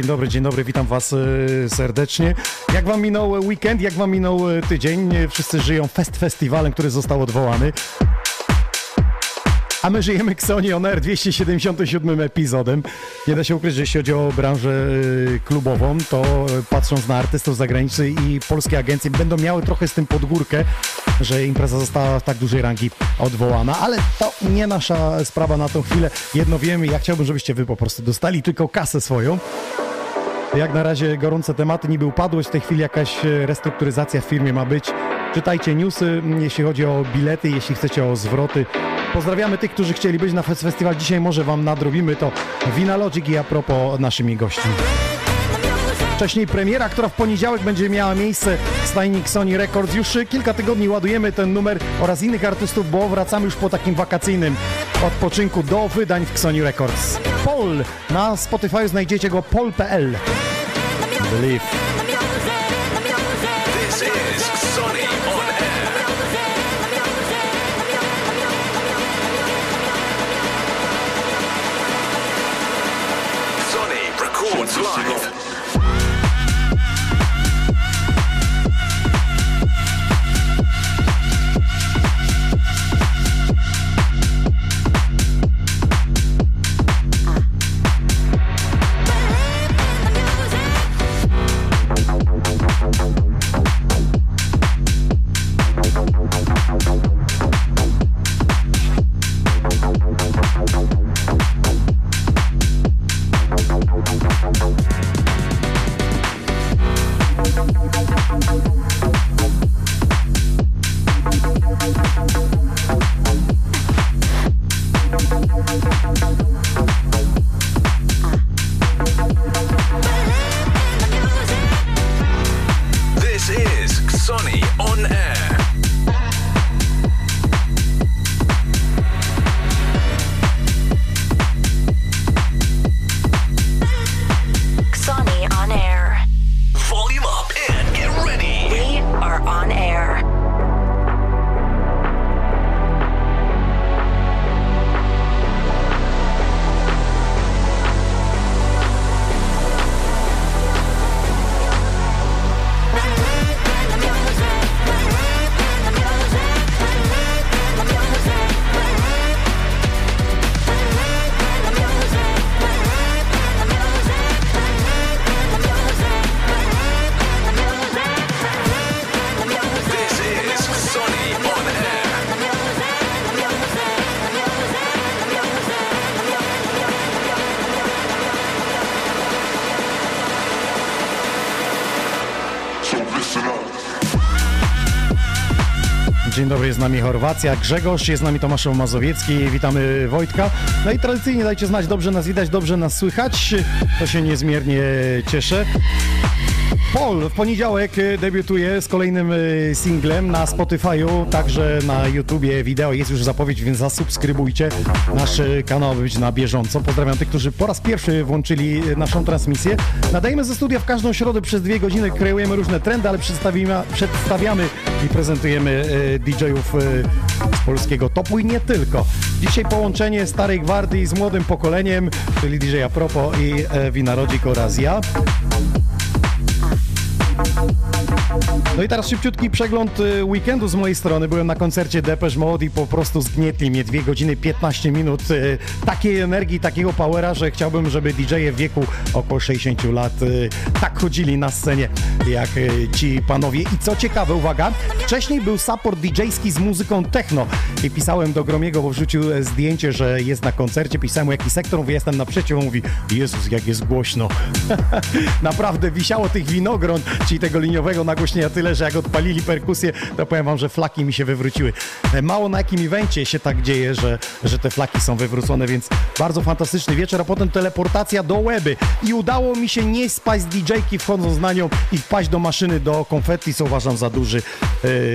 dzień dobry, dzień dobry, witam was e, serdecznie. Jak wam minął weekend, jak wam minął e, tydzień? E, Wszyscy żyją Fest Festiwalem, który został odwołany. A my żyjemy Xoni On Air 277 epizodem. Nie da się ukryć, że jeśli chodzi o branżę e, klubową, to e, patrząc na artystów zagranicznych i polskie agencje będą miały trochę z tym podgórkę, że impreza została w tak dużej rangi odwołana, ale to nie nasza sprawa na tą chwilę. Jedno wiemy, ja chciałbym, żebyście wy po prostu dostali tylko kasę swoją. Jak na razie gorące tematy, niby upadłość, w tej chwili jakaś e, restrukturyzacja w firmie ma być. Czytajcie newsy, jeśli chodzi o bilety, jeśli chcecie o zwroty. Pozdrawiamy tych, którzy chcieli być na fest- festiwal. Dzisiaj może wam nadrobimy to Wina Logic i a propos naszymi gośćmi. Wcześniej premiera, która w poniedziałek będzie miała miejsce stajnik Sony Records. Już e, kilka tygodni ładujemy ten numer oraz innych artystów, bo wracamy już po takim wakacyjnym odpoczynku do wydań w Sony Records. Paul, na Spotify znajdziecie go pol.pl. Believe. Dzień dobry, jest z nami Chorwacja, Grzegorz, jest z nami Tomasz Mazowiecki, witamy Wojtka. No i tradycyjnie dajcie znać, dobrze nas widać, dobrze nas słychać, to się niezmiernie cieszę. Paul w poniedziałek y, debiutuje z kolejnym y, singlem na Spotify'u, także na YouTubie wideo jest już zapowiedź, więc zasubskrybujcie nasz y, kanał, aby być na bieżąco. Pozdrawiam tych, którzy po raz pierwszy włączyli naszą transmisję. Nadajemy ze studia w każdą środę przez dwie godziny, kreujemy różne trendy, ale przedstawiamy i prezentujemy DJ-ów z polskiego topu i nie tylko. Dzisiaj połączenie starej gwardii z młodym pokoleniem, czyli DJ Apropo i e, Winarodzik oraz ja. No i teraz szybciutki przegląd y, weekendu z mojej strony. Byłem na koncercie Depeche Mode i po prostu zgnietli mnie 2 godziny 15 minut y, takiej energii, takiego powera, że chciałbym, żeby DJ-e w wieku około 60 lat y, tak chodzili na scenie jak ci panowie. I co ciekawe, uwaga, wcześniej był support DJ-ski z muzyką techno i pisałem do Gromiego, bo wrzucił e, zdjęcie, że jest na koncercie, pisałem mu jaki sektor, mówię, jestem naprzeciw, on mówi, Jezus, jak jest głośno. Naprawdę wisiało tych winogron, czyli tego liniowego nagłośnienia tyle, że jak odpalili perkusję, to powiem wam, że flaki mi się wywróciły. E, mało na jakim evencie się tak dzieje, że, że te flaki są wywrócone, więc bardzo fantastyczny wieczór, a potem teleportacja do Łeby i udało mi się nie spaść z DJ-ki wchodząc na nią i wpaść do maszyny do konfetti, co uważam za duży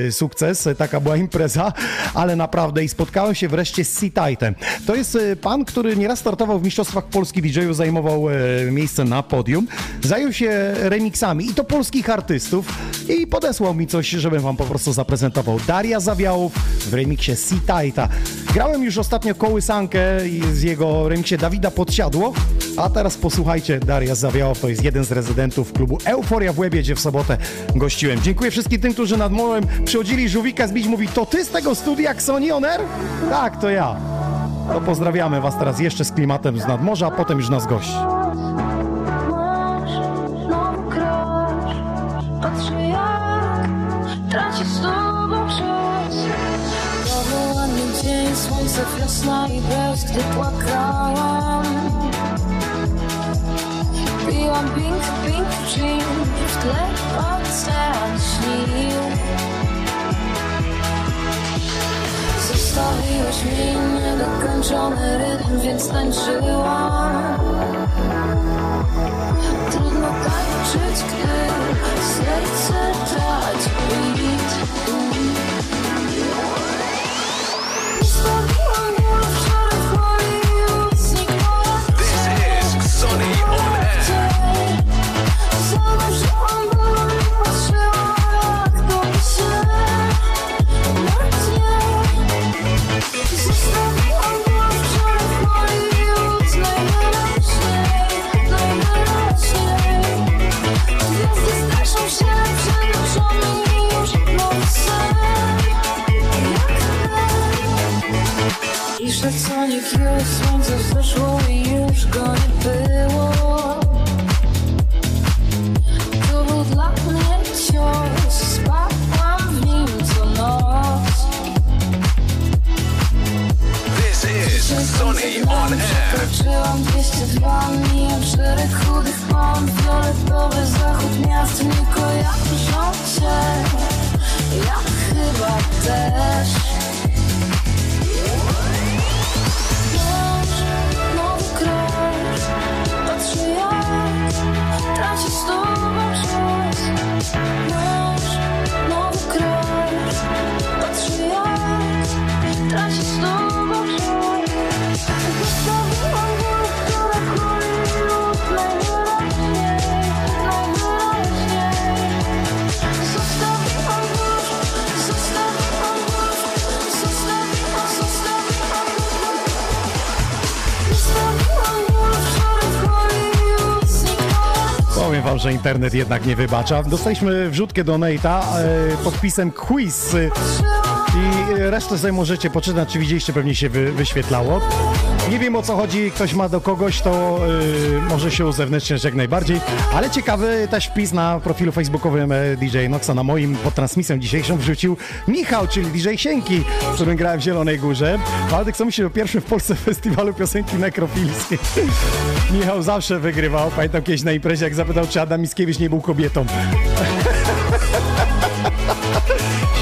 e, sukces. Taka była impreza, ale naprawdę i spotkałem się wreszcie z C-Tightem. To jest e, pan, który nieraz startował w Mistrzostwach Polski DJ-ów, zajmował e, miejsce na podium, zajął się remixami i to polskich artystów i podesłał mi coś, żebym wam po prostu zaprezentował. Daria Zawiałów w remiksie C-Tighta. Grałem już ostatnio kołysankę z jego remiksie Dawida Podsiadło, a teraz posłuchajcie, Daria Zawiałow to jest jeden z rezydentów klubu Euforia w Łebie, gdzie w sobotę gościłem. Dziękuję wszystkim tym, którzy nad mołem przychodzili. Żółwika zbić mówi, to ty z tego studia Sony On Air? Tak, to ja. To pozdrawiamy was teraz jeszcze z klimatem z nadmorza, a potem już nas gości. Traci z tobą czas. To ładny dzień, słońce, wiosna i bez, gdy płakałam. Piłam pink, pink gin, w tle ocean śnił. Zostawiłeś mi niedokończony rytm, więc tańczyłam. Trudno tańczyć, gdy serce traci beat. I szacunek już słońce wzeszło i już go nie było. To był dla mnie cios, spałam w nim co noc. This is Sonny on Air. Przekroczyłam 202, mijam szereg chudych pan Fioletowy zachód miast nie kojarzą cię Ja chyba też traci z że internet jednak nie wybacza. Dostaliśmy wrzutkę do Nate'a e, podpisem quiz resztę sobie możecie poczytać, czy widzieliście, pewnie się wy, wyświetlało. Nie wiem o co chodzi, ktoś ma do kogoś, to e, może się uzewnętrzniać jak najbardziej, ale ciekawy też wpis na profilu facebookowym e, DJ Noxa, na moim pod transmisją dzisiejszą wrzucił Michał, czyli DJ Sienki, z którym grałem w Zielonej Górze. Waldek, co myślisz o pierwszym w Polsce festiwalu piosenki nekrofilskiej? Michał zawsze wygrywał. Pamiętam kiedyś na imprezie, jak zapytał, czy Adam Mickiewicz nie był kobietą.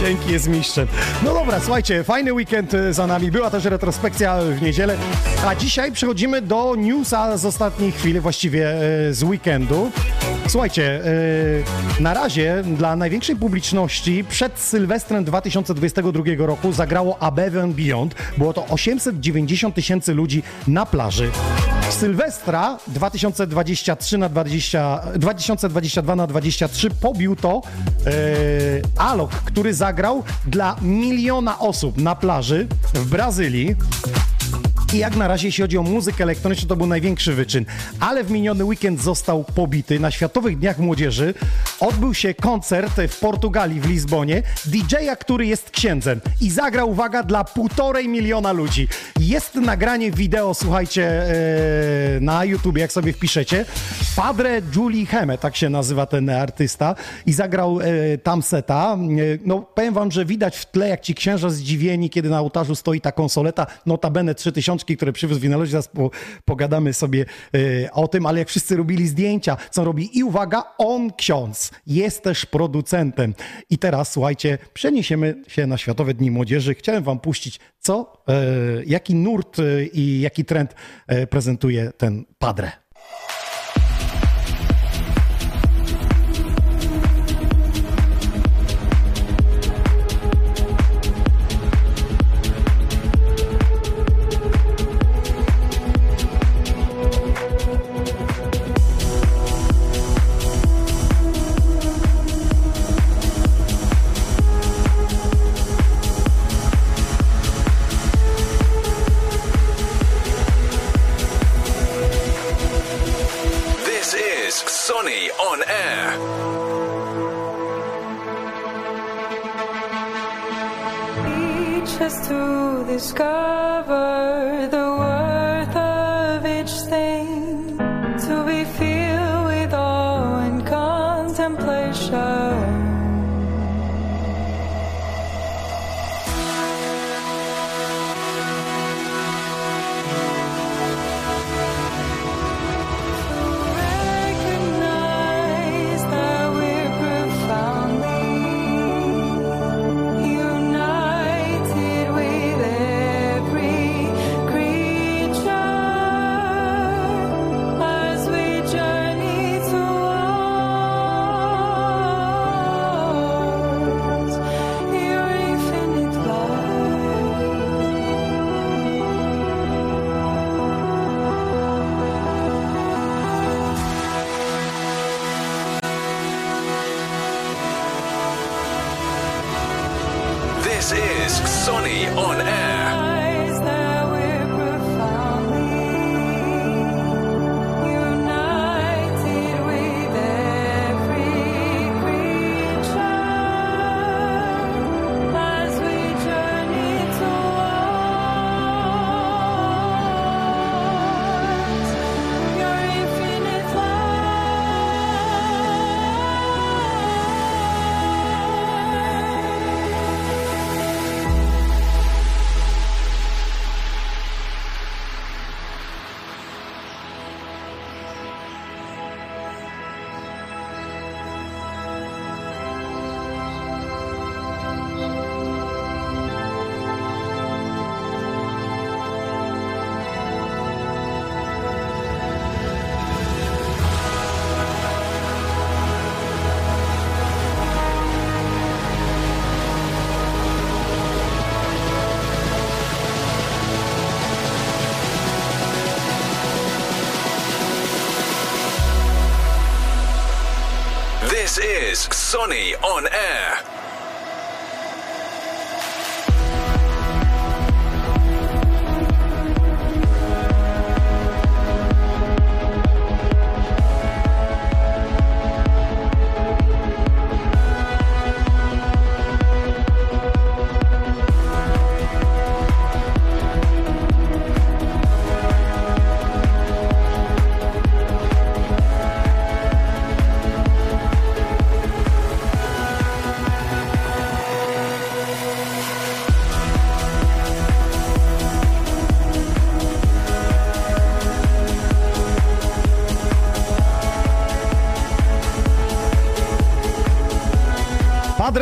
Sienki jest mistrzem. No dobra, słuchajcie, fajny weekend e, za nami. Była też retrospekcja w niedzielę. A dzisiaj przechodzimy do newsa z ostatniej chwili, właściwie e, z weekendu. Słuchajcie, e, na razie dla największej publiczności przed Sylwestrem 2022 roku zagrało Above and Beyond. Było to 890 tysięcy ludzi na plaży. Sylwestra 2023 na 20, 2022 na 23 pobił to e, Alok, który zagrał dla miliona osób na plaży w Brazylii. I jak na razie, jeśli chodzi o muzykę elektroniczną, to był największy wyczyn. Ale w miniony weekend został pobity na Światowych Dniach Młodzieży. odbył się koncert w Portugalii, w Lizbonie, DJ-a, który jest księdzem i zagrał, uwaga, dla półtorej miliona ludzi. Jest nagranie wideo, słuchajcie, e, na YouTube, jak sobie wpiszecie. Padre Julie Heme, tak się nazywa ten artysta i zagrał e, tam seta. E, no, powiem wam, że widać w tle, jak ci księża zdziwieni, kiedy na ołtarzu stoi ta konsoleta, notabene 3000, które przywiózł Winelowicz, zaraz po, pogadamy sobie e, o tym, ale jak wszyscy robili zdjęcia, co robi i uwaga, on ksiądz jest też producentem. I teraz, słuchajcie, przeniesiemy się na Światowe Dni Młodzieży. Chciałem wam puścić, co, e, jaki nurt e, i jaki trend prezentuje ten Padre.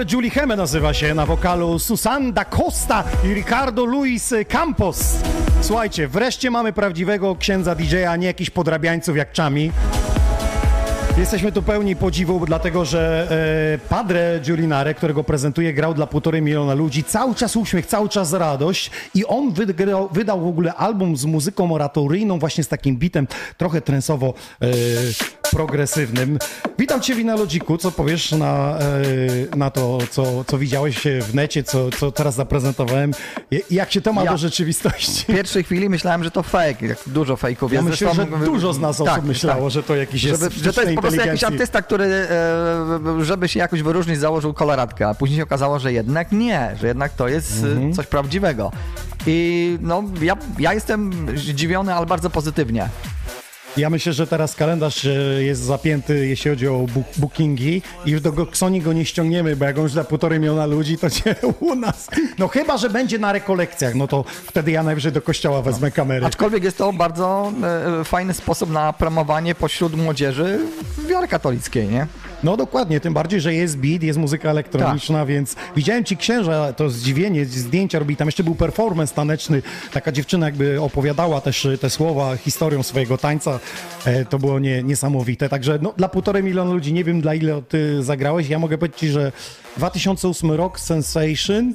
Julie Heme nazywa się na wokalu Susan da Costa i Ricardo Luis Campos. Słuchajcie, wreszcie mamy prawdziwego księdza DJ-a, nie jakichś podrabiańców jak Czami. Jesteśmy tu pełni podziwu, dlatego że e, Padre Giulinare, którego prezentuje, grał dla półtorej miliona ludzi. Cały czas uśmiech, cały czas radość i on wygrał, wydał w ogóle album z muzyką oratoryjną, właśnie z takim bitem trochę trensowo e, progresywnym. Witam Cię Wina Logiku, co powiesz na, e, na to, co, co widziałeś w necie, co, co teraz zaprezentowałem, jak się to ma Ja- do rzeczywistości? W pierwszej chwili myślałem, że to fake, jak dużo fejków Ja jest. myślę, że dużo z nas osób Tak, myślało, tak. że to jakiś jest Żeby, że to jest po prostu jakiś artysta, który, e, żeby się jakoś wyróżnić, założył koloratkę, a później się okazało, że jednak nie, że jednak to jest Mhm. e, coś prawdziwego. I no, ja, ja jestem zdziwiony, ale bardzo pozytywnie. Ja myślę, że teraz kalendarz e, jest zapięty, jeśli chodzi o book, bookingi i do Goksoni go nie ściągniemy, bo jak on już za półtorej miliona ludzi, to cię u nas. No chyba, że będzie na rekolekcjach, no to wtedy ja najwyżej do kościoła wezmę kamerę. Aczkolwiek jest to bardzo e, fajny sposób na promowanie pośród młodzieży wiary katolickiej, nie? No dokładnie, tym bardziej, że jest beat, jest muzyka elektroniczna, Tak. więc widziałem ci księża, to zdziwienie, zdjęcia robi, tam jeszcze był performance taneczny, taka dziewczyna jakby opowiadała też e, te słowa, historią swojego tańca, e, to było nie, niesamowite, także no, dla półtorej miliona ludzi, nie wiem dla ile ty zagrałeś, ja mogę powiedzieć ci, że 2008 rok Sensation,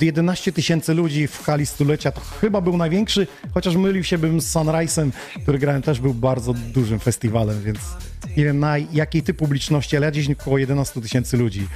11 tysięcy ludzi w hali stulecia, to chyba był największy, chociaż mylił się bym z Sunrise'em, który grałem też był bardzo dużym festiwalem, więc nie wiem na jakiej ty publiczności, ale ja gdzieś około 11 tysięcy ludzi,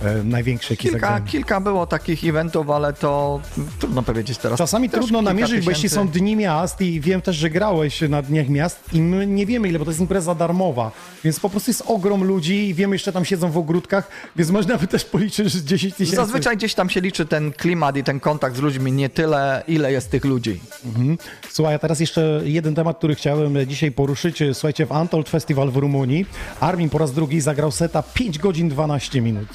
e, największy jaki Kilka, kilka było takich eventów, ale to trudno powiedzieć teraz. Czasami Też trudno namierzyć, bo jeśli tysięcy. są dni miast i wiem też, że grałeś na dniach miast i my nie wiemy ile, bo to jest impreza darmowa, więc po prostu jest ogrom ludzi i wiemy, jeszcze tam siedzą w ogródkach, więc można by też policzyć, że 10 tysięcy. Zazwyczaj gdzieś tam się liczy ten klimat i ten kontakt z ludźmi, nie tyle, ile jest tych ludzi. Słuchaj, a teraz jeszcze jeden temat, który chciałem dzisiaj poruszyć. Słuchajcie, w Antold Festival w Rumunii Armin po raz drugi zagrał seta 5 godzin 12 minut.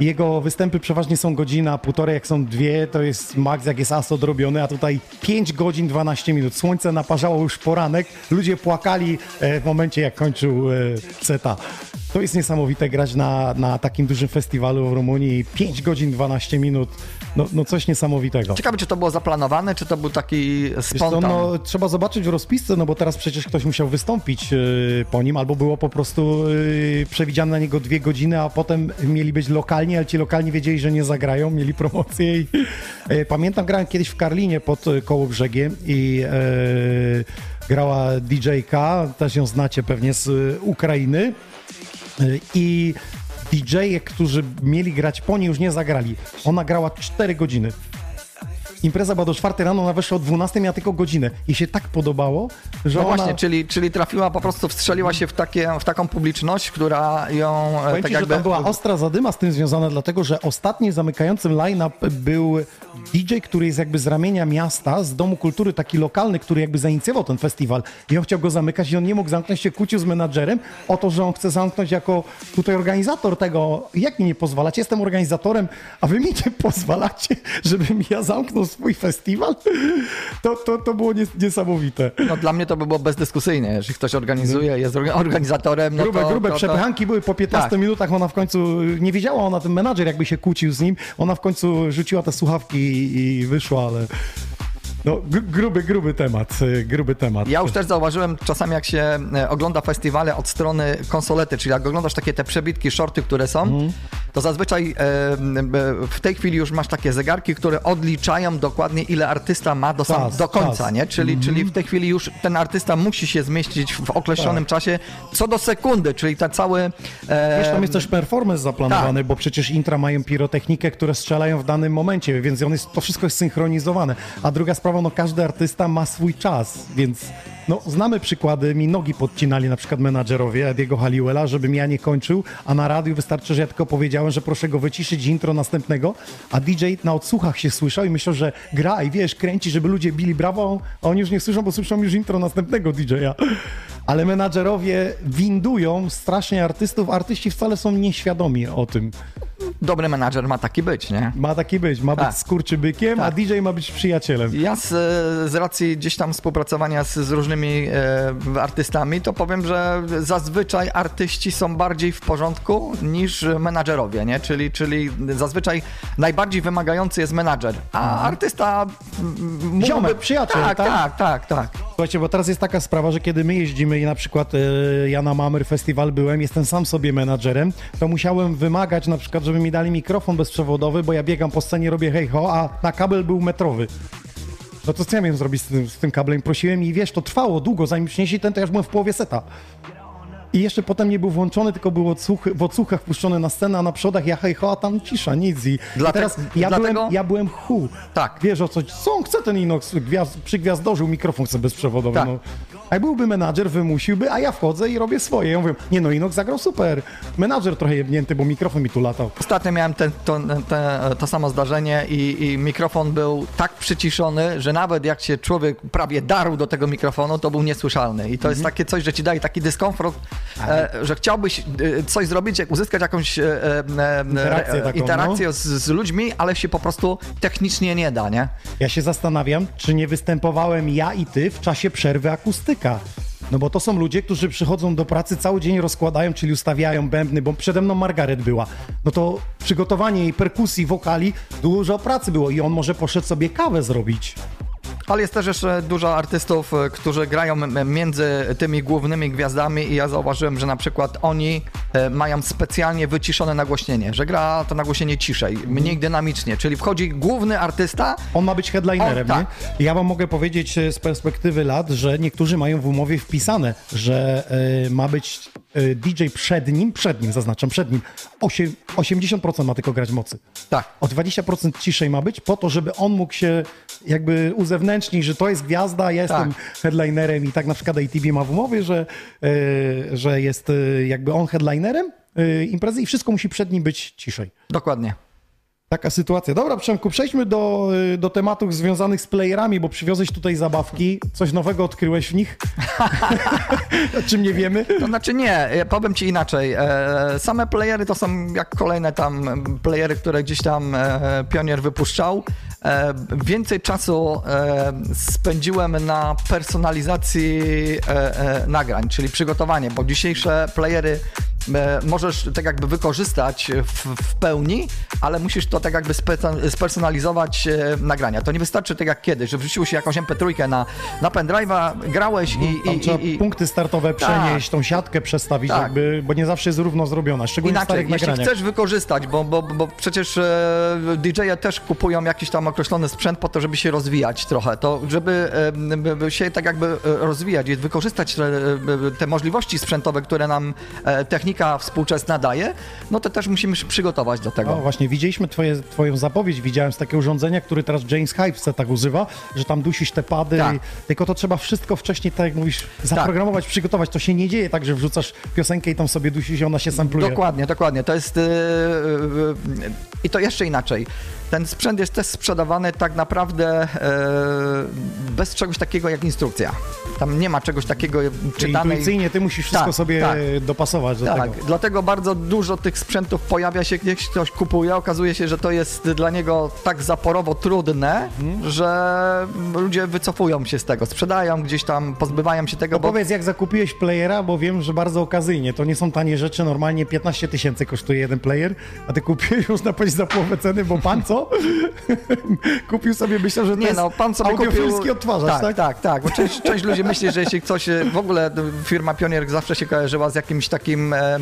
Jego występy przeważnie są godzina, półtorej, jak są dwie, to jest maks, jak jest as odrobiony, a tutaj 5 godzin 12 minut. Słońce naparzało już poranek, ludzie płakali e, w momencie, jak kończył e, seta. To jest niesamowite grać na, na takim dużym festiwalu w Rumunii. 5 godzin 12 minut, no, no coś niesamowitego. Ciekawe, czy to było zaplanowane, czy to był taki spontan. no, trzeba zobaczyć w rozpisce, no bo teraz przecież ktoś musiał wystąpić yy, po nim, albo było po prostu yy, przewidziane na niego dwie godziny, a potem mieli być lokalni, ale ci lokalni wiedzieli, że nie zagrają, mieli promocję i yy, pamiętam, grałem kiedyś w Karlinie pod yy, koło brzegiem i yy, grała DJ-ka, też ją znacie pewnie z yy, Ukrainy i DJ-e, którzy mieli grać po niej, już nie zagrali. Ona grała 4 godziny. Impreza była do 4 rano, ona weszła o 12, miała tylko godzinę. I się tak podobało, że No ona... właśnie, czyli, czyli trafiła po prostu, wstrzeliła się w, takie, w taką publiczność, która ją e, Powiem tak ci, jakby... że tam była ostra zadyma z tym związana, dlatego że ostatnim zamykającym line-up był DJ, który jest jakby z ramienia miasta, z Domu Kultury, taki lokalny, który jakby zainicjował ten festiwal i on chciał go zamykać i on nie mógł zamknąć, się kłócił z menadżerem o to, że on chce zamknąć jako tutaj organizator tego. Jak mi nie pozwalacie? Jestem organizatorem, a wy mi nie pozwalacie, żebym ja zamknął swój festiwal? To, to, to było nies- niesamowite. No dla mnie to by było bezdyskusyjnie, jeżeli ktoś organizuje, jest orga- organizatorem, no Grube, to, grube to, to, przepychanki były po 15 Tak. minutach, ona w końcu, nie wiedziała ona, ten menadżer jakby się kłócił z nim, ona w końcu rzuciła te słuchawki i, i wyszła, ale no gr- gruby, gruby temat, y, gruby temat. Ja już też zauważyłem czasami, jak się e, ogląda festiwale od strony konsolety, czyli jak oglądasz takie te przebitki, shorty, które są, Mhm. to zazwyczaj e, w tej chwili już masz takie zegarki, które odliczają dokładnie, ile artysta ma do, sam, Czas, do końca, czas. nie? Czyli, czyli w tej chwili już ten artysta musi się zmieścić w określonym Tak. czasie co do sekundy, czyli ten cały... E, Wiesz, tam jest też performance zaplanowany, tak. bo przecież intra mają pirotechnikę, które strzelają w danym momencie, więc on jest, to wszystko jest synchronizowane. A druga sprawa, no każdy artysta ma swój czas, więc no, znamy przykłady, mi nogi podcinali na przykład menadżerowie Ediego Halliwella, żebym ja nie kończył, a na radiu wystarczy, że ja tylko powiedziałem, że proszę go wyciszyć intro następnego, a DJ na odsłuchach się słyszał i myślał, że gra i wiesz, kręci, żeby ludzie bili brawo, a oni już nie słyszą, bo słyszą już intro następnego DJ-a. Ale menadżerowie windują strasznie artystów, artyści wcale są nieświadomi o tym. Dobry menadżer ma taki być, nie? Ma taki być, ma Tak. być skurczybykiem, a Tak. DJ ma być przyjacielem. Ja z, z racji gdzieś tam współpracowania z, z różnymi e, artystami, to powiem, że zazwyczaj artyści są bardziej w porządku niż menadżerowie, nie? Czyli, czyli zazwyczaj najbardziej wymagający jest menadżer, a artysta mm, mógłby... Ziomek, przyjaciel, tak, tak? tak, tak, tak. Słuchajcie, bo teraz jest taka sprawa, że kiedy my jeździmy i na przykład e, ja na Mamer Festiwal byłem, jestem sam sobie menadżerem, to musiałem wymagać na przykład, żeby mi dali mikrofon bezprzewodowy, bo ja biegam po scenie, robię hej ho, a na kabel był metrowy. No to co ja miałem zrobić z tym, z tym kablem? Prosiłem i wiesz, to trwało długo, zanim przynieśli ten, to ja już byłem w połowie seta. I jeszcze potem nie był włączony, tylko był odsłuchy, w odsłuchach puszczony na scenę, a na przodach ja hej ho, a tam cisza, nic. I, Dlate- teraz ja, dlatego- byłem, ja byłem hu. Tak. Wiesz o co, co on chce ten Inox, gwiazd, przygwiazdorzył mikrofon chce bezprzewodowy. Tak. No. A byłby menadżer, wymusiłby, a ja wchodzę i robię swoje. Ja mówię, nie no, Inox zagrał super. Menadżer trochę jebnięty, bo mikrofon mi tu latał. Ostatnio miałem ten, to, te, to samo zdarzenie i, i mikrofon był tak przyciszony, że nawet jak się człowiek prawie darł do tego mikrofonu, to był niesłyszalny. I to jest takie coś, że ci daje taki dyskomfort, e, że chciałbyś e, coś zrobić, jak uzyskać jakąś e, Interakcję taką, interakcję no. z, z ludźmi, ale się po prostu technicznie nie da, nie? Ja się zastanawiam, czy nie występowałem ja i ty w czasie przerwy akustyka. No bo to są ludzie, którzy przychodzą do pracy, cały dzień rozkładają, czyli ustawiają bębny, bo przede mną Margaret była. No to przygotowanie jej perkusji, wokali, dużo pracy było i on może poszedł sobie kawę zrobić. Ale jest też jeszcze dużo artystów, e, którzy grają między tymi głównymi gwiazdami i ja zauważyłem, że na przykład oni e, mają specjalnie wyciszone nagłośnienie, że gra to nagłośnienie ciszej, mniej dynamicznie, czyli wchodzi główny artysta, On ma być headlinerem, O, nie? tak. I ja wam mogę powiedzieć e, z perspektywy lat, że niektórzy mają w umowie wpisane, że e, ma być e, DJ przed nim, przed nim, zaznaczam, przed nim, osiem- 80% ma tylko grać mocy. tak, O 20% ciszej ma być, po to, żeby on mógł się jakby uzewnętrznić, że to jest gwiazda, ja jestem Tak. headlinerem i tak na przykład ATB ma w umowie, że, e, że jest e, jakby on headlinerem e, imprezy i wszystko musi przed nim być ciszej. dokładnie. Taka sytuacja. Dobra, Przemku, przejdźmy do, do tematów związanych z playerami, bo przywiozłeś tutaj zabawki. Coś nowego odkryłeś w nich? o czym nie wiemy? To znaczy nie, powiem ci inaczej. Same playery to są jak kolejne tam playery, które gdzieś tam pionier wypuszczał. E, więcej czasu e, spędziłem na personalizacji e, nagrań, czyli przygotowanie, bo dzisiejsze playery możesz tak jakby wykorzystać w, w pełni, ale musisz to tak jakby spe- spersonalizować e, nagrania. To nie wystarczy tak jak kiedyś, że wrzuciło się jakąś MP3 na, na pendrive'a, grałeś i, i, trzeba i, i punkty startowe przenieść, tą siatkę przestawić, Tak. jakby, bo nie zawsze jest równo zrobiona, szczególnie w Inaczej, jeśli nagraniach. chcesz wykorzystać, bo, bo, bo przecież e, DJ-e też kupują jakiś tam określony sprzęt po to, żeby się rozwijać trochę, to żeby e, by- by się tak jakby e, rozwijać i wykorzystać te, e, możliwości sprzętowe, które nam e, technika współczesna daje, no to też musimy się przygotować do tego. No właśnie, widzieliśmy twoje, twoją zapowiedź, widziałem z takiego urządzenia, który teraz James Hype setach używa, że tam dusisz te pady, Tak. i, tylko to trzeba wszystko wcześniej, tak jak mówisz, zaprogramować, przygotować. To się nie dzieje tak, że wrzucasz piosenkę i tam sobie dusisz i ona się sampluje. Dokładnie, dokładnie. To jest. Yy, yy, I to jeszcze inaczej. Ten sprzęt jest też sprzedawany tak naprawdę yy, bez czegoś takiego jak instrukcja. Tam nie ma czegoś takiego Czyli czytanej. intuicyjnie ty musisz wszystko Tak, sobie tak. dopasować do Tak, tego. dlatego bardzo dużo tych sprzętów pojawia się, gdzieś ktoś kupuje, okazuje się, że to jest dla niego tak zaporowo trudne, Mhm. że ludzie wycofują się z tego, sprzedają gdzieś tam, pozbywają się tego, No bo powiedz, jak zakupiłeś playera, bo wiem, że bardzo okazyjnie. To nie są tanie rzeczy, normalnie 15 tysięcy kosztuje jeden player, a ty kupiłeś, można powiedzieć, za połowę ceny, bo pan co? Kupił sobie, myślę, że to Nie jest no, pan sobie kupił... odtwarzacz, tak? tak? Tak, tak, Bo część, część ludzi myśli, że jeśli coś, e, w ogóle e, firma Pionier zawsze się kojarzyła z jakimś takim e,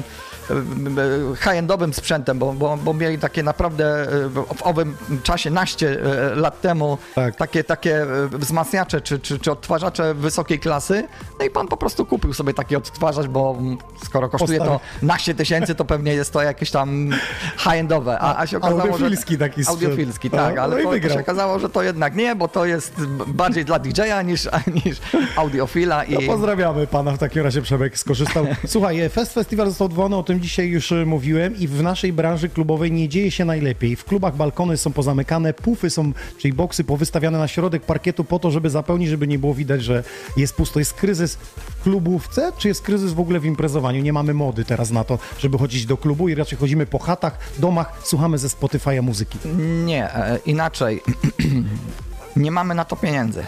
high-endowym sprzętem, bo, bo, bo mieli takie naprawdę e, w owym czasie, naście e, lat temu, Tak. takie, takie e, wzmacniacze czy, czy, czy odtwarzacze wysokiej klasy, no i pan po prostu kupił sobie taki odtwarzacz, bo mm, skoro kosztuje to Postawi- naście tysięcy, to pewnie jest to jakieś tam high-endowe, a, a się okazało, Audiofilski że... taki sprzęt. Audiofilski, No, tak, no ale to, to wygrał. się okazało, że to jednak nie, bo to jest bardziej dla DJ-a niż, niż audiofila i No pozdrawiamy pana w takim razie, Przemek skorzystał. Słuchaj, Fest Festival został odwołany, o tym dzisiaj już e, mówiłem i w naszej branży klubowej nie dzieje się najlepiej. W klubach balkony są pozamykane, pufy są, czyli boksy powystawiane na środek parkietu po to, żeby zapełnić, żeby nie było widać, że jest pusto. Jest kryzys w klubówce, czy jest kryzys w ogóle w imprezowaniu? Nie mamy mody teraz na to, żeby chodzić do klubu i raczej chodzimy po chatach, domach, słuchamy ze Spotify'a muzyki. nie, e, inaczej. nie mamy na to pieniędzy.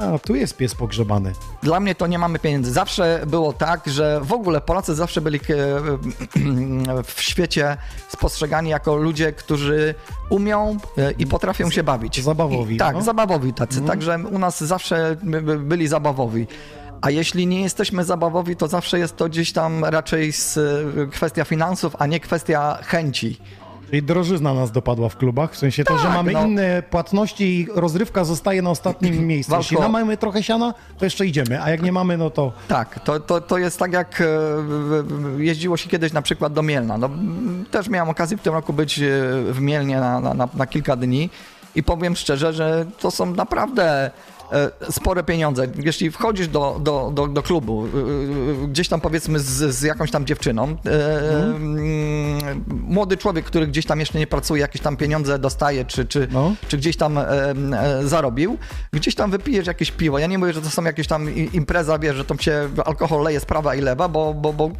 A, tu jest pies pogrzebany. Dla mnie to nie mamy pieniędzy. Zawsze było tak, że w ogóle Polacy zawsze byli w świecie spostrzegani jako ludzie, którzy umią e, i potrafią się bawić. Zabawowi, I, tak, no. zabawowi tacy. Także u nas zawsze by- by- byli zabawowi. A jeśli nie jesteśmy zabawowi, to zawsze jest to gdzieś tam raczej e, kwestia finansów, a nie kwestia chęci. Czyli drożyzna nas dopadła w klubach, w sensie to, że Tak, mamy no. inne płatności i rozrywka zostaje na ostatnim miejscu. Walko- Jeśli mamy trochę siana, to jeszcze idziemy, a jak nie mamy, no to Tak, to, to, to jest tak jak e, jeździło się kiedyś na przykład do Mielna. No, też miałem okazję w tym roku być e, w Mielnie na, na, na kilka dni i powiem szczerze, że to są naprawdę e, spore pieniądze. Jeśli wchodzisz do, do, do, do klubu, e, e, gdzieś tam powiedzmy z, z jakąś tam dziewczyną, mm, młody człowiek, który gdzieś tam jeszcze nie pracuje, jakieś tam pieniądze dostaje, czy, czy, No. czy gdzieś tam zarobił, gdzieś tam wypijesz jakieś piwo. Ja nie mówię, że to są jakieś tam impreza, wiesz, że tam się alkohol leje z prawa i lewa, bo, bo, bo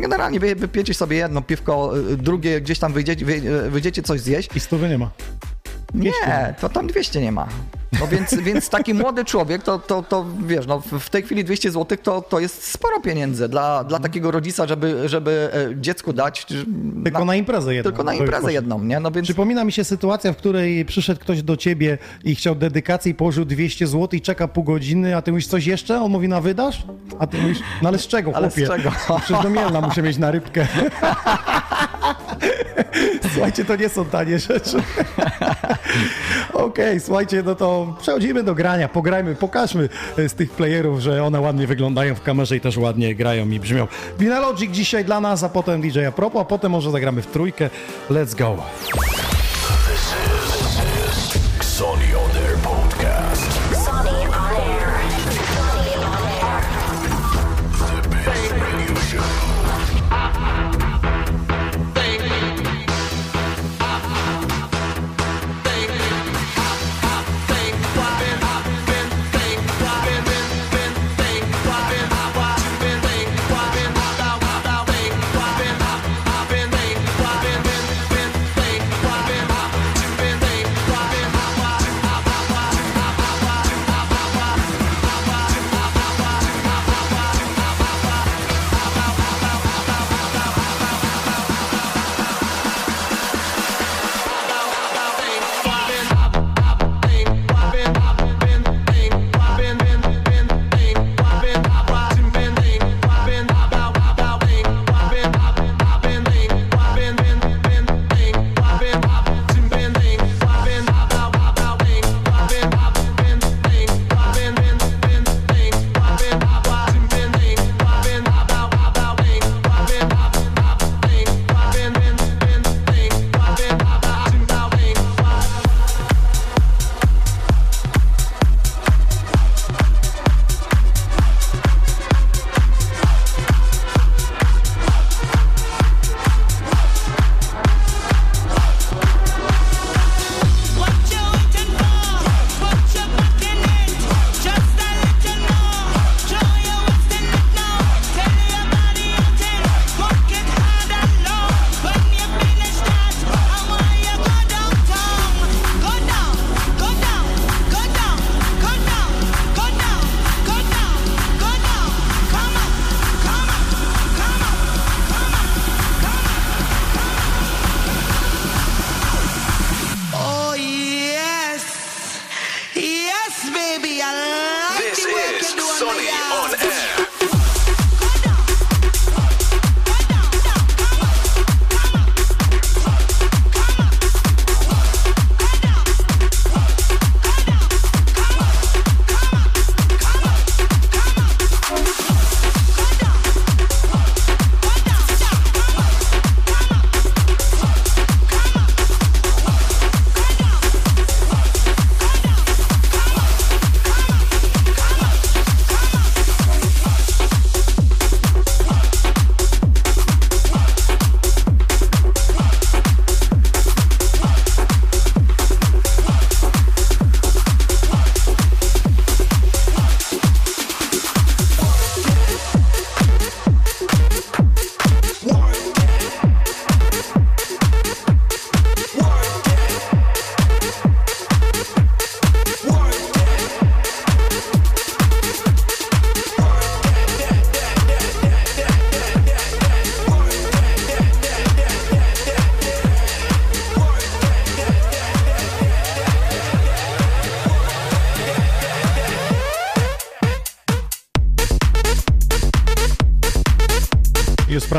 generalnie wy, wypijecie sobie jedno piwko, drugie gdzieś tam wyjdziecie, wy, wyjdziecie coś zjeść. i stówy nie ma. Nie, to tam 200 nie ma. No więc, więc taki młody człowiek, to, to, to wiesz, no w tej chwili 200 zł to, to jest sporo pieniędzy dla, dla takiego rodzica, żeby, żeby e, dziecku dać. Tylko na imprezę jedną. Tylko na imprezę jedną, nie? No więc Przypomina mi się sytuacja, w której przyszedł ktoś do ciebie i chciał dedykacji, położył 200 zł i czeka pół godziny, a ty mówisz coś jeszcze? On mówi, na wydasz? A ty mówisz, no ale z czego, Ale z chłopie? czego? Przecież do Mielna muszę mieć na rybkę. Słuchajcie, to nie są tanie rzeczy. Okej, słuchajcie, no to przechodzimy do grania, pograjmy, pokażmy e, z tych playerów, że one ładnie wyglądają w kamerze i też ładnie grają i brzmią. Vinalogic dzisiaj dla nas, a potem DJ a propos, a potem może zagramy w trójkę. Let's go.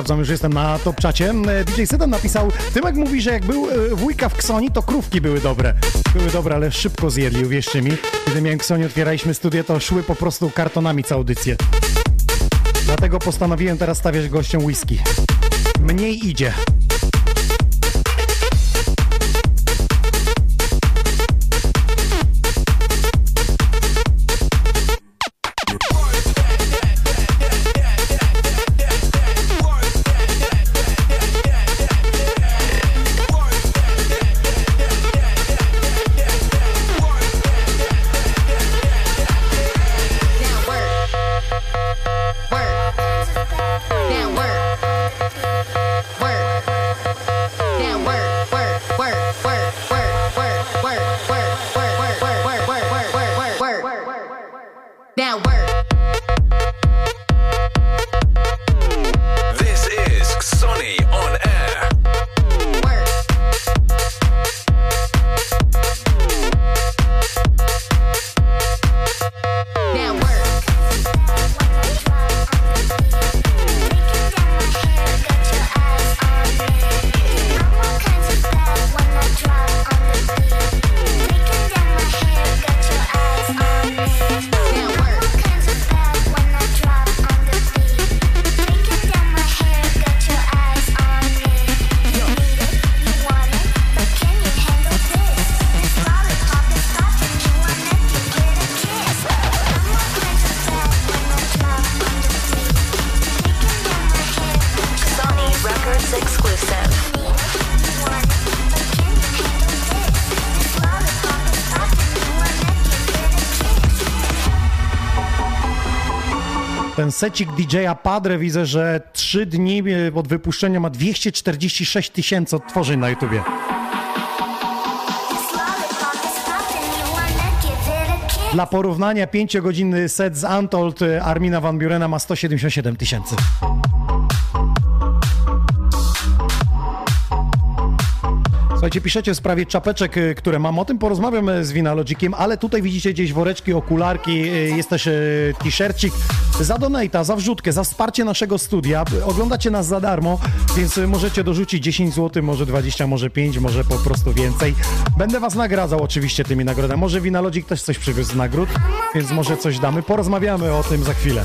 Sprawdzam, już jestem na top czacie. DJ Sedan napisał, Tymek mówi, że jak był e, wujka w Ksoni, to krówki były dobre. Były dobre, ale szybko zjedli, uwierzcie mi. Kiedy miałem Ksoni, otwieraliśmy studię, to szły po prostu kartonami całe audycje. Dlatego postanowiłem teraz stawiać gościom whisky. Mniej idzie. Ten secik DJ-a Padre widzę, że 3 dni e, od wypuszczenia ma 246 tysięcy odtworzeń na YouTubie. Dla porównania 5-godzinny set z Untold e, Armina Van Burena ma 177 tysięcy. Słuchajcie, piszecie w sprawie czapeczek, y, które mam. O tym porozmawiam z Winalogiciem, ale tutaj widzicie gdzieś woreczki, okularki, jest też t-shircik. Za donata, za wrzutkę, za wsparcie naszego studia. Oglądacie nas za darmo, więc możecie dorzucić 10 zł, może 20, może 5, może po prostu więcej. Będę was nagradzał oczywiście tymi nagrodami. Może Winalogic też coś przywiózł z nagród, więc może coś damy. Porozmawiamy o tym za chwilę.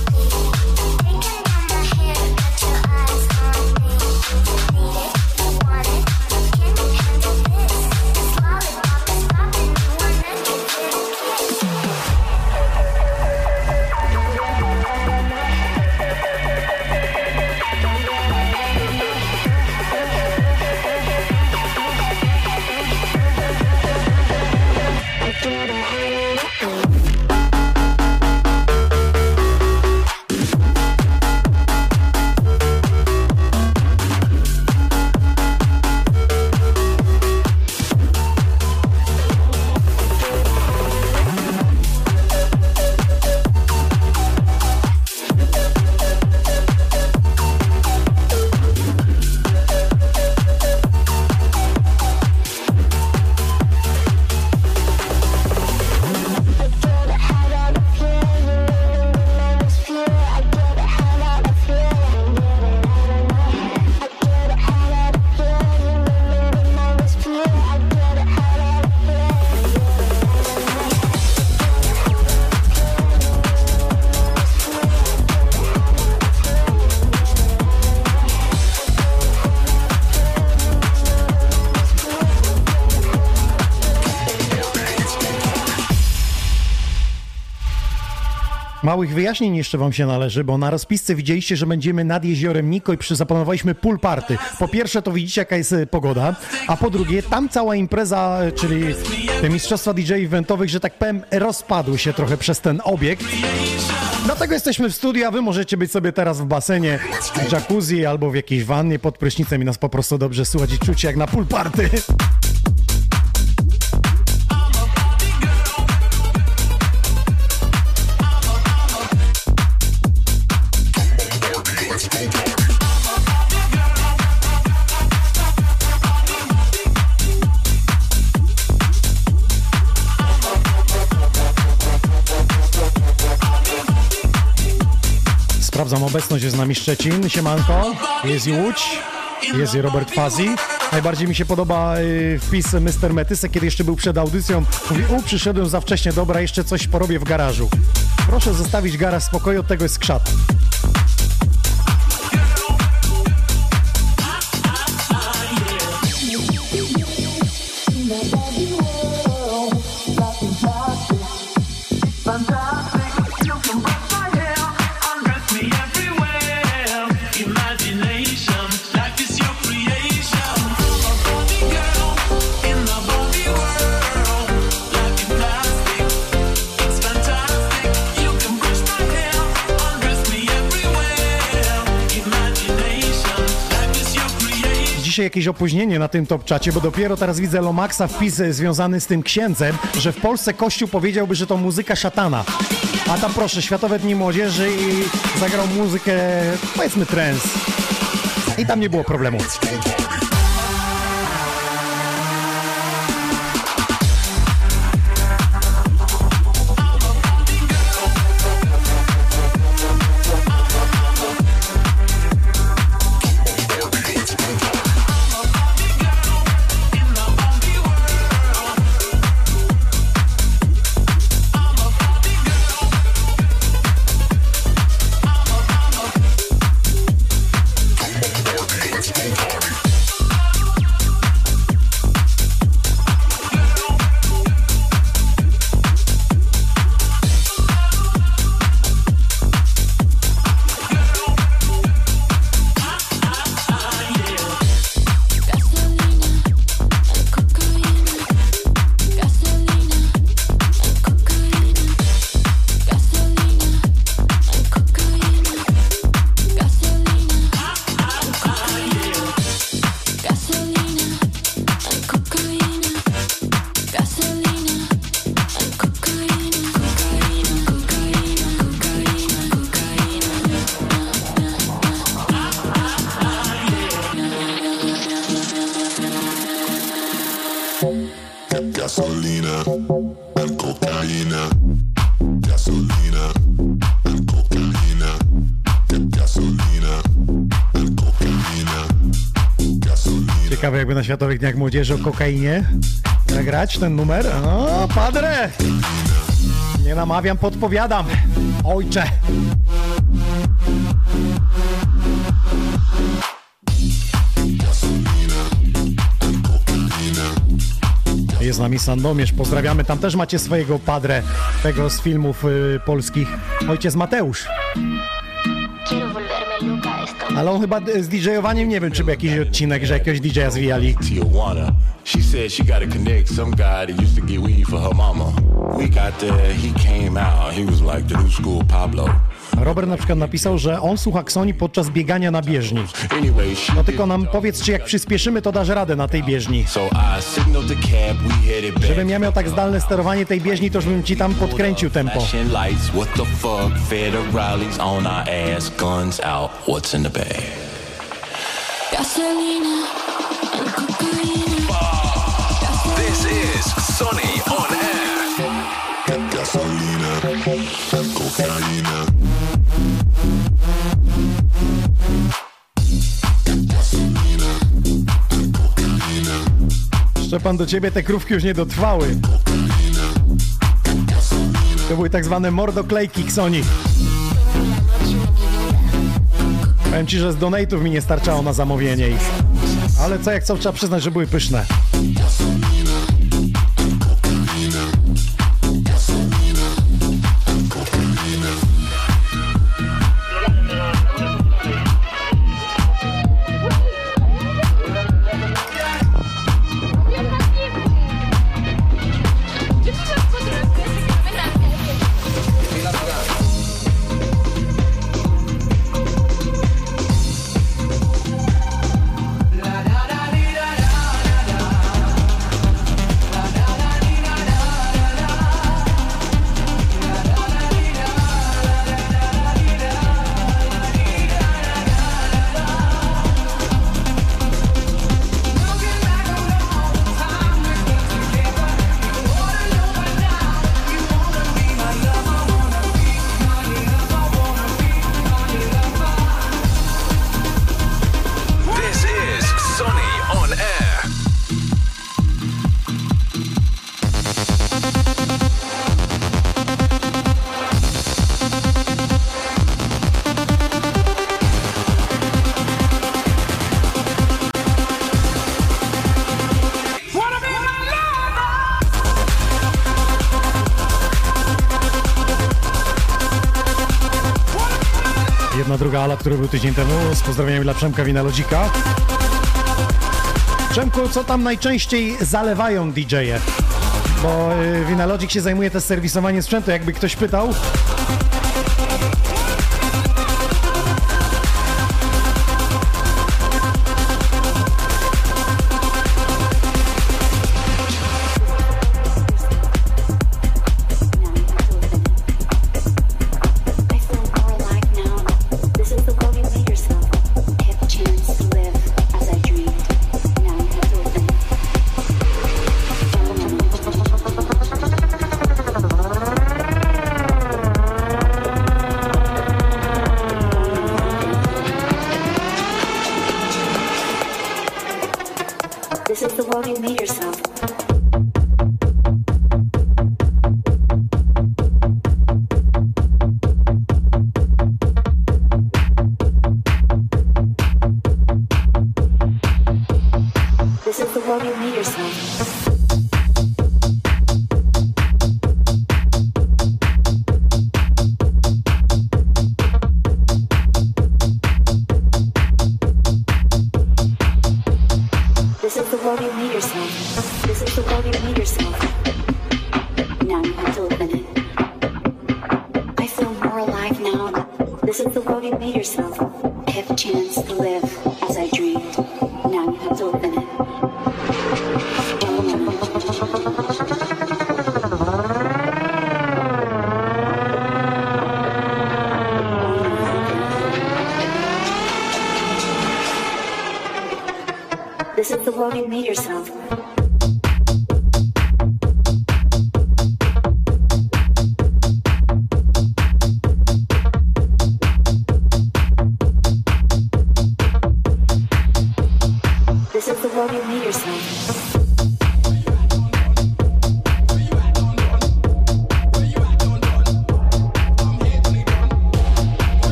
Małych wyjaśnień jeszcze wam się należy, bo na rozpisce widzieliście, że będziemy nad jeziorem Niko i zaplanowaliśmy pool party. Po pierwsze to widzicie jaka jest e, pogoda, a po drugie tam cała impreza, e, czyli te mistrzostwa DJ eventowych, że tak powiem, rozpadły się trochę przez ten obiekt. Dlatego jesteśmy w studiu, a wy możecie być sobie teraz w basenie, w jacuzzi albo w jakiejś wannie pod prysznicem i nas po prostu dobrze słuchać i czuć jak na pool party. Obecność, jest z nami Szczecin, siemanko, jest i Łódź, jest i Robert Fazi. Najbardziej mi się podoba y, wpis Mr. Metysek, kiedy jeszcze był przed audycją. Mówi, u, przyszedłem za wcześnie, dobra, jeszcze coś porobię w garażu. Proszę zostawić garaż w spokoju, od tego jest skrzat. Dzisiaj jakieś opóźnienie na tym top czacie, bo dopiero teraz widzę Lomaxa wpis związany z tym księdzem, że w Polsce Kościół powiedziałby, że to muzyka szatana. A tam proszę, Światowe Dni Młodzieży i zagrał muzykę, powiedzmy trance. I tam nie było problemu. Światowych Dniach Młodzieży o kokainie zagrać ten numer. O, padre! Nie namawiam, podpowiadam. Ojcze! Jest z nami Sandomierz, pozdrawiamy. Tam też macie swojego padre, tego z filmów y, polskich. Ojciec Mateusz. Ale on chyba y, z DJ-owaniem, nie wiem, czy był jakiś odcinek, że jakiegoś DJ-a zwijali. She said she connect some guy that used to get weed for her mama. We got there, he came out. He was like the new school Pablo. Robert na przykład napisał, że on słucha Ksoni podczas biegania na bieżni. No tylko nam powiedz, czy jak przyspieszymy, to dasz radę na tej bieżni. Żebym ja miał tak zdalne sterowanie tej bieżni, to już bym ci tam podkręcił tempo. Flashing Do ciebie te krówki już nie dotrwały. To były tak zwane mordoklejki Ksoni. Powiem ci, że z donate'ów mi nie starczało na zamówienie ich. Ale co jak co, trzeba przyznać, że były pyszne. który był tydzień temu. Z pozdrowieniami dla Przemka Winalodzika. Przemku, co tam najczęściej zalewają DJ-e? Bo y, Winalodzik się zajmuje też serwisowaniem sprzętu. Jakby ktoś pytał,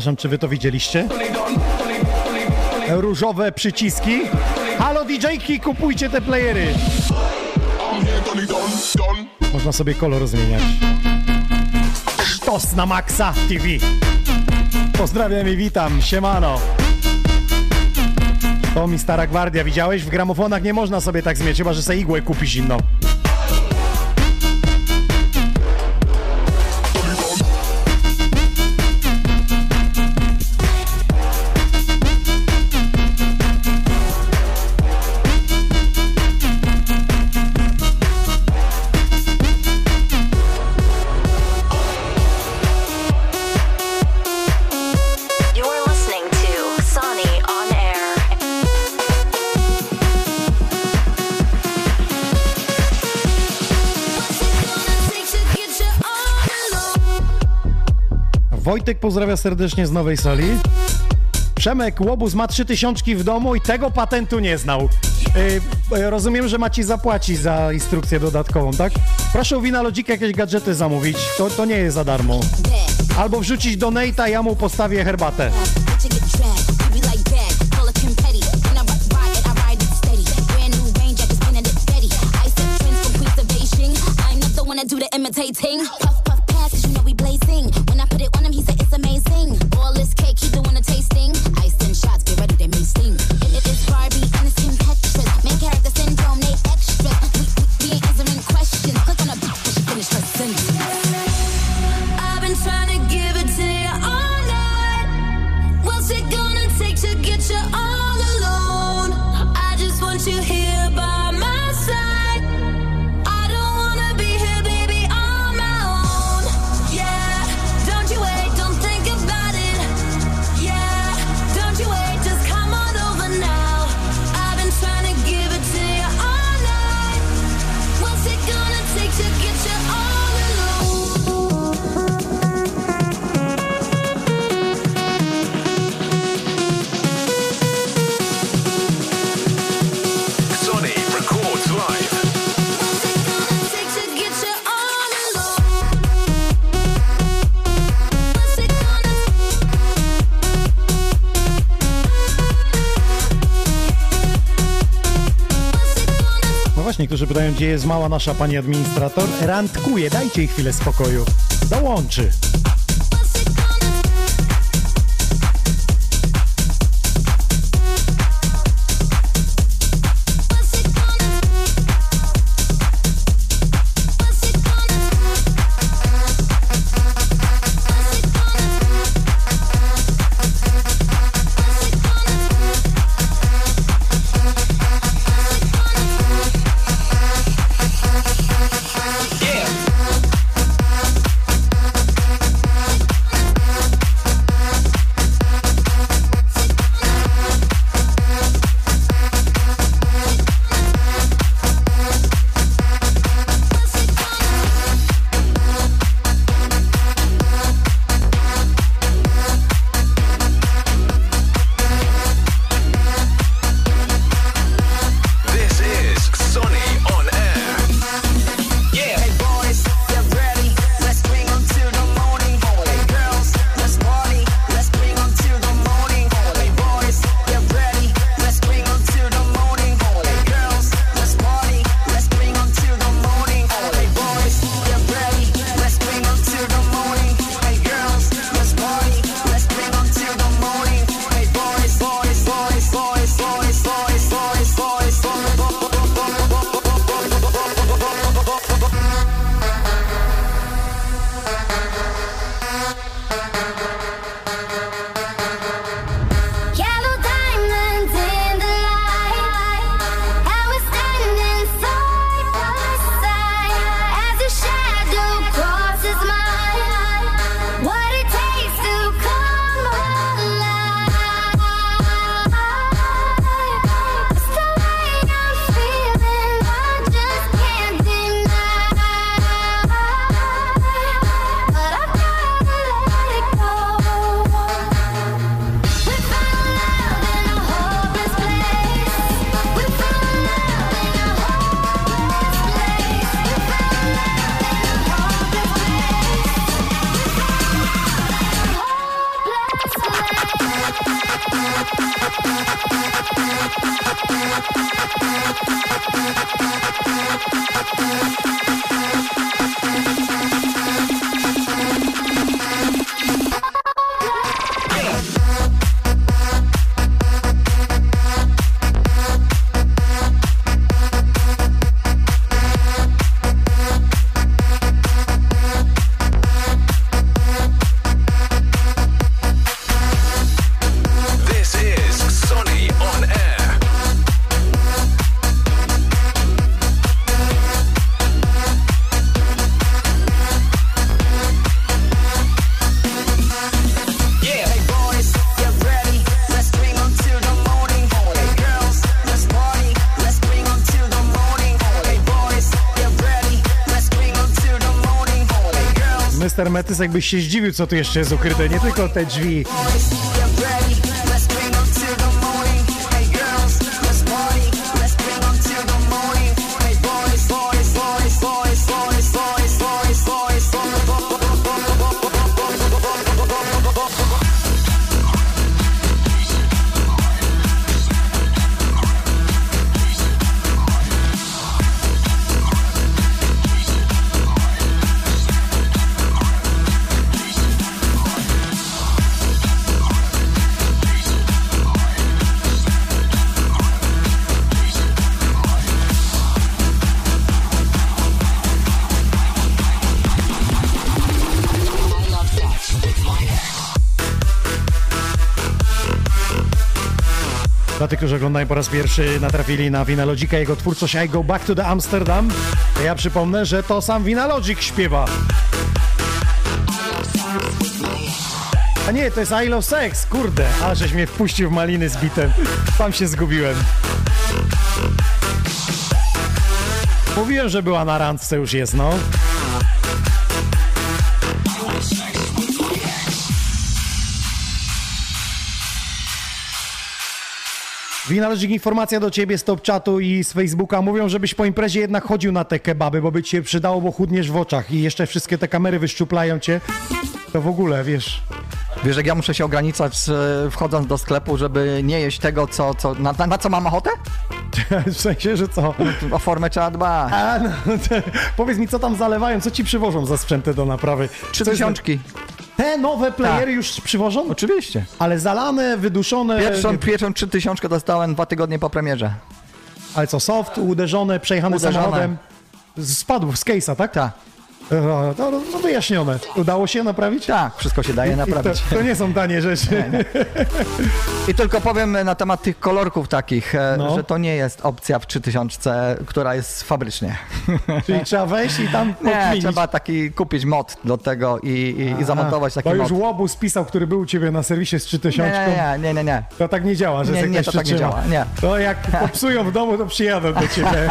przepraszam, czy wy to widzieliście? Różowe przyciski. Halo DJ-ki, kupujcie te playery. Można sobie kolor zmieniać. Sztos na Maxa TV. Pozdrawiam i witam, siemano. To mi stara gwardia, widziałeś? W gramofonach nie można sobie tak zmieniać, chyba że se igłę kupisz inną. Wojtek pozdrawia serdecznie z nowej sali. Przemek Łobuz ma trzy tysiączki w domu i tego patentu nie znał. Yy, rozumiem, że ma zapłaci za instrukcję dodatkową, tak? Proszę u Winalodzika jakieś gadżety zamówić, to, to nie jest za darmo. Albo wrzucić do Nate'a, ja mu postawię herbatę. pytają, gdzie jest mała nasza pani administrator. Randkuje, dajcie jej chwilę spokoju. Dołączy. Metys jakbyś się zdziwił, co tu jeszcze jest ukryte. Nie tylko te drzwi Tych, którzy oglądają po raz pierwszy, natrafili na Vinalogica, jego twórczość I Go Back to the Amsterdam. Ja przypomnę, że to sam Vinalogic śpiewa. A nie, to jest I Love Sex, kurde. A, żeś mnie wpuścił w maliny z bitem. Tam się zgubiłem. Mówiłem, że była na randce, już jest, no. Winalogic, informacja do ciebie z top czatu i z Facebooka. Mówią, żebyś po imprezie jednak chodził na te kebaby, bo by ci się przydało, bo chudniesz w oczach i jeszcze wszystkie te kamery wyszczuplają cię. To w ogóle, wiesz... Wiesz, jak ja muszę się ograniczać e, wchodząc do sklepu, żeby nie jeść tego, co, co na, na, na co mam ochotę? w sensie, że co? O formę trzeba dbać. A, no, to, powiedz mi, co tam zalewają, co ci przywożą za sprzęty do naprawy? Trzy Co jest- tysiączki. Te nowe playery Tak. już przywożą? Oczywiście. Ale zalane, wyduszone... Pierwszą, pierwszą trzy tysiączkę dostałem dwa tygodnie po premierze. Ale co, soft, uderzone, przejechane Uderzone. samochodem? Spadł z case'a, tak? Tak. No, to no, wyjaśnione. Udało się naprawić? Tak, wszystko się daje naprawić. To, to nie są tanie rzeczy. I tylko powiem na temat tych kolorków takich, e, No. że to nie jest opcja w 3000, która jest fabrycznie. Czyli trzeba wejść i tam Nie, trzeba taki kupić mod do tego i, i, i zamontować taki Bo już mod. łobuz pisał, który był u ciebie na serwisie z 3000. Nie, nie, nie, nie, nie. To tak nie działa, że Nie, nie, to tak nie działa, nie. To jak popsują w domu, to przyjadą do ciebie.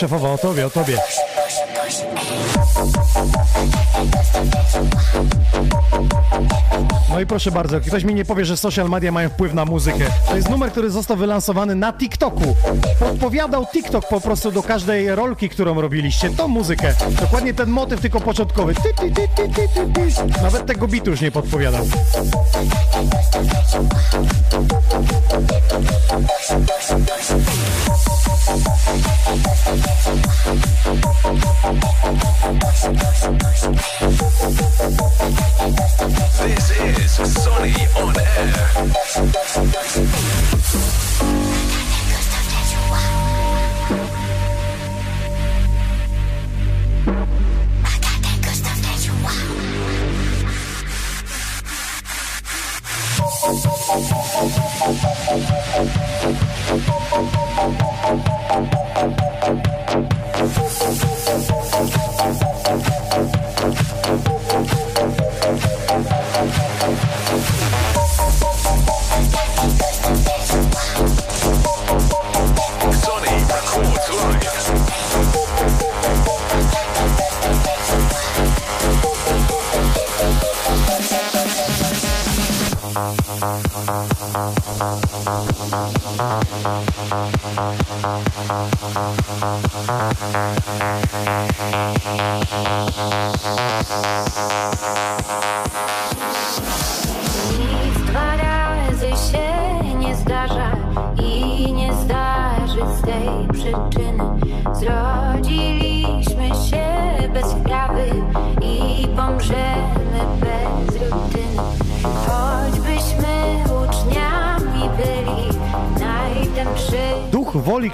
szefowa, o tobie, o tobie. No i proszę bardzo, ktoś mi nie powie, że social media mają wpływ na muzykę. To jest numer, który został wylansowany na TikToku. Podpowiadał TikTok po prostu do każdej rolki, którą robiliście. Tą muzykę. Dokładnie ten motyw, tylko początkowy. Nawet tego bitu już nie podpowiadał.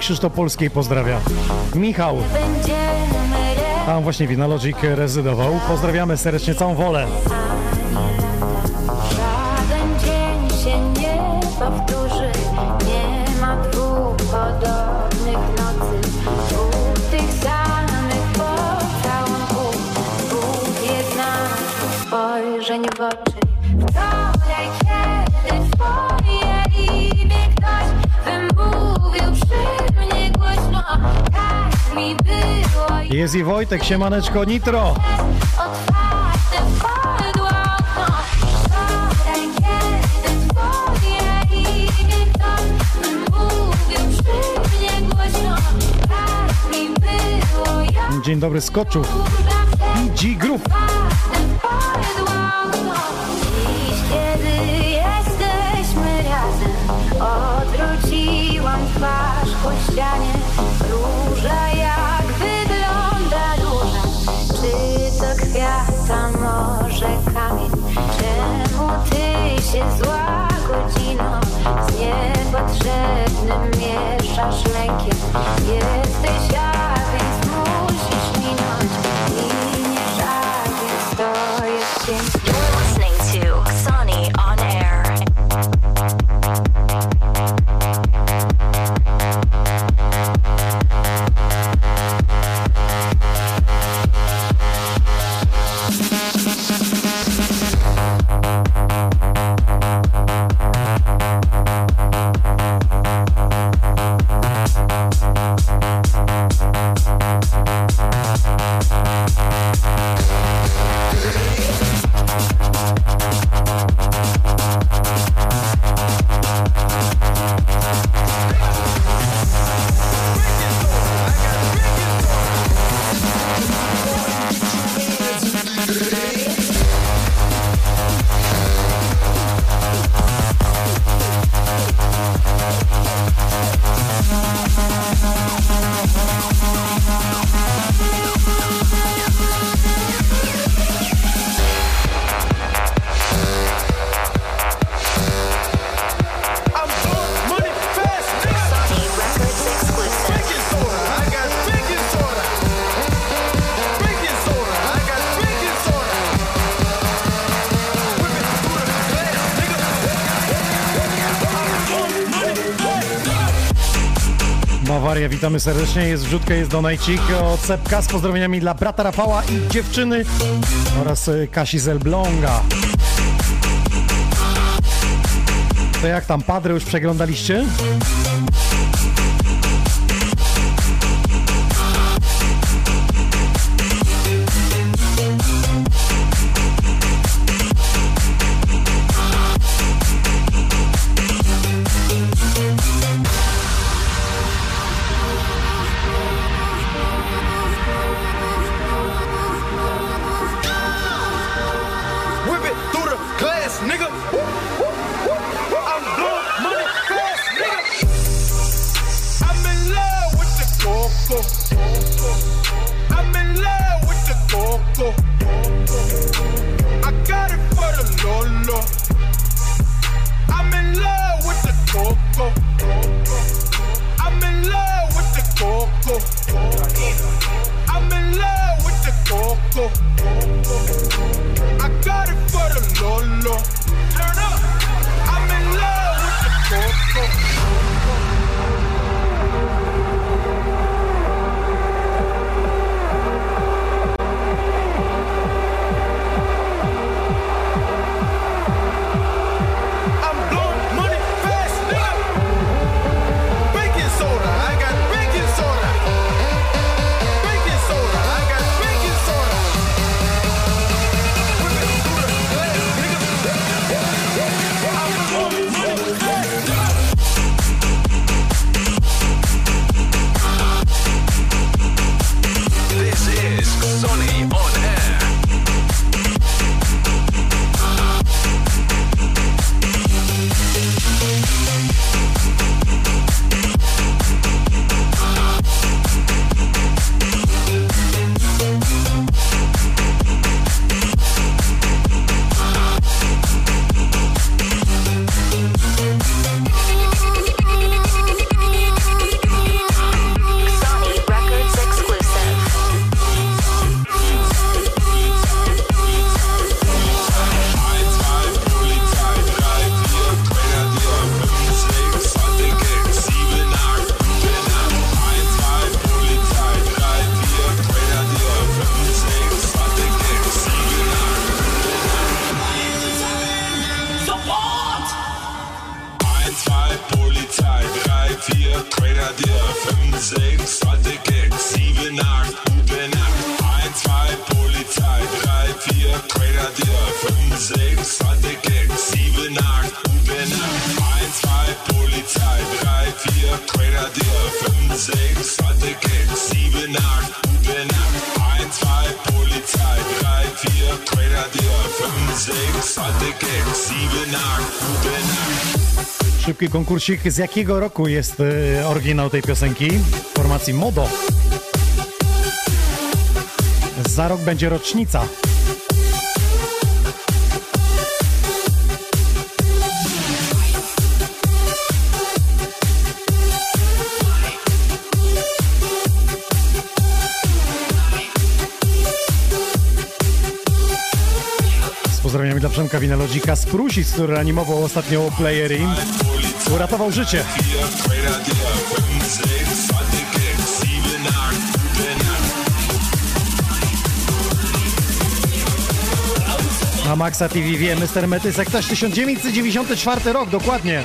Krzysztof Polskiej pozdrawia. Michał. Tam właśnie Winalogic rezydował. Pozdrawiamy serdecznie całą wolę. Jest i Wojtek, siemaneczko Nitro. Dzień dobry, Skoczów. G Group. masz lękiem Jesteś witamy serdecznie. Jest wrzutka, jest donajcik od Sepka z pozdrowieniami dla brata Rafała i dziewczyny oraz e, Kasi z To jak tam, Padre już przeglądaliście? Grenadier, 5, 6, hatte Gags, 7, 8, gute Nacht. 1, 2, Polizei, 3, 4, Grenadier, 5, 6, hatte Gags, 7, 8, gute Nacht. 1, 2, Polizei, 3, 4, Grenadier, 5, 6, hatte Gags, Szybki konkursik. Z jakiego roku jest e, oryginał tej piosenki? Formacji Modo. Za rok będzie rocznica. Pozdrowieniami dla Przemka Winalogika z Prusis, który animował ostatnio Playery. Uratował życie. 4, Grenadier, 5, 6, hatte Gags, 7, 8, gute Nacht. Na Maxa TV wie Mr. Metysek też 1994 rok, dokładnie.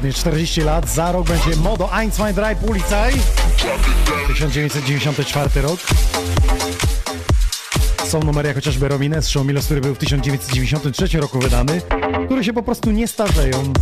Dokładnie 40 lat, za rok będzie Modo 1, 2, 3 Polizei. 1994 rok. Są numery jak chociażby Romines Show Milos, który był w 1993 roku wydany, które się po prostu nie starzeją.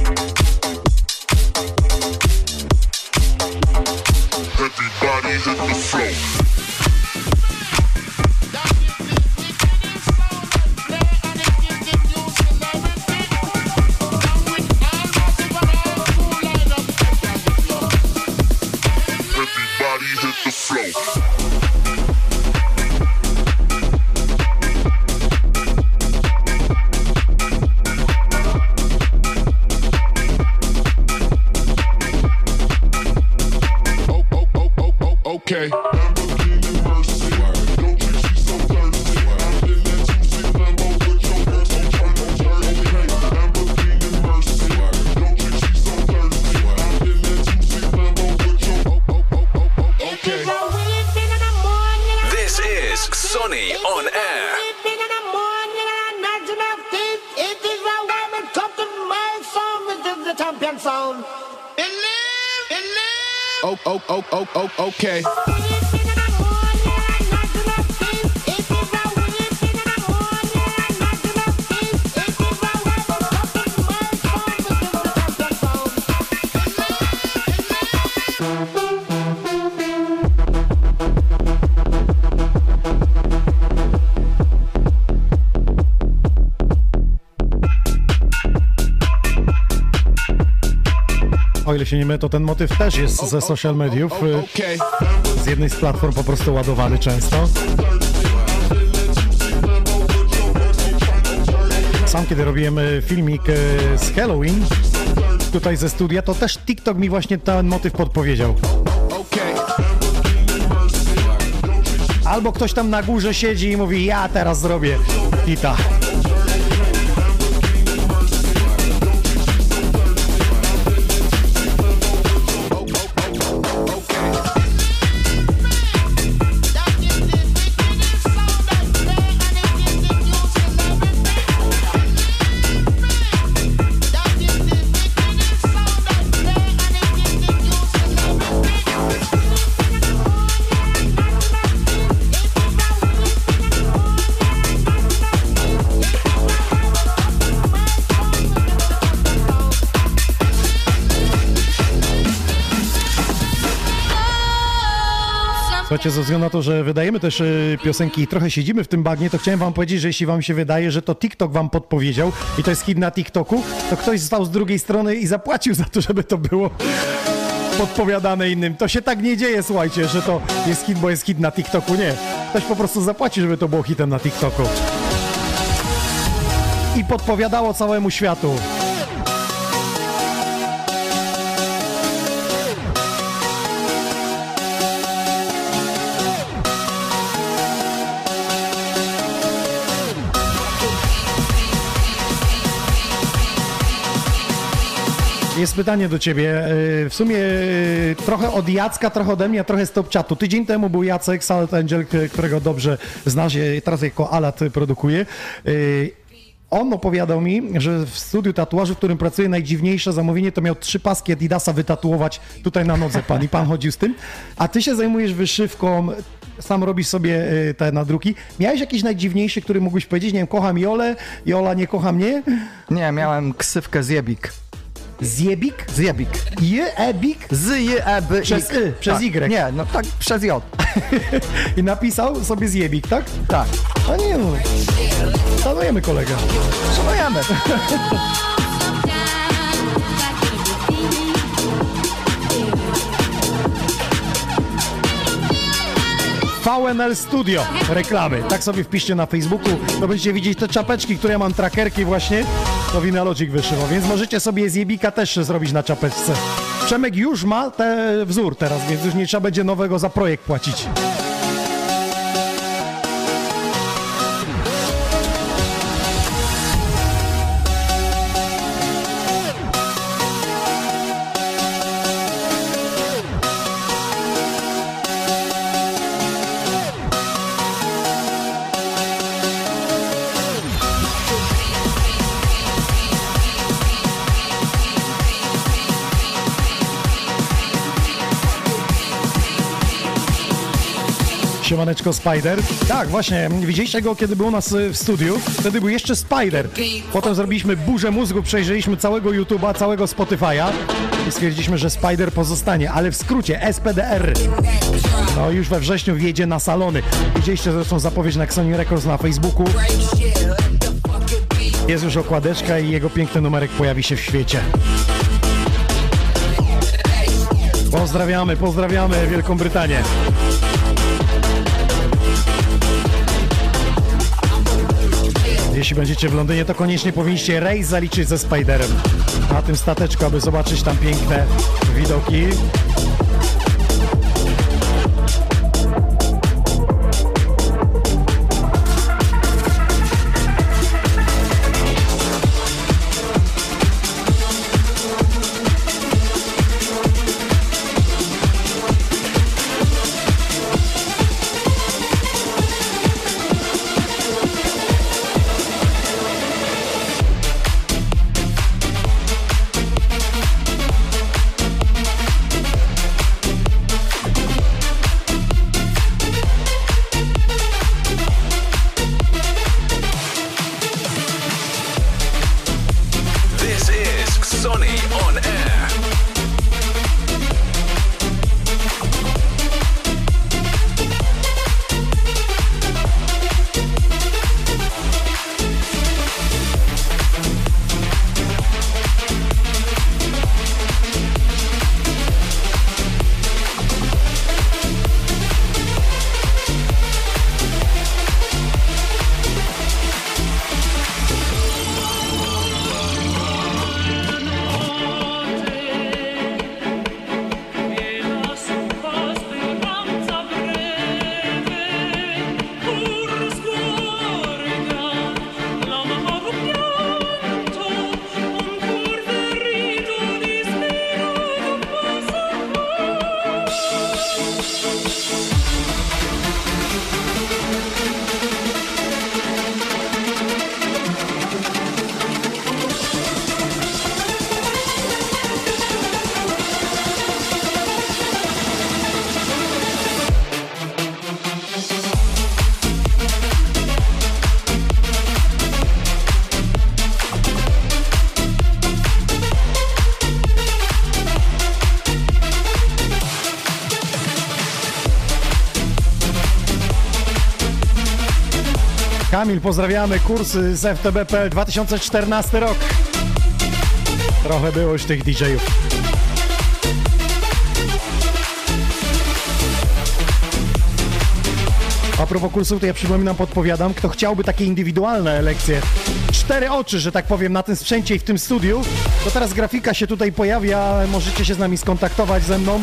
Się nie mylę, to ten motyw też jest ze social mediów. y. Z jednej z platform po prostu ładowany często. Sam kiedy robiłem y, filmik y, z Halloween tutaj ze studia, to też TikTok mi właśnie ten motyw podpowiedział. Albo ktoś tam na górze siedzi i mówi, ja teraz zrobię hita. Słuchajcie, ze względu na to, że wydajemy też y, piosenki i trochę siedzimy w tym bagnie, to chciałem wam powiedzieć, że jeśli wam się wydaje, że to TikTok wam podpowiedział i to jest hit na TikToku, to ktoś stał z drugiej strony i zapłacił za to, żeby to było podpowiadane innym. To się tak nie dzieje, słuchajcie, że to jest hit, bo jest hit na TikToku. Nie. Ktoś po prostu zapłaci, żeby to było hitem na TikToku. I podpowiadało całemu światu. Jest pytanie do ciebie. Yy, W sumie yy, trochę od Jacka, trochę ode mnie, a trochę z top chatu. Tydzień temu był Jacek, Salad Angel, którego dobrze znasz, yy, teraz jako Alat produkuje. On opowiadał mi, że w studiu tatuażu, w którym pracuje, najdziwniejsze zamówienie to miał trzy paski Adidasa wytatuować tutaj na nodze pan i pan chodził z tym. A ty się zajmujesz wyszywką, sam robisz sobie y, te nadruki. Miałeś jakiś najdziwniejszy, który mógłbyś powiedzieć, nie wiem, kocham Jolę, Jola nie kocha mnie? Nie, miałem ksywkę Zjebik. Zjebik? Zjebik. Je-ebik? Z, je, e, b, Przez Y, przez tak. Y. Nie, no tak, przez J. I napisał sobie zjebik, tak? Tak. A nie no. Szanujemy kolegę. Szanujemy. VNL Studio reklamy. Tak sobie wpiszcie na Facebooku, to będziecie widzieć te czapeczki, które ja mam trackerki właśnie, to Winalogic wyszywał, więc możecie sobie zjebika też zrobić na czapeczce. Przemek już ma te wzór teraz, więc już nie trzeba będzie nowego za projekt płacić. Siemaneczko Spider. Tak, właśnie, widzieliście go, kiedy był u nas y, w studiu. Wtedy był jeszcze Spider. Potem zrobiliśmy burzę mózgu, przejrzeliśmy całego YouTube'a, całego Spotify'a i stwierdziliśmy, że Spider pozostanie, ale w skrócie SPDR. No już we wrześniu wjedzie na salony. Widzieliście zresztą zapowiedź na Xoni Records na Facebooku. Jest już okładeczka i jego piękny numerek pojawi się w świecie. Pozdrawiamy, pozdrawiamy Wielką Brytanię. Jeśli będziecie w Londynie, to koniecznie powinniście rejs zaliczyć ze Spiderem na tym stateczku, aby zobaczyć tam piękne widoki. Kamil, pozdrawiamy. Kursy z FTB.pl 2014 rok. Trochę było już tych DJ-ów. A propos kursów, to ja przypominam, podpowiadam, kto chciałby takie indywidualne lekcje, cztery oczy, że tak powiem, na tym sprzęcie i w tym studiu, to teraz grafika się tutaj pojawia, możecie się z nami skontaktować ze mną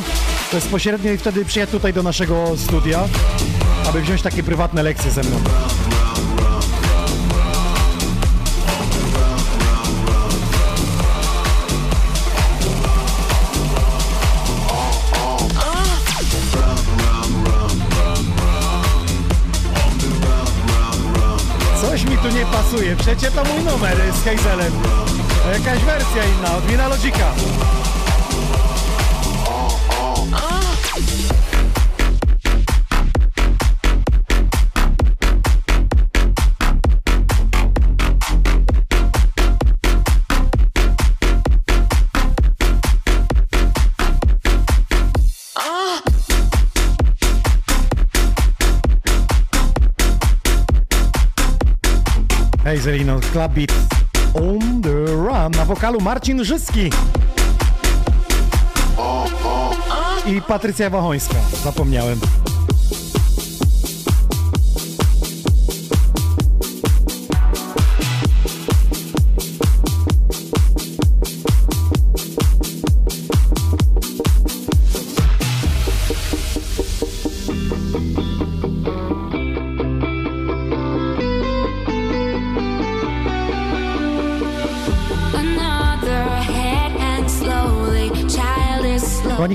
bezpośrednio i wtedy przyjechać tutaj do naszego studia, aby wziąć takie prywatne lekcje ze mną. Pasuje, to mój numer z Hazelem. Jakaś wersja inna, od Wina Lodzika. Hazelino, Club Beat on the run. Na wokalu Marcin Żyski. I Patrycja Wachońska. Zapomniałem.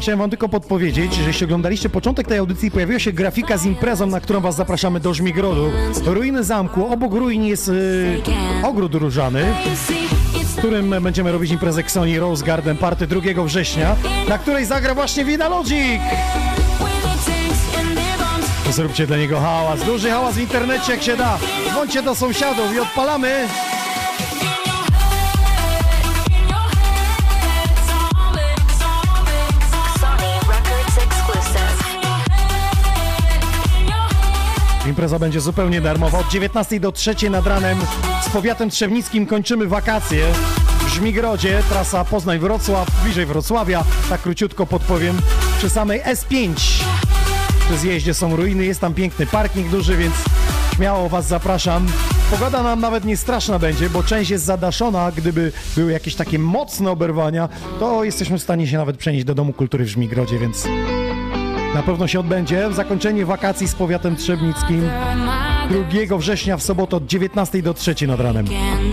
Kochani, chciałem wam tylko podpowiedzieć, że jeśli oglądaliście początek tej audycji, pojawiła się grafika z imprezą, na którą was zapraszamy do Żmigrodu. Ruiny zamku, obok ruin jest y, ogród różany, w którym będziemy robić imprezę Sony Rose Garden Party 2 września, na której zagra właśnie Wina Logic. Zróbcie dla niego hałas, duży hałas w internecie jak się da. Dzwońcie do sąsiadów i odpalamy. Impreza będzie zupełnie darmowa. Od 19 do 3 nad ranem z powiatem trzebnickim kończymy wakacje. W Żmigrodzie, trasa Poznań-Wrocław, bliżej Wrocławia, tak króciutko podpowiem, przy samej S5. Przy zjeździe są ruiny, jest tam piękny parking duży, więc śmiało Was zapraszam. Pogoda nam nawet nie straszna będzie, bo część jest zadaszona. Gdyby były jakieś takie mocne oberwania, to jesteśmy w stanie się nawet przenieść do Domu Kultury w Żmigrodzie, więc na pewno się odbędzie. Zakończenie wakacji z powiatem trzebnickim 2 września w sobotę od 19 do 3 nad ranem. Getting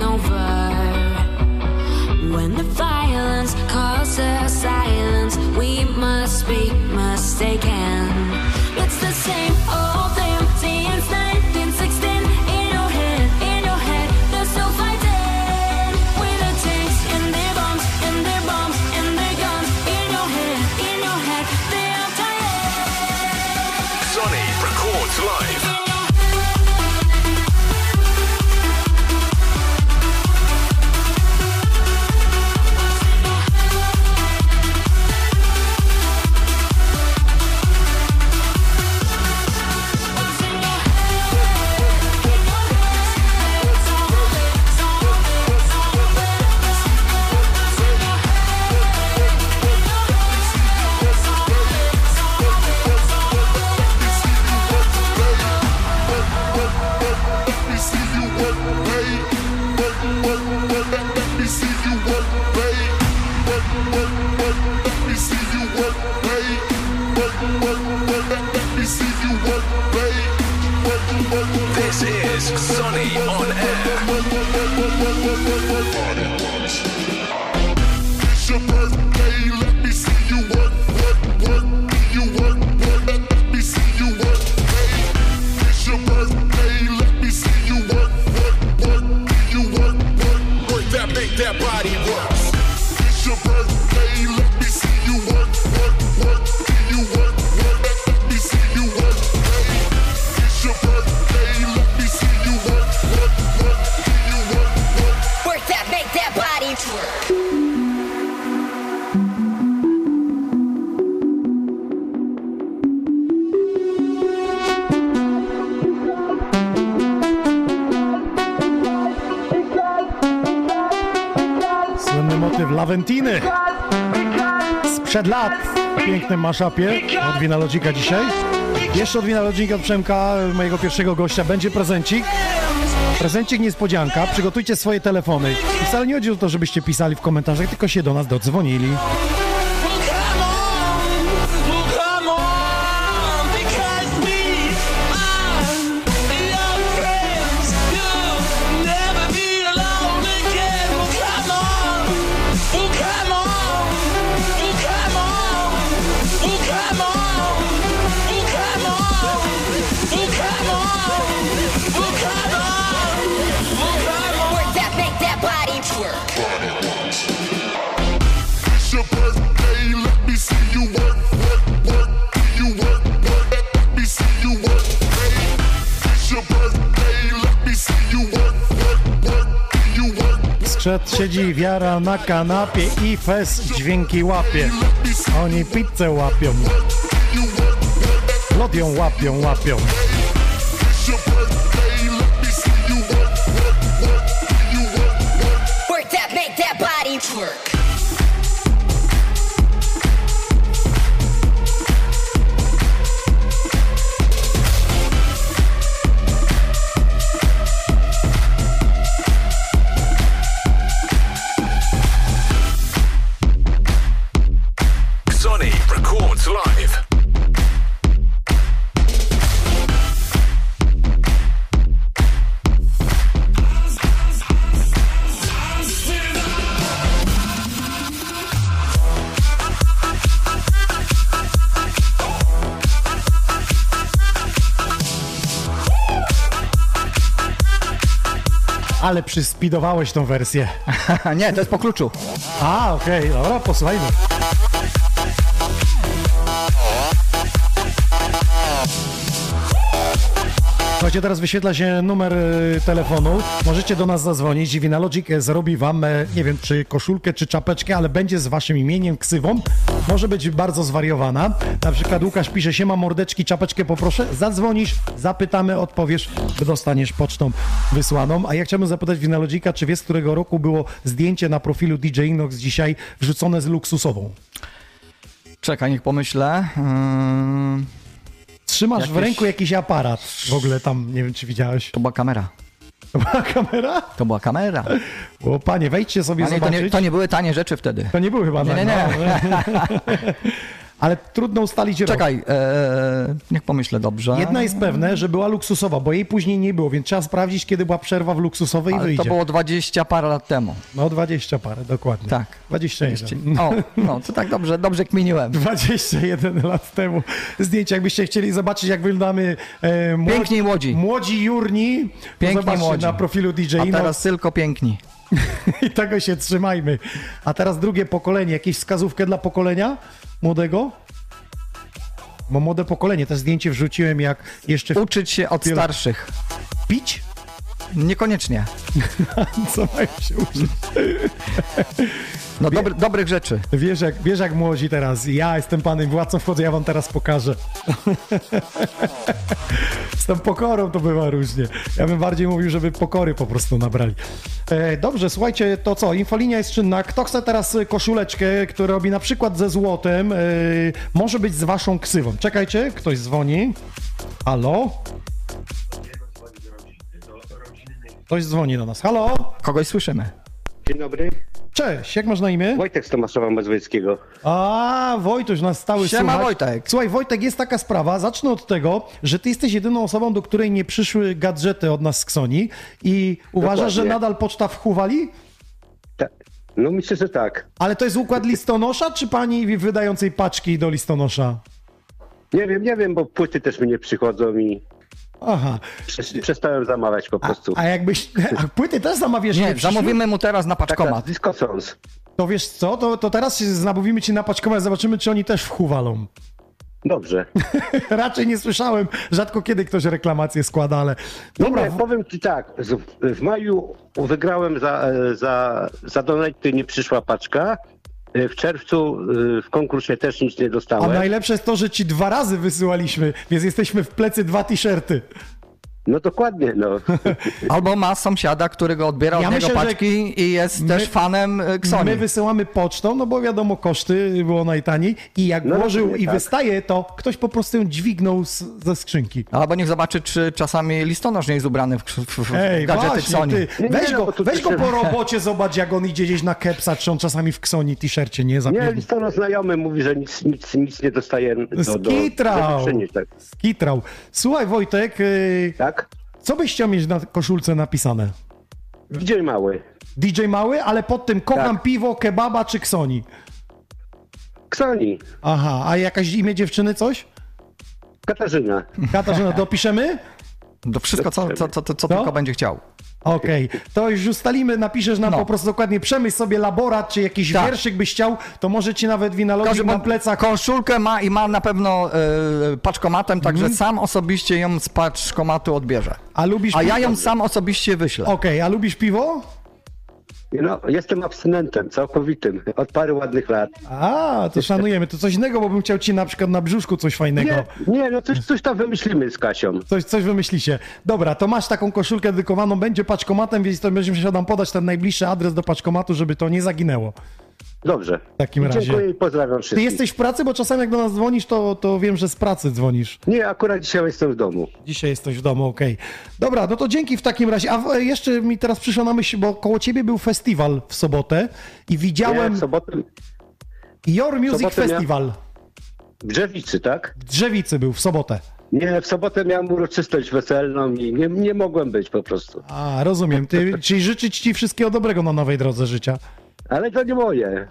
Lawentiny. Sprzed lat. W pięknym maszapie od Wina Lodzika dzisiaj. Jeszcze od Wina Lodzika od Przemka, mojego pierwszego gościa, będzie prezencik. Prezencik niespodzianka. Przygotujcie swoje telefony. Wcale nie chodzi o to, żebyście pisali w komentarzach, tylko się do nas dodzwonili. Skrzet siedzi wiara na kanapie i fes dźwięki łapie. Oni pizzę łapią. Lod ją łapią, łapią. Ale przyspidowałeś tą wersję. Nie, to jest po kluczu. A, okej, dobra, posłuchajmy. Teraz wyświetla się numer y, telefonu. Możecie do nas zadzwonić. Vinalogic e, zrobi wam, e, nie wiem, czy koszulkę, czy czapeczkę, ale będzie z waszym imieniem, ksywą. Może być bardzo zwariowana. Na przykład Łukasz pisze, siema mordeczki, czapeczkę poproszę. Zadzwonisz, zapytamy, odpowiesz, dostaniesz pocztą wysłaną. A ja chciałbym zapytać Vinalogica, czy wie, z którego roku było zdjęcie na profilu DJ Inox dzisiaj wrzucone z luksusową? Czekaj, niech pomyślę. Yy, Trzymasz w Jakieś- ręku jakiś aparat. W ogóle tam, nie wiem, czy widziałeś. to była kamera. To była kamera? To była kamera. O panie, wejdźcie sobie to zobaczyć. nie, to nie były tanie rzeczy wtedy. To nie były chyba Nie, nie, nie. no. Ale trudno ustalić rok. Czekaj, e, niech pomyślę dobrze. Jedna jest pewne, że była luksusowa, bo jej później nie było, więc trzeba sprawdzić, kiedy była przerwa w luksusowej i Ale wyjdzie. to było 20 parę lat temu. No 20 parę, dokładnie. Tak. 21. O, no to tak dobrze, dobrze kminiłem. 21 lat temu zdjęcie. Jakbyście chcieli zobaczyć, jak wyglądamy e, młodzi, Piękni młodzi. młodzi jurni, Piękni młodzi. na profilu DJ A Inox. teraz tylko piękni. I tego się trzymajmy. A teraz drugie pokolenie. Jakieś wskazówkę dla pokolenia młodego? Bo młode pokolenie, też zdjęcie wrzuciłem jak jeszcze w... Uczyć się od starszych. pić? Niekoniecznie. Co mają się uczyć? No dobry, dobrych rzeczy. Wiesz jak, wiesz jak młodzi teraz. Ja jestem panem władcą, wchodzę, ja wam teraz pokażę. Z tą pokorą to bywa różnie. Ja bym bardziej mówił, żeby pokory po prostu nabrali. E, dobrze, słuchajcie, to co? Infolinia jest czynna. Kto chce teraz koszuleczkę, która robi na przykład ze złotem, e, może być z waszą ksywą. Czekajcie, ktoś dzwoni. Halo? Ktoś dzwoni do nas. Halo? Kogoś słyszymy. Dzień dobry. Cześć, jak masz na imię? Wojtek z Tomaszowa Mazowieckiego. A, Wojtuś, nas stały Siema, słuchać. Wojtek. Słuchaj, Wojtek, jest taka sprawa, zacznę od tego, że ty jesteś jedyną osobą, do której nie przyszły gadżety od nas z Ksoni i uważasz, że Dokładnie. nadal poczta w Huwali? Ta, no myślę, że tak. Ale to jest układ listonosza, czy pani wydającej paczki do listonosza? Nie wiem, nie wiem, bo płyty też mi nie przychodzą i Aha. przes- przestałem zamawiać po prostu. A jakbyś... A płyty też zamawiasz? Nie, zamówimy mu teraz na Tak, tak, paczkomat. Disco Sons. To wiesz co, to, to teraz się zamówimy ci na paczkomat, zobaczymy, czy oni też w Huwalą. Dobrze. Raczej nie słyszałem, rzadko kiedy ktoś reklamację składa, ale... Dobra, Dobra, powiem ci tak. W maju wygrałem za, za, za donate nie przyszła paczka. E, W czerwcu e, w konkursie też nic nie A dostałem. najlepsze jest to, że ci dwa razy wysyłaliśmy, więc jesteśmy w plecy dwa t-shirty. No dokładnie, no. Albo ma sąsiada, który go odbiera Ja od niego myślę, paczki i jest my- też fanem e, Xoni. My wysyłamy pocztą, no bo wiadomo, koszty było najtaniej i jak No włożył rozumiem, i tak. wystaje, to ktoś po prostu ją dźwignął z, ze skrzynki. Albo niech zobaczy, czy czasami listonosz nie jest ubrany w, w, w Ej, gadżety właśnie, Xoni. ty, Nie, weź, no, go, weź go po robocie, zobacz jak on idzie gdzieś na kepsa, czy on czasami w Ksoni t-shircie nie Nie, zapierdzi. listonosz znajomy mówi, że nic, nic, nic nie dostaje do, do, Skitrał. przynieść, tak. Skitrał. Słuchaj Wojtek, yy, tak? Co byś chciał mieć na koszulce napisane? DJ mały. DJ Mały, ale pod tym kocham Tak. piwo, kebaba czy Ksoni? Ksoni. Aha, a jakaś imię dziewczyny, coś? Katarzyna. Katarzyna, dopiszemy? Do wszystko, co, co, co, co, No. tylko będzie chciał. Okej, to już ustalimy, napiszesz nam No. po prostu dokładnie, przemyśl sobie laborat, czy jakiś Tak. wierszyk byś chciał, to może ci nawet Każdy winalogik na plecach. koszulkę ma i ma na pewno e, paczkomatem, także Mhm. sam osobiście ją z paczkomatu odbierze. A lubisz A ja ją sam osobiście wyślę. Okej, a lubisz piwo? No, jestem abstynentem, całkowitym, od paru ładnych lat. A, to szanujemy. To coś innego, bo bym chciał ci na przykład na brzuszku coś fajnego. Nie, nie, no coś, coś tam wymyślimy z Kasią. Coś, coś wymyślicie. Dobra, to masz taką koszulkę dedykowaną, będzie paczkomatem, więc to będziesz musiał nam podać ten najbliższy adres do paczkomatu, żeby to nie zaginęło. Dobrze. W takim I razie. Dziękuję i pozdrawiam Ty wszystkich. jesteś w pracy, bo czasami jak do nas dzwonisz, to, to wiem, że z pracy dzwonisz. Nie, akurat dzisiaj jestem w domu. Dzisiaj jesteś w domu, okej. Dobra, no to dzięki w takim razie. A w- jeszcze mi teraz przyszło na myśl, bo koło ciebie był festiwal w sobotę i widziałem Nie, w sobotę Your Music sobotę Festival. w Drzewicy, tak? W Drzewicy był w sobotę. Nie, w sobotę miałem uroczystość weselną i nie, nie mogłem być po prostu. A, rozumiem. Ty, czyli życzyć ci wszystkiego dobrego na nowej drodze życia. Ale to nie moje.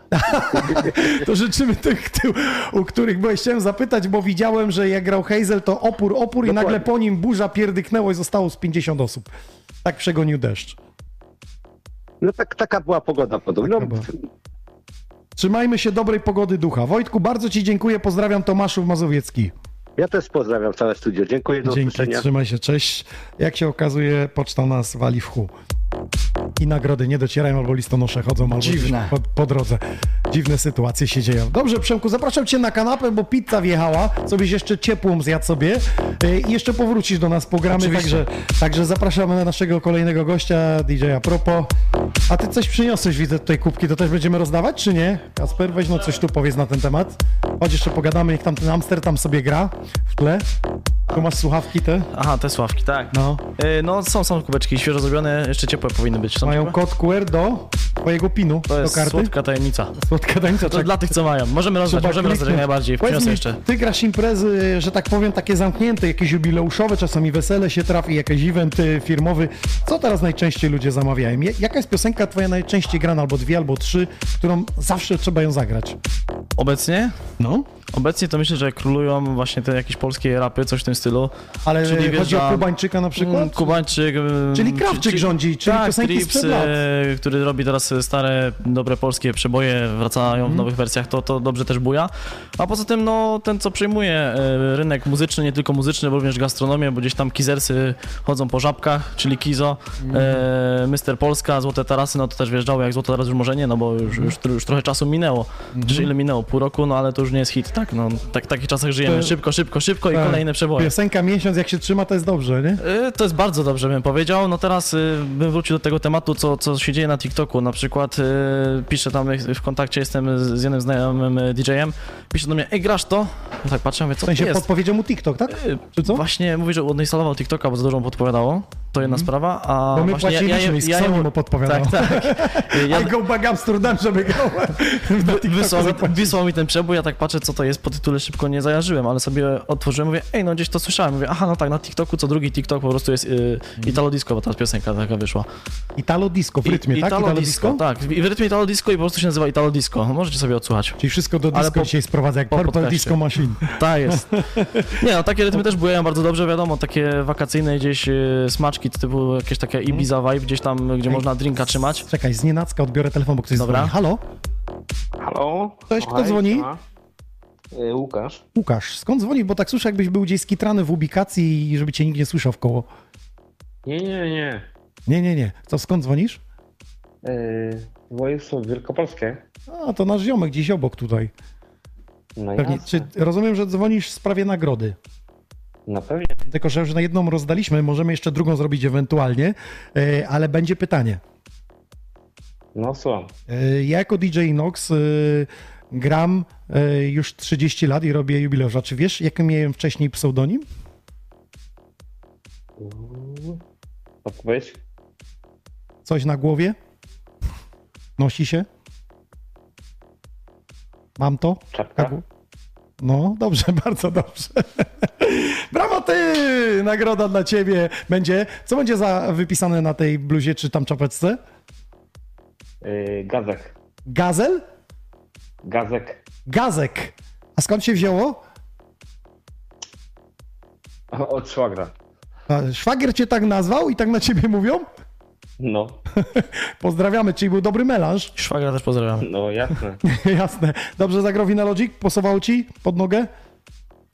To życzymy tych, ty, u których byłeś. Chciałem zapytać, bo widziałem, że jak grał Hazel, to opór, opór i Dokładnie. nagle po nim burza pierdyknęło i zostało z 50 osób. Tak przegonił deszcz. No tak, taka była pogoda podobno. Taka była. Trzymajmy się dobrej pogody ducha. Wojtku, bardzo ci dziękuję. Pozdrawiam Tomaszów Mazowiecki. Ja też pozdrawiam całe studio. Dziękuję, do Dzięki, usłyszenia. trzymaj się, cześć. Jak się okazuje, poczta nas wali w chu. I nagrody nie docierają, albo listonosze chodzą, albo Dziwne. po, po drodze. Dziwne sytuacje się dzieją. Dobrze, Przemku, zapraszam cię na kanapę, bo pizza wjechała, co byś jeszcze ciepłą zjadł sobie Yy, i jeszcze powrócisz do nas, pogramy, Oczywiście. także, także zapraszamy na naszego kolejnego gościa, DJ-a Propo. A ty coś przyniosłeś, widzę tutaj kubki, to też będziemy rozdawać, czy nie? Kasper, weź no coś tu powiedz na ten temat. Chodź jeszcze pogadamy, niech tam ten Amsterdam sobie gra w tle. Tu masz słuchawki te? Aha, te sławki, tak. No. Y, No, są, są kubeczki świeżo zrobione, jeszcze ciepłe powinny być. Są Mają kod QR do twojego pinu, To do jest karty. słodka tajemnica. Słodka tańca, To dla tych, co mają. Możemy rozdać, Trzeba możemy rozdać najbardziej. Powiedz mi, jeszcze. Ty grasz imprezy, że tak powiem, takie zamknięte, jakieś jubileuszowe, czasami wesele się trafi, jakiś event firmowy. Co teraz najczęściej ludzie zamawiają? Ja- Jaka jest piosenka twoja najczęściej grana, albo dwie, albo trzy, którą zawsze trzeba ją zagrać? Obecnie? No. Obecnie to myślę, że królują właśnie te jakieś polskie rapy, coś w tym stylu. Ale chodzi wjeżdża- o Kubańczyka na przykład? Mm, Kubańczyk. mm, Czyli Krawczyk czy- rządzi, czyli tak, piosenki Trips, e, który robi teraz stare, dobre polskie przeboje, wracają Mhm. w nowych wersjach, to, to dobrze też buja. A poza tym, no, ten co przejmuje e, rynek muzyczny, nie tylko muzyczny, bo również gastronomię, bo gdzieś tam kizersy chodzą po żabkach, czyli Kizo, Mhm. e, Mister Polska, Złote Tarasy, no to też wjeżdżało jak Złote Tarasy już może nie, no bo już, już, już trochę czasu minęło. Mhm. Czy ile minęło? Pół roku, no ale to już nie jest hit, tak, no, tak, w takich czasach żyjemy. To- Szybko, szybko, szybko i Tak. kolejne przeboje. Piosenka miesiąc, jak się trzyma, to jest dobrze, nie? Y, To jest bardzo dobrze, bym powiedział. No teraz y, bym wrócił do tego tematu, co, co się dzieje na TikToku. Na przykład y, piszę tam, w kontakcie jestem z z jednym znajomym y, DJ-em, pisze do mnie, ej, grasz to? Ja tak patrzę, mówię, W co sensie to jest? podpowiedział mu TikTok, tak? Y, Czy co? Właśnie mówi, że odinstalował TikToka, bo za dużo mu podpowiadało. To jedna sprawa, a Mhm. Bo my właśnie płaciliśmy i z Sony mu podpowiadało. Tak, tak. Ja, I go back Amsterdam, żeby TikToku wysłał, mi, wysłał mi ten przebój, ja tak patrzę, co to jest, po tytule szybko nie zajarzyłem, ale sobie otworzyłem, mówię, ej, no gdzieś to słyszałem. Mówię, aha, no tak, na TikToku co drugi TikTok po prostu jest y, Mhm. Italo Disco, bo ta piosenka taka wyszła. Italo disco w rytmie, I, tak? Italo disco, tak. I w rytmie Italo Disco i po prostu się nazywa Italo Disco. Możecie sobie odsłuchać. Czyli wszystko do disco po- dzisiaj sprowadza, jak po Purple podcaście. Disco Machine. Tak jest. Nie no, takie rytmy też bujają bardzo dobrze, wiadomo, takie wakacyjne gdzieś y, smaczki typu jakieś takie Ibiza vibe, gdzieś tam, gdzie Mhm. Ej, można drinka trzymać. Czekaj, z nienacka odbiorę telefon, bo ktoś Dobra. dzwoni. Halo? Halo? Cześć, kto Hej, dzwoni? siema. Y, Łukasz. Łukasz, skąd dzwonisz? Bo tak słyszę, jakbyś był gdzieś skitrany w ubikacji i żeby cię nikt nie słyszał w koło. Nie, nie, nie. Nie, nie, nie. Co, skąd dzwonisz? Yy, województwo wielkopolskie. A, to nasz ziomek gdzieś obok tutaj. No Pewnie, jasne. czy rozumiem, że dzwonisz w sprawie nagrody? No pewnie. Tylko, że już na jedną rozdaliśmy, możemy jeszcze drugą zrobić ewentualnie, e, ale będzie pytanie. No słucham. E, Ja jako DJ Inox e, gram już 30 lat i robię jubileusza. Czy wiesz, jaki miałem wcześniej pseudonim? Odpowiedź? Coś na głowie? Nosi się? Mam to? Czapka? No, dobrze, bardzo dobrze. Brawo ty! Nagroda dla ciebie będzie. Co będzie za wypisane na tej bluzie czy tam czapeczce? Yy, gazek. Gazel? Gazek. Gazek. A skąd się wzięło? Od szwagra. A, Szwagier cię tak nazwał i tak na ciebie mówią? No. Pozdrawiamy, czyli był dobry melanż. Szwagra też pozdrawiamy. No jasne. Jasne. Dobrze zagrał Logic? Posował ci pod nogę?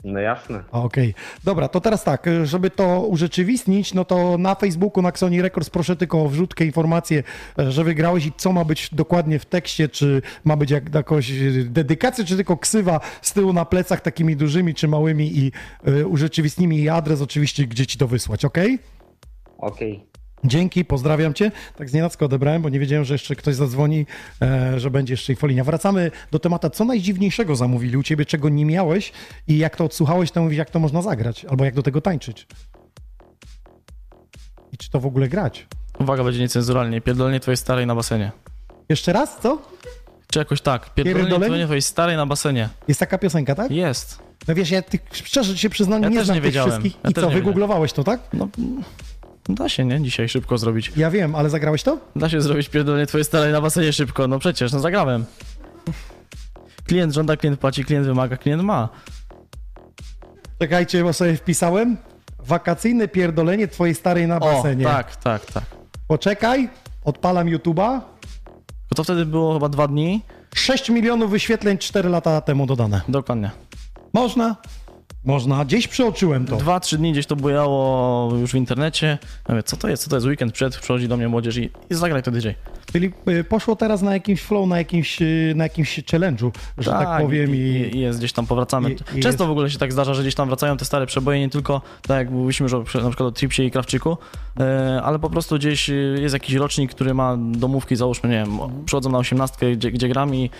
No jasne. Okej. Dobra, to teraz tak, żeby to urzeczywistnić, no to na Facebooku, na Xoni Records proszę tylko o wrzutkę informację, że wygrałeś i co ma być dokładnie w tekście, czy ma być jak jakoś dedykacja, czy tylko ksywa z tyłu na plecach takimi dużymi czy małymi i y, urzeczywistnimi i adres oczywiście, gdzie ci to wysłać, okej? Okej. Dzięki, pozdrawiam cię. Tak z nienacka odebrałem, bo nie wiedziałem, że jeszcze ktoś zadzwoni, e, że będzie jeszcze infolinia. Wracamy do tematu. Co najdziwniejszego zamówili u ciebie, czego nie miałeś i jak to odsłuchałeś, to mówisz, jak to można zagrać, albo jak do tego tańczyć. I czy to w ogóle grać? Uwaga, będzie niecenzuralnie. Pierdolenie twojej starej na basenie. Jeszcze raz, co? Czy jakoś tak. Pierdolenie twojej starej na basenie. Jest taka piosenka, tak? Jest. No wiesz, ja ty, szczerze się przyznam, Ja nie znam nie tych wszystkich. Ja I co, wygooglowałeś to, tak? No, da się, nie? Dzisiaj szybko zrobić. Ja wiem, ale zagrałeś to? Da się zrobić pierdolenie twojej starej na basenie szybko. No przecież, no zagrałem. Klient żąda, klient płaci, klient wymaga, klient ma. Czekajcie, bo sobie wpisałem. Wakacyjne pierdolenie twojej starej na O, basenie. tak, tak, tak. Poczekaj, odpalam YouTube'a. Bo to wtedy było chyba dwa dni. 6 milionów wyświetleń 4 lata temu dodane. Dokładnie. Można? Można. Gdzieś przeoczyłem to. Dwa, trzy dni gdzieś to bujało już w internecie. Ja mówię, co to jest, co to jest, weekend przed, przychodzi do mnie młodzież i, i zagraj to DJ. Czyli y, poszło teraz na jakimś flow, na jakimś, y, na jakimś challenge'u, że tak, powiem. i, I, jest gdzieś tam powracamy. i- Często jest- w ogóle się tak zdarza, że gdzieś tam wracają te stare przeboje, nie tylko tak jak mówiliśmy, że przy- na przykład o Tripsie i Krawczyku, e, ale po prostu gdzieś e, jest jakiś rocznik, który ma domówki, załóżmy, nie wiem, przychodzą na osiemnastkę, gdzie, gdzie gram i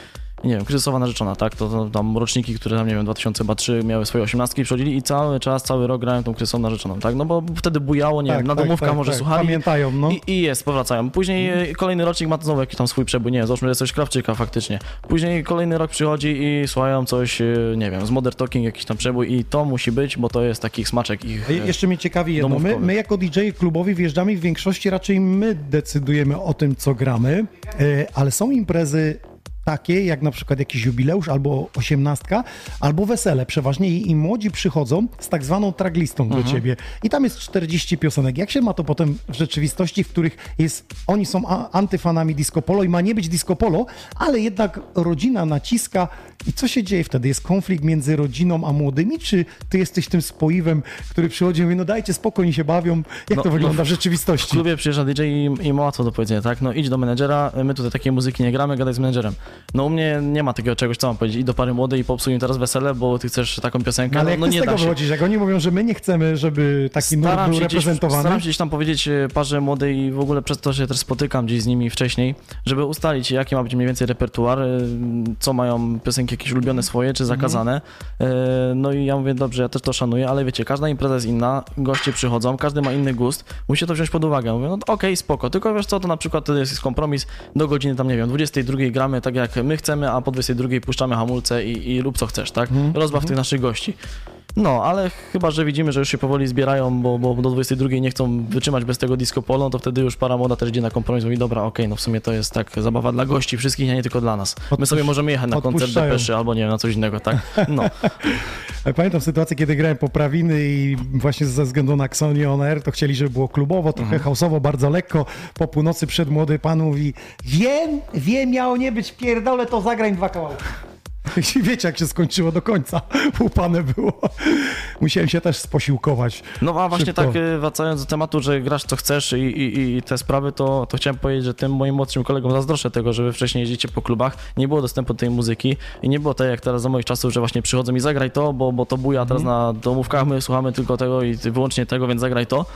nie wiem, kryzysowa narzeczona, tak, to, to tam roczniki, które tam, nie wiem, 2003 miały swoje osiemnastki, przychodzili i cały czas, cały rok grałem tą kryzysową narzeczoną, tak, no bo wtedy bujało, nie Tak, wiem, na tak, domówkach tak, może tak. słuchali. Pamiętają, no. I, I jest, powracają. Później e, kolejny rocznik ma znowu jakiś tam swój przebój, nie wiem, załóżmy, że jest coś Krawczyka faktycznie. Później kolejny rok przychodzi i słuchają coś, e, nie wiem, z Modern Talking, jakiś tam przebój i to musi być, bo to jest taki smaczek ich je- Jeszcze mnie ciekawi jedno. My, my jako DJ klubowi wjeżdżamy i w większości raczej my decydujemy o tym, co gramy, e, ale są imprezy takie, jak na przykład jakiś jubileusz, albo osiemnastka, albo wesele przeważnie i, i młodzi przychodzą z tak zwaną traglistą do Mhm. ciebie i tam jest 40 piosenek. Jak się ma to potem w rzeczywistości, w których jest, oni są a, antyfanami disco polo i ma nie być disco polo, ale jednak rodzina naciska i co się dzieje wtedy? Jest konflikt między rodziną a młodymi, czy ty jesteś tym spoiwem, który przychodzi i mówi, no dajcie spokój, oni się bawią. Jak No, to wygląda no, w rzeczywistości? W klubie przyjeżdża DJ i, i ma łatwo do powiedzenia, tak? No idź do menedżera, my tutaj takiej muzyki nie gramy, gadaj z menedżerem. No u mnie nie ma takiego czegoś, co mam powiedzieć, idź do pary młodej i popsuj im teraz wesele, bo ty chcesz taką piosenkę, No, ale no, jak no z nie tego da się. wychodzisz? Jak oni mówią, że my nie chcemy, żeby taki nurt był gdzieś, reprezentowany? staram się gdzieś tam powiedzieć e, parze młodej i w ogóle przez to się też spotykam gdzieś z nimi wcześniej, żeby ustalić jaki ma być mniej więcej repertuar, e, co mają piosenki jakieś ulubione swoje, czy zakazane. E, No i ja mówię, dobrze, ja też to szanuję, ale wiecie, każda impreza jest inna, goście przychodzą, każdy ma inny gust, musi to wziąć pod uwagę. Mówię, no okej, spoko, tylko wiesz co, to na przykład to jest kompromis, do godziny tam, nie wiem, 22 gramy tak jak my chcemy, a po 22 puszczamy hamulce i, i rób co chcesz, tak? Mhm, Rozbaw tych naszych gości. No, ale chyba, że widzimy, że już się powoli zbierają, bo, bo do 22 nie chcą wytrzymać bez tego disco polo, to wtedy już para młoda też idzie na kompromis i mówi, dobra, okej, no w sumie to jest tak zabawa dla gości wszystkich, a nie tylko dla nas. My sobie możemy jechać na koncert. Depeszy albo nie wiem, na coś innego, tak? No. Pamiętam sytuację, kiedy grałem poprawiny i właśnie ze względu na Xoni On Air, to chcieli, żeby było klubowo, trochę Mhm. hausowo, bardzo lekko. Po północy przed młody pan mówi, wiem, wiem, miało nie być pierdolę, to zagrań dwa kawałki. Wiecie, jak się skończyło do końca. Upane było. musiałem się też sposiłkować. No a właśnie Szybko. tak y, wracając do tematu, że grasz co chcesz i, i, i te sprawy, to, to chciałem powiedzieć, że tym moim młodszym kolegom zazdroszczę tego, że wy wcześniej jeździcie po klubach, nie było dostępu do tej muzyki i nie było tak jak teraz za moich czasów, że właśnie przychodzą i zagraj to, bo, bo to buja Mhm. teraz na domówkach, my słuchamy tylko tego i wyłącznie tego, więc zagraj to.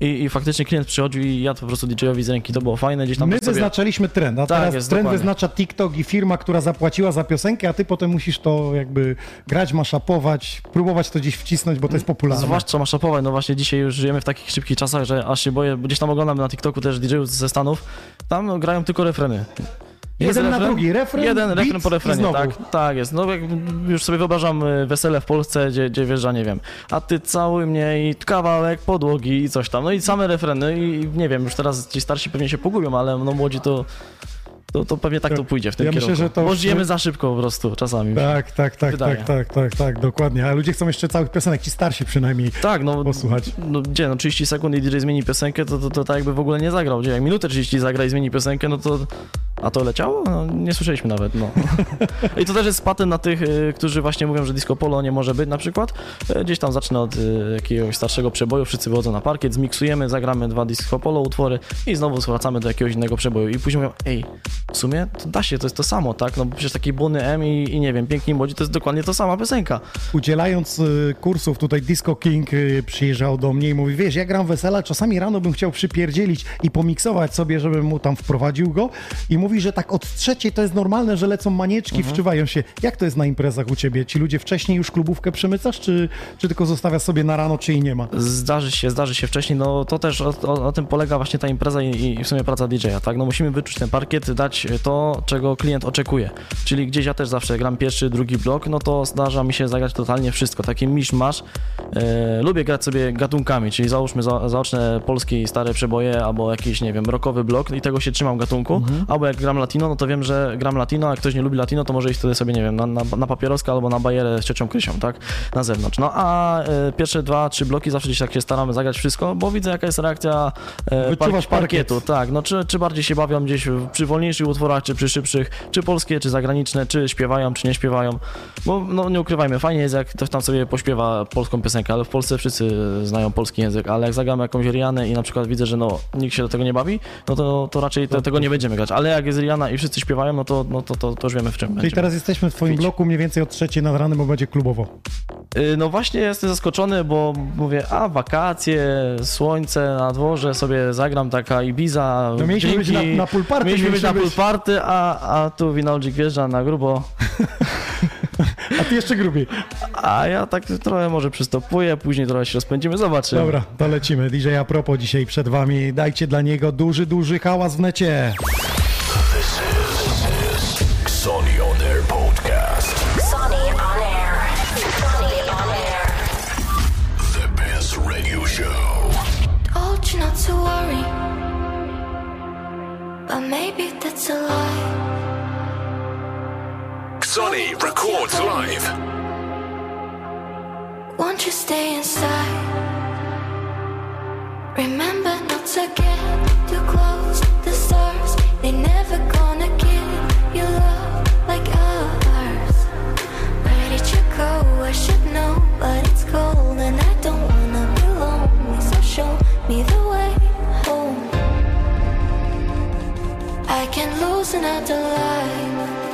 I, i faktycznie klient przychodził i jadł po prostu DJ-owi z ręki, to było fajne, gdzieś tam My sobie... wyznaczaliśmy trend, a Tak, teraz jest, trend dokładnie. wyznacza TikTok i firma, która zapłaciła za piosenkę, a ty potem musisz to jakby grać, maszapować, próbować to gdzieś wcisnąć, bo to jest popularne. Zwłaszcza maszapować, no właśnie dzisiaj już żyjemy w takich szybkich czasach, że aż się boję, bo gdzieś tam oglądam na TikToku też DJ-ów ze Stanów, tam no, grają tylko refreny. Jeden na drugi, refren, Jeden beat refren po refrenie, tak, tak jest. No jak już sobie wyobrażam y, wesele w Polsce, gdzie, gdzie wjeżdża, nie wiem, a ty cały mnie i kawałek podłogi i coś tam. No i same refreny i nie wiem, już teraz ci starsi pewnie się pogubią, ale no młodzi to, to, to pewnie tak to pójdzie w tym Ja myślę, kierunku. że to Bo już- żyjemy za szybko po prostu czasami. Tak, tak, tak, Wydaje. tak, tak, tak, tak, dokładnie. A ludzie chcą jeszcze całych piosenek, ci starsi przynajmniej. Tak, no. Posłuchać. No gdzie, no 30 sekund i DJ zmieni piosenkę, to, to, to tak jakby w ogóle nie zagrał. Gdzie jak minutę 30 zagra i zmieni piosenkę, no to... A to leciało? No, nie słyszeliśmy nawet, no. I to też jest patent na tych, y, którzy właśnie mówią, że disco polo nie może być na przykład. Y, Gdzieś tam zacznę od y, jakiegoś starszego przeboju, wszyscy wychodzą na parkiet, zmiksujemy, zagramy dwa disco polo utwory i znowu wracamy do jakiegoś innego przeboju. I później mówią, ej, w sumie to da się, to jest to samo, tak? No bo przecież taki Bony M i, i nie wiem, Piękni Młodzi to jest dokładnie to sama piosenka. Udzielając y, kursów, tutaj Disco King przyjeżdżał do mnie i mówi, wiesz, ja gram wesela, czasami rano bym chciał przypierdzielić i pomiksować sobie, żebym mu tam wprowadził go i mówi, że tak od trzeciej to jest normalne, że lecą manieczki, Mhm. wczuwają się. Jak to jest na imprezach u ciebie? Ci ludzie wcześniej już klubówkę przemycasz, czy, czy tylko zostawiasz sobie na rano, czy i nie ma? Zdarzy się, zdarzy się wcześniej, no to też o, o, o tym polega właśnie ta impreza i, i w sumie praca DJ-a, tak? No musimy wyczuć ten parkiet, dać to, czego klient oczekuje. Czyli gdzieś ja też zawsze gram pierwszy, drugi blok, no to zdarza mi się zagrać totalnie wszystko, taki misz-masz. E, lubię grać sobie gatunkami, czyli załóżmy za, zaoczne polskie stare przeboje, albo jakiś, nie wiem, rockowy blok i tego się trzymam gatunku, albo jak gram latino, no to wiem, że gram latino, a jak ktoś nie lubi latino, to może iść wtedy sobie, nie wiem, na, na, na papieroska albo na bajerę z ciocią Krysią, tak? Na zewnątrz. No a e, pierwsze dwa, trzy bloki zawsze gdzieś tak się staramy zagrać wszystko, bo widzę jaka jest reakcja e, Wyczuwasz parkietu. parkiet. Tak, no czy, czy bardziej się bawią gdzieś przy wolniejszych utworach, czy przy szybszych, czy polskie, czy zagraniczne, czy śpiewają, czy nie śpiewają. Bo no nie ukrywajmy, fajnie jest jak ktoś tam sobie pośpiewa polską piosenkę, ale w Polsce wszyscy znają polski język, ale jak zagramy jakąś Rianę i na przykład widzę, że no nikt się do tego nie bawi, no to, to raczej te, tego nie będziemy grać. Ale jak jest Riana i wszyscy śpiewają, no to, no to, to, to już wiemy w czym Czyli będziemy. teraz jesteśmy w twoim bloku mniej więcej od trzeciej nad ranem, bo będzie klubowo. Y, No właśnie jestem zaskoczony, bo mówię, a wakacje, słońce na dworze, sobie zagram taka Ibiza. No mieliśmy być drinki. na- na pool party, Mieliśmy być na mieliśmy pool być- party, a, a tu Winaldzik wjeżdża na grubo. A ty jeszcze grubiej. A ja tak trochę może przystopuję, później trochę się rozpędzimy, zobaczymy. Dobra, to lecimy. DJ a propos dzisiaj przed wami. Dajcie dla niego duży, duży hałas w necie. Records live. Won't you stay inside? Remember not to get too close. The stars, they never gonna give you love like ours. Where did you go? I should know, but it's cold and I don't wanna be lonely. So show me the way home. I can life. Rhythm, the rhythm,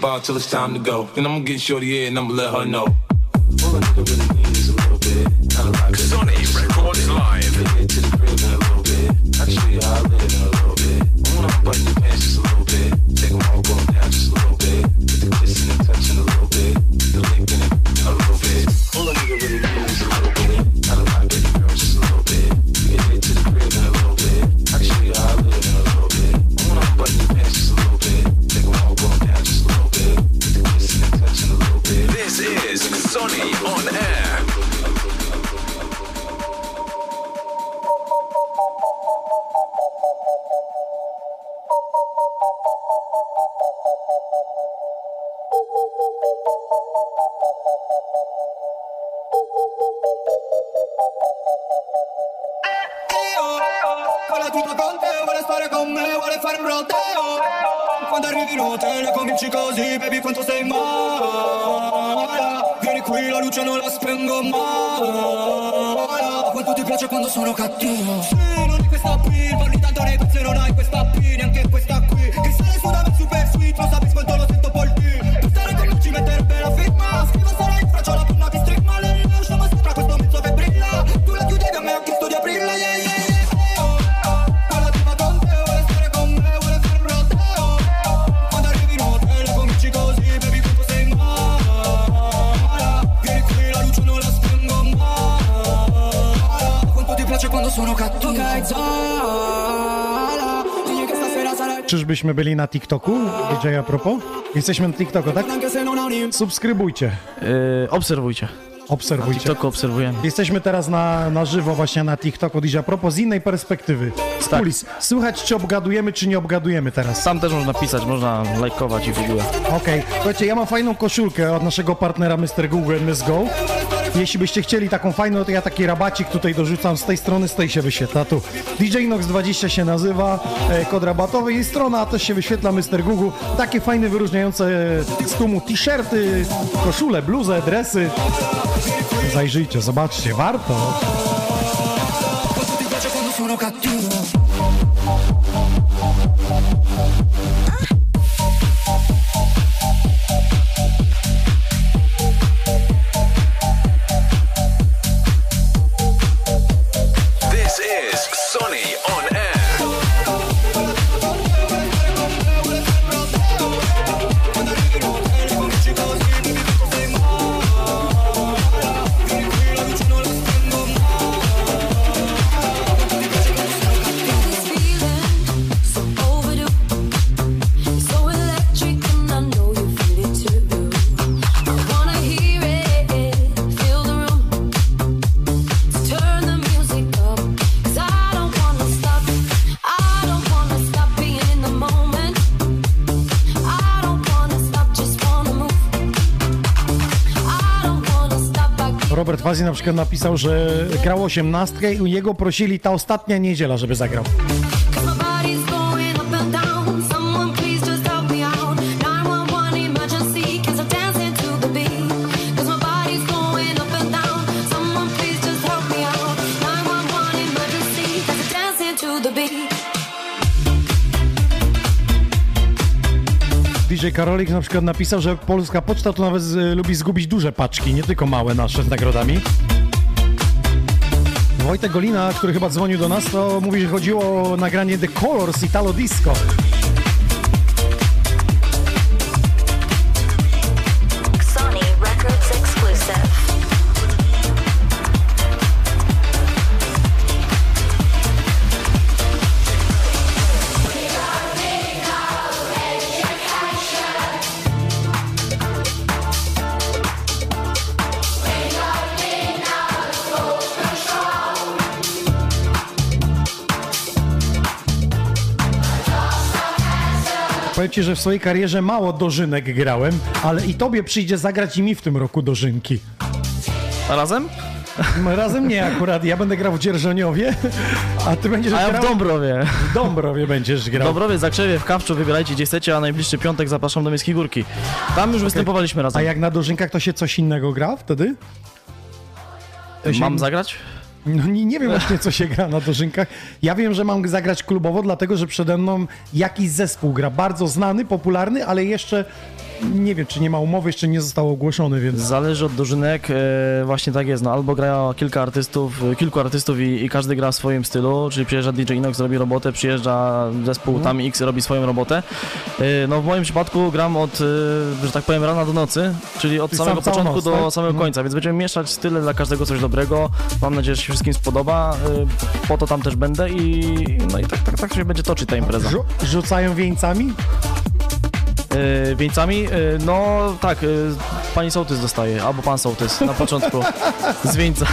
bar till it's time to go. Then I'ma get shorty and I'ma let her know. żebyśmy byli na TikToku, DJ a propos. Jesteśmy na TikToku, tak? Subskrybujcie. Yy, obserwujcie. Obserwujcie. Na TikToku obserwujemy. Jesteśmy teraz na, na żywo właśnie na TikToku DJ a propos z innej perspektywy. Z tak. kulis. Słychać czy obgadujemy, czy nie obgadujemy teraz. Tam też można pisać, można lajkować i w ogóle. Okej. Okay. Słuchajcie, ja mam fajną koszulkę od naszego partnera Mr. Google MSGO. Jeśli byście chcieli taką fajną, to ja taki rabacik tutaj dorzucam z tej strony, z tej się wyświetla tu. DJ Nox 20 się nazywa, e, kod rabatowy i strona też się wyświetla Mr. Google. Takie fajne, wyróżniające z tłumu t-shirty, koszule, bluze, dresy. Zajrzyjcie, zobaczcie, warto. Fazi na przykład napisał, że grał osiemnastkę i u prosili ta ostatnia niedziela, żeby zagrał. Karolik na przykład napisał, że polska poczta to nawet z, lubi zgubić duże paczki, nie tylko małe nasze z nagrodami. Wojtek Golina, który chyba dzwonił do nas, to mówi, że chodziło o nagranie The Colors Italo Disco. Ci, że w swojej karierze mało dożynek grałem, ale i tobie przyjdzie zagrać i mi w tym roku dożynki. A razem? Razem nie akurat, ja będę grał w Dzierżoniowie, a ty będziesz A ja grał... w Dąbrowie. W Dąbrowie będziesz W grał. Dąbrowie, Zakrzewie, w Kawczu, wybierajcie gdzie chcecie, a najbliższy piątek zapraszam do Miejskiej Górki. Tam już występowaliśmy razem. A jak na dożynkach to się coś innego gra wtedy? Się- Mam zagrać? No nie, nie wiem właśnie, co się gra na dożynkach. Ja wiem, że mam zagrać klubowo, dlatego że przede mną jakiś zespół gra. Bardzo znany, popularny, ale jeszcze nie wiem, czy nie ma umowy, jeszcze nie został ogłoszony, więc... Zależy od dożynek, e, właśnie tak jest, no albo gra kilka artystów, e, kilku artystów i, i każdy gra w swoim stylu, czyli przyjeżdża DJ Inox, robi robotę, przyjeżdża zespół Mhm. tam X, robi swoją robotę. E, no w moim przypadku gram od, e, że tak powiem, rana do nocy, czyli od Czyli samego sam początku noc, do tak? samego Mhm. końca, więc będziemy mieszać style dla każdego coś dobrego. Mam nadzieję, że się wszystkim spodoba, e, po to tam też będę i no i tak, tak, tak się będzie toczyć ta impreza. Rzu- rzucają wieńcami? Yy, wieńcami? Yy, no tak, yy, pani sołtys dostaje, albo pan sołtys na początku z wieńca.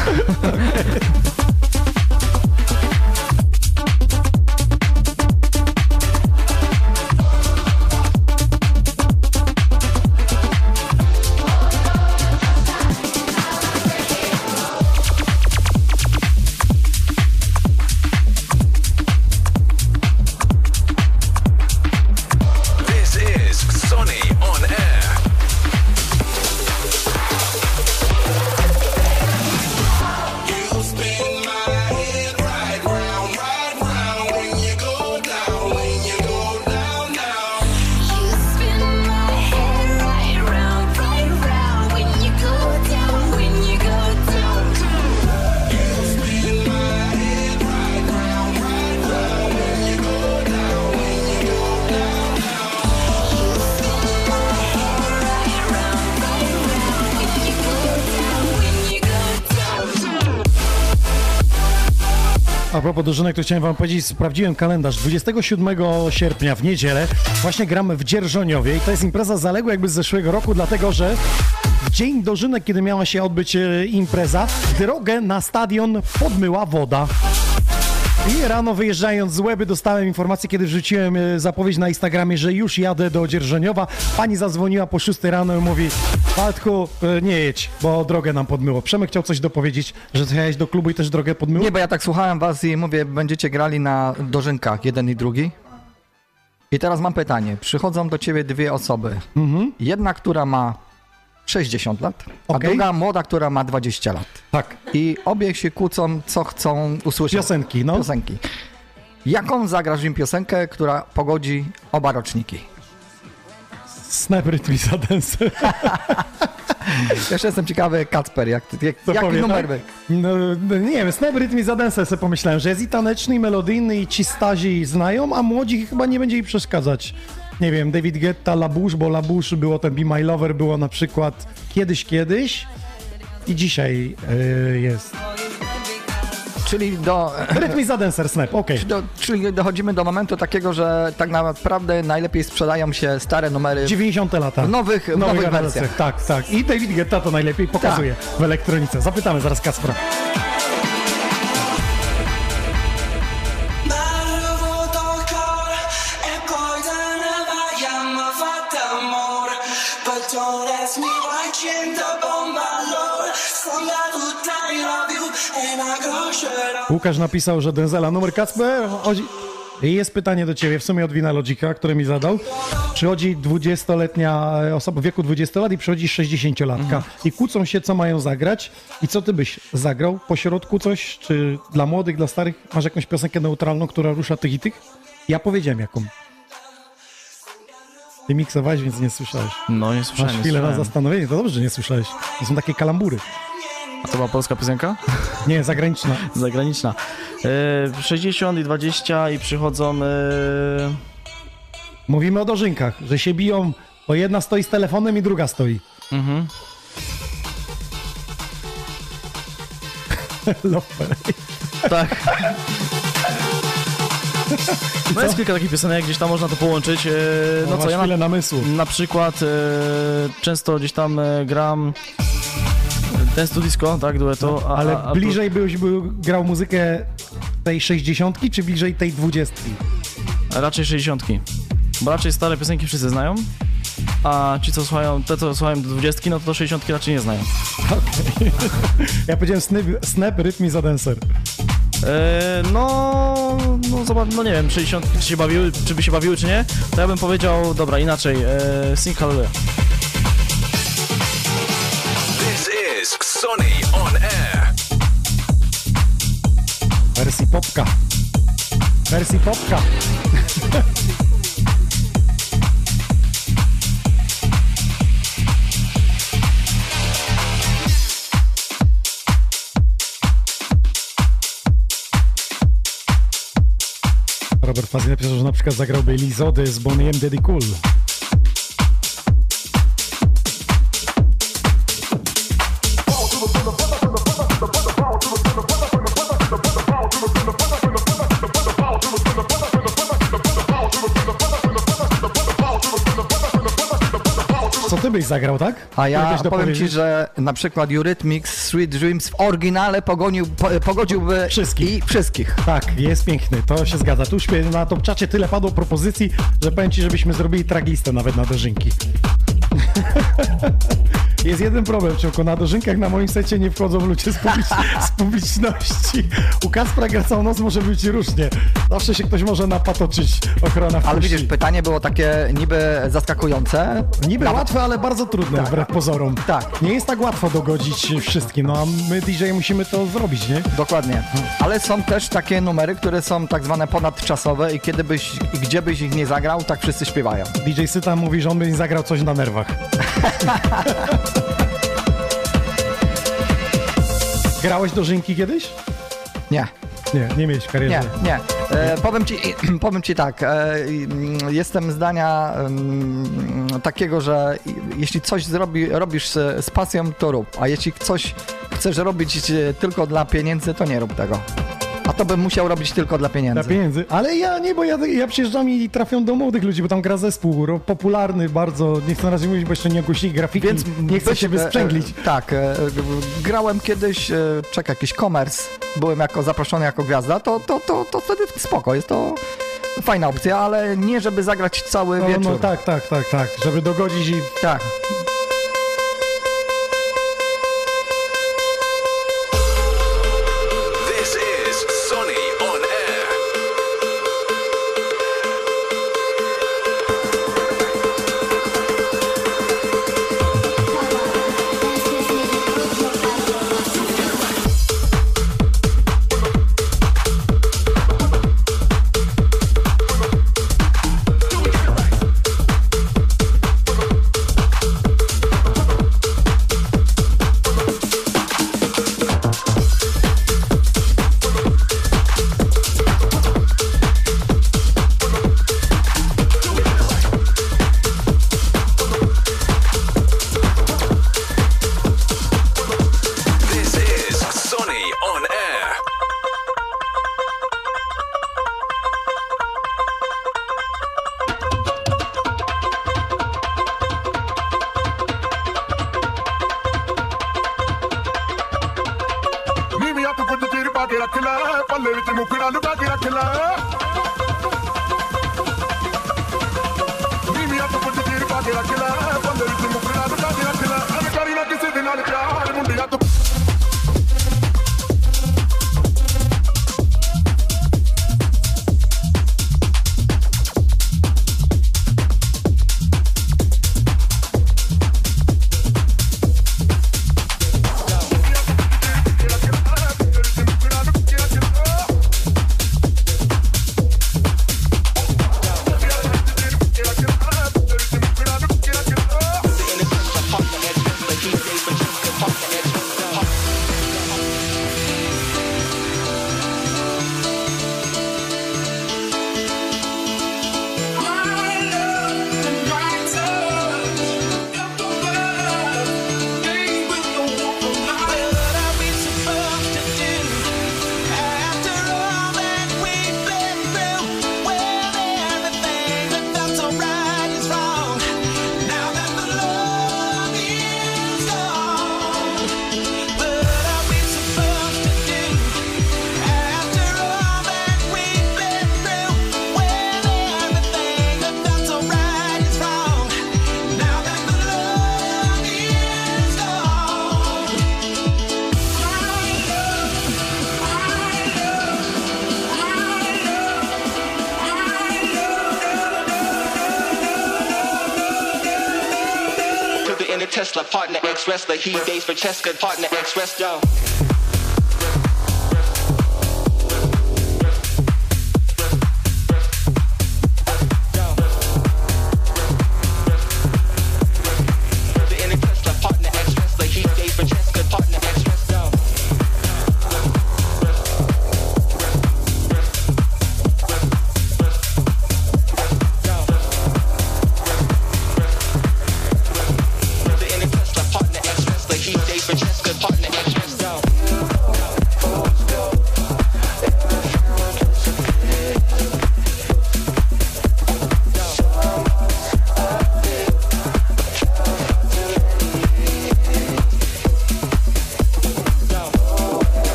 Dożynek, to chciałem wam powiedzieć, sprawdziłem kalendarz. 27 sierpnia w niedzielę właśnie gramy w Dzierżoniowie i to jest impreza zaległa jakby z zeszłego roku, dlatego że w dzień dożynek, kiedy miała się odbyć e, impreza, drogę na stadion podmyła woda. I rano wyjeżdżając z Łeby dostałem informację, kiedy wrzuciłem e, zapowiedź na Instagramie, że już jadę do Dzierżoniowa. Pani zadzwoniła po 6 rano i mówi Waldku, e, nie jedź, bo drogę nam podmyło. Przemek chciał coś dopowiedzieć, że jechałeś do klubu i też drogę podmyło? Nie, bo ja tak słuchałem was i mówię, będziecie grali na dożynkach, jeden i drugi. I teraz mam pytanie. Przychodzą do ciebie dwie osoby. Jedna, która ma 60 lat, a Okej. druga młoda, która ma 20 lat. Tak. I obie się kłócą, co chcą usłyszeć. Piosenki, no. Piosenki. Jaką zagrasz im piosenkę, która pogodzi oba roczniki? Snap Rhythm Dance. Jeszcze jestem ciekawy, Kacper, jak, jak, jaki powie, numer tak? by? No, no, nie wiem, Snap za Dance sobie pomyślałem, że jest i taneczny, i melodyjny, i ci stazi znają, a młodzi chyba nie będzie jej przeszkadzać. Nie wiem, David Guetta, Labush, bo Labush było ten Be My Lover, było na przykład kiedyś, kiedyś i dzisiaj yy, jest. Czyli do... Rytm za Dancer Snap, okej. Do, czyli dochodzimy do momentu takiego, że tak naprawdę najlepiej sprzedają się stare numery 90 lata. w nowych, w nowych wersjach. Tak, tak. I David Guetta to najlepiej pokazuje w elektronice. Zapytamy zaraz Kaspra. Łukasz napisał, że Denzela numer Kacper. I Jest pytanie do ciebie, w sumie od Wina Lodzika, który mi zadał. Przychodzi 20-letnia osoba w wieku 20 lat i przychodzi 60-latka i kłócą się, co mają zagrać i co ty byś zagrał? Po środku coś? Czy dla młodych, dla starych? Masz jakąś piosenkę neutralną, która rusza tych i tych? Ja powiedziałem jaką. Ty miksowałeś, więc nie słyszałeś. No, nie słyszałem, Masz chwilę na zastanowienie, to dobrze, że nie słyszałeś. To są takie kalambury. A to była polska piosenka? Nie, zagraniczna. Zagraniczna. E, 60 i 20 i przychodzą... E, Mówimy o dożynkach, że się biją, bo jedna stoi z telefonem i druga stoi. Mhm. Loper. Tak. No jest kilka takich piosenek, gdzieś tam można to połączyć. E, No, no co, ja na, namysłu. na przykład często gdzieś tam gram Dance to Disco, tak, dueto. A, Ale a, a bliżej byś był, grał muzykę tej 60 czy bliżej tej 20? Tu, raczej 60. Bo raczej stare piosenki wszyscy znają, a ci co słuchają, te co słuchają do 20, no to do 60 raczej nie znają. Ja powiedziałem snap, snap rytm i za dancer. E, no, no, zobacz, no nie wiem, 60 czy się bawiły, czy by się bawiły, czy nie, to ja bym powiedział, dobra, inaczej, e, Sing Hallelujah. Is Sonny on air. Wersji popka. Wersji popka. Robert Fazzi napisał, że na przykład zagrałby Lizody z Boniem Daddy Cool. Ty byś zagrał, tak? A ja powiem ci, że na przykład Eurythmics Sweet Dreams w oryginale pogonił, po, pogodziłby wszystkich. i wszystkich. Tak, jest piękny, to się zgadza. Tu na top czacie tyle padło propozycji, że powiem ci, żebyśmy zrobili traglistę nawet na dożynki. Jest jeden problem, Ciąko, na dożynkach na moim secie nie wchodzą ludzie z, publicz- z publiczności. U Kaspra gra całą noc może być różnie. Zawsze się ktoś może napatoczyć ochrona w Ale widzisz, pytanie było takie niby zaskakujące. Niby Nawet- łatwe, ale bardzo trudne wbrew pozorom. Tak. Nie jest tak łatwo dogodzić wszystkim, no a my DJ musimy to zrobić, nie? Dokładnie. Ale są też takie numery, które są tak zwane ponadczasowe i kiedy byś, gdzie byś ich nie zagrał, tak wszyscy śpiewają. DJ Syta mówi, że on by nie zagrał coś na nerwach. Grałeś dożynki kiedyś? Nie. Nie, nie miałeś w karierze. Nie, nie. E, powiem, ci, powiem ci tak, e, jestem zdania mm, takiego, że jeśli coś zrobi, robisz z, z pasją, to rób, a jeśli coś chcesz robić e, tylko dla pieniędzy, to nie rób tego. A to bym musiał robić tylko dla pieniędzy. Dla pieniędzy. Ale ja nie, bo ja, ja przyjeżdżam i trafią do młodych ludzi, bo tam gra zespół popularny bardzo. Nie chcę na razie mówić, bo jeszcze nie ogłosili grafiki, Więc nie chcę się wysprzęglić. E, e, tak, e, grałem kiedyś, e, jakiś commerce, byłem jako zaproszony jako gwiazda, to, to, to, to wtedy spoko, jest to fajna opcja, ale nie żeby zagrać cały No, wieczór. no tak, tak, tak, tak, żeby dogodzić i... Tak. Wrestler. He dates for Cheska, partner ex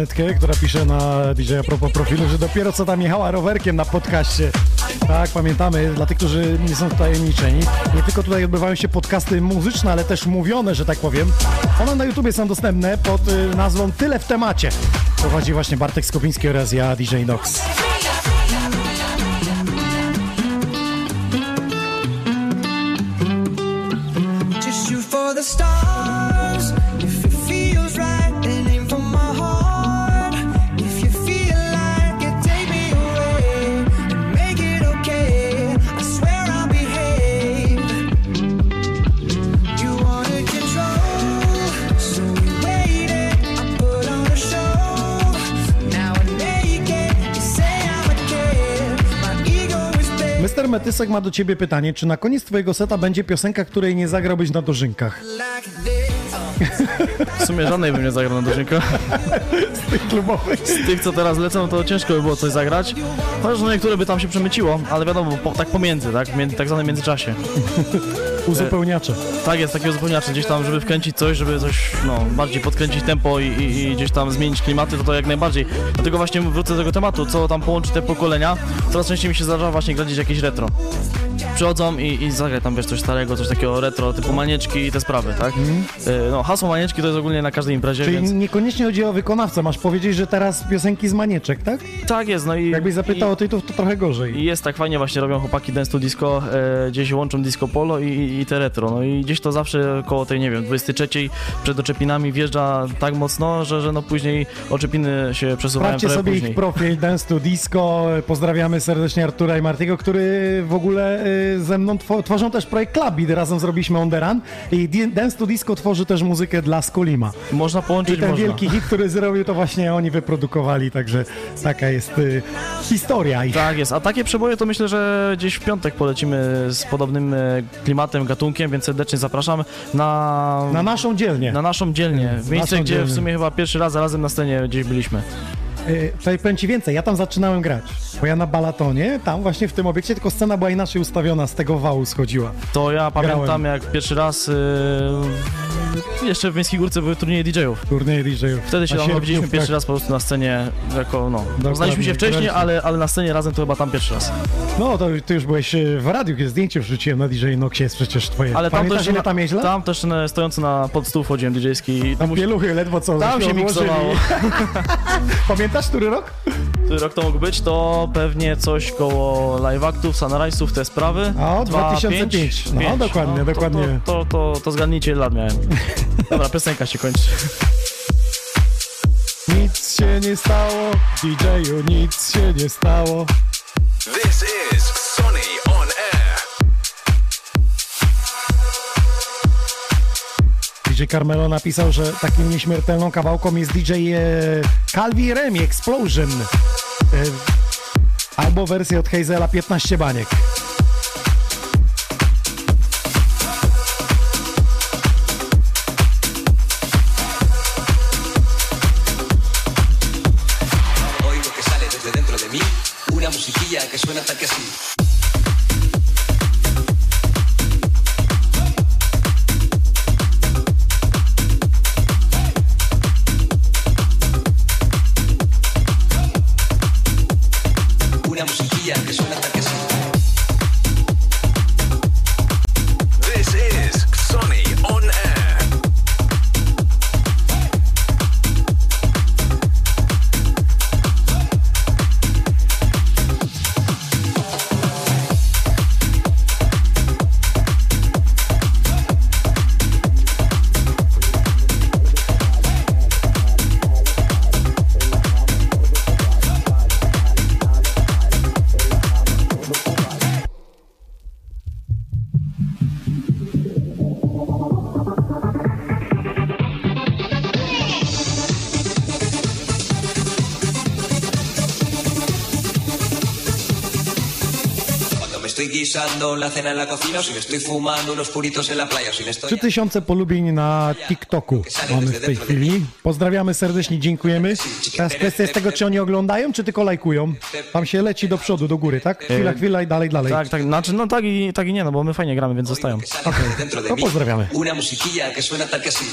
Anetkę, która pisze na DJ a propos profilu, że dopiero co tam jechała rowerkiem na podcaście. Tak, pamiętamy, dla tych, którzy nie są tajemniczeni. Nie tylko tutaj odbywają się podcasty muzyczne, ale też mówione, że tak powiem. One na YouTubie są dostępne pod y, nazwą Tyle w temacie. Prowadzi właśnie Bartek Skopiński oraz ja, DJ Nox. Metysek ma do ciebie pytanie, czy na koniec twojego seta będzie piosenka, której nie zagrałbyś na dożynkach? W sumie żadnej bym nie zagrał na dożynko. Z tych klubowych. Z tych, co teraz lecą, to ciężko by było coś zagrać. Chociaż no niektóre by tam się przemyciło, ale wiadomo, po, tak pomiędzy, tak? Między, tak zwanym międzyczasie. Uzupełniacze. Tak jest, takie uzupełniacze, gdzieś tam, żeby wkręcić coś, żeby coś, no, bardziej podkręcić tempo i, i, i gdzieś tam zmienić klimaty, to to jak najbardziej. Dlatego właśnie wrócę do tego tematu, co tam połączy te pokolenia. Coraz częściej mi się zdarza właśnie grać jakieś retro. Przychodzą i, i zagraj tam, wiesz, coś starego, coś takiego retro, typu manieczki i te sprawy, tak? E, No, hasło manieczki to jest ogólnie na każdej imprezie, Czyli więc... niekoniecznie chodzi o wykonawcę. Masz powiedzieć, że teraz piosenki z manieczek, tak? Tak jest, no i... Jakbyś zapytał i- o tytuł, to trochę gorzej. I jest tak fajnie właśnie robią chłopaki Dance to Disco, e, gdzieś łączą disco polo i, i te retro, no i gdzieś to zawsze koło tej, nie wiem, 23 przed oczepinami wjeżdża tak mocno, że, że no później oczepiny się przesuwają Sprawdźcie sobie później. ich profil Dance to Disco. Pozdrawiamy serdecznie Artura i Martiego, który w ogóle y, ze mną two- tworzą też projekt Clubbit. Razem zrobiliśmy On The Run. I Dance to Disco tworzy też muzykę dla Skolima. Można połączyć, I ten można. wielki hit, który zrobił, to właśnie oni wyprodukowali, także taka jest y, historia ich. Tak jest, a takie przeboje to myślę, że gdzieś w piątek polecimy z podobnym e, klimatem, gatunkiem, więc serdecznie zapraszam na... Na naszą dzielnię. Na naszą dzielnię, w miejsce, gdzie dzielnię. w sumie chyba pierwszy raz razem na scenie gdzieś byliśmy. Y, Tutaj powiem ci więcej, ja tam zaczynałem grać, bo ja na Balatonie, tam właśnie w tym obiekcie, tylko scena była inaczej ustawiona, z tego wału schodziła. To ja pamiętam Grałem. jak pierwszy raz e, jeszcze w Miejskiej Górce były turnieje DJ-ów. Turniej DJ-ów. Wtedy się tam widzieliśmy sierpniówkach. pierwszy raz po prostu na scenie jako, no, Dokładnie, znaliśmy się wcześniej, graliśmy. ale, ale na scenie razem to chyba tam pierwszy raz. No, to ty już byłeś y, w radiu, kiedy zdjęcie wrzuciłem na DJ Noxie, jest przecież twoje. Ale tam Pamiętasz, też, ile tam tam też stojący na pod stół wchodziłem DJ-ski Tam pieluchy ledwo co Tam się miksowało. Pamiętasz, który rok? Który rok to mógł być? To pewnie coś koło live actów, sunrise'ów, te sprawy. O, Dwa, 2005. pięć, No, pięć. dokładnie, to, dokładnie. To, to, to, to zgadnijcie, ile lat miałem. Dobra, piosenka się kończy. Nic się nie stało, DJ-u nic się nie stało. This is DJ Carmelo napisał, że takim nieśmiertelną kawałką jest DJ e, Calvi Remi Explosion. E, albo wersja od Hazela 15 baniek. Estoy guisando la cena en la cocina, o si me estoy fumando unos puritos en la playa, o si me estoy 3000 polubień na TikToku mamy w tej chwili. Pozdrawiamy serdecznie, dziękujemy. Teraz kwestia jest tego, czy oni oglądają, czy tylko lajkują. Tam się leci do przodu, do góry, tak? Chwila, chwila i dalej, dalej. Tak, tak, znaczy, no tak i, tak i nie, no bo my fajnie gramy, więc zostają. de To pozdrawiamy. una musiquilla que suena tal que así.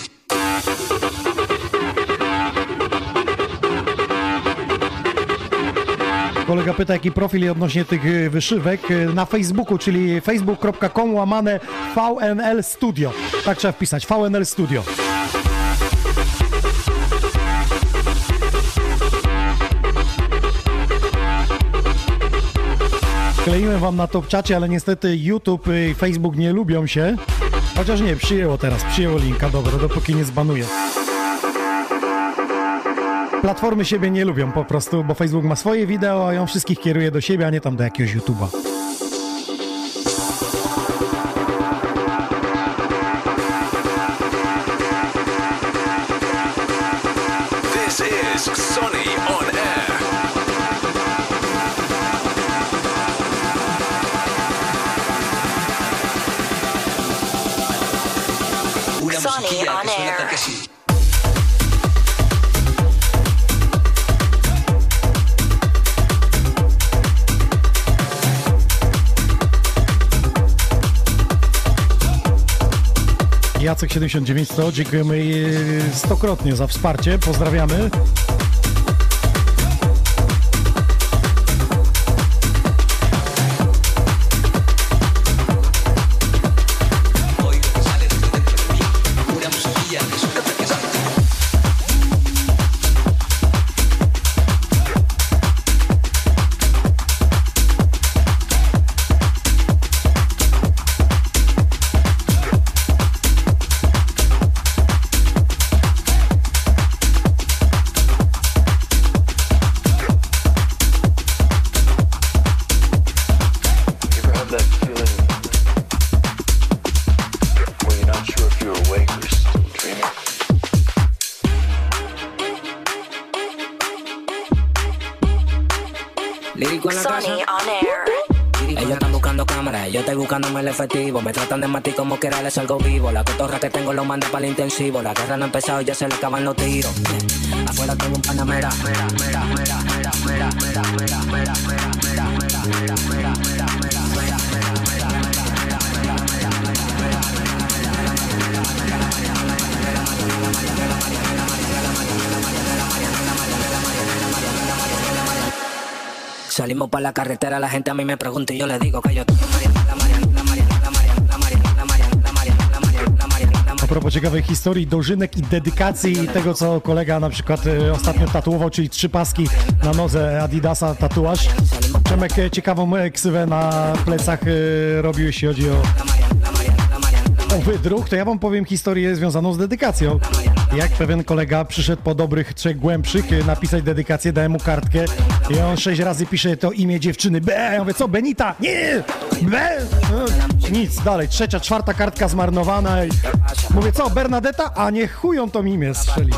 Kolega pyta, jaki profil odnośnie tych y, wyszywek y, na Facebooku, czyli facebook.com łamane VNL Studio. Tak trzeba wpisać, VNL Studio. Kleiłem wam na topczacie, ale niestety YouTube i Facebook nie lubią się. Chociaż nie, przyjęło teraz, przyjęło linka, dobra, dopóki nie zbanuje. Platformy siebie nie lubią po prostu, bo Facebook ma swoje wideo, a ją wszystkich kieruje do siebie, a nie tam do jakiegoś YouTube'a. Jacek 79100. Dziękujemy y, stokrotnie za wsparcie. Pozdrawiamy. como quiera le salgo vivo. La cotorra que tengo lo manda para el intensivo. La guerra no ha empezado ya se le acaban los tiros. Afuera tengo un panamera. Salimos para la carretera, la gente a mí me pregunta y yo le digo que yo... propos ciekawej historii, dożynek i dedykacji i tego, co kolega na przykład e, ostatnio tatuował, czyli trzy paski na nodze Adidasa tatuaż. Przemek, e, ciekawą e, ksywę na plecach robił, jeśli chodzi o, o wydruk, to ja wam powiem historię związaną z dedykacją. Jak pewien kolega przyszedł po dobrych trzech głębszych e, napisać dedykację, dałem mu kartkę i on sześć razy pisze to imię dziewczyny. B, ja mówię, co, Benita? Nie! B! No, nic, dalej, trzecia, czwarta kartka zmarnowana i mówię, co, Bernadetta? A nie chują to imię strzeli.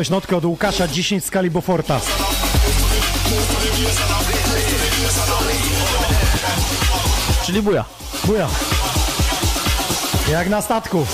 Dostałeś notkę od Łukasza 10 skali Beauforta. Czyli buja. Buja. Jak na statku.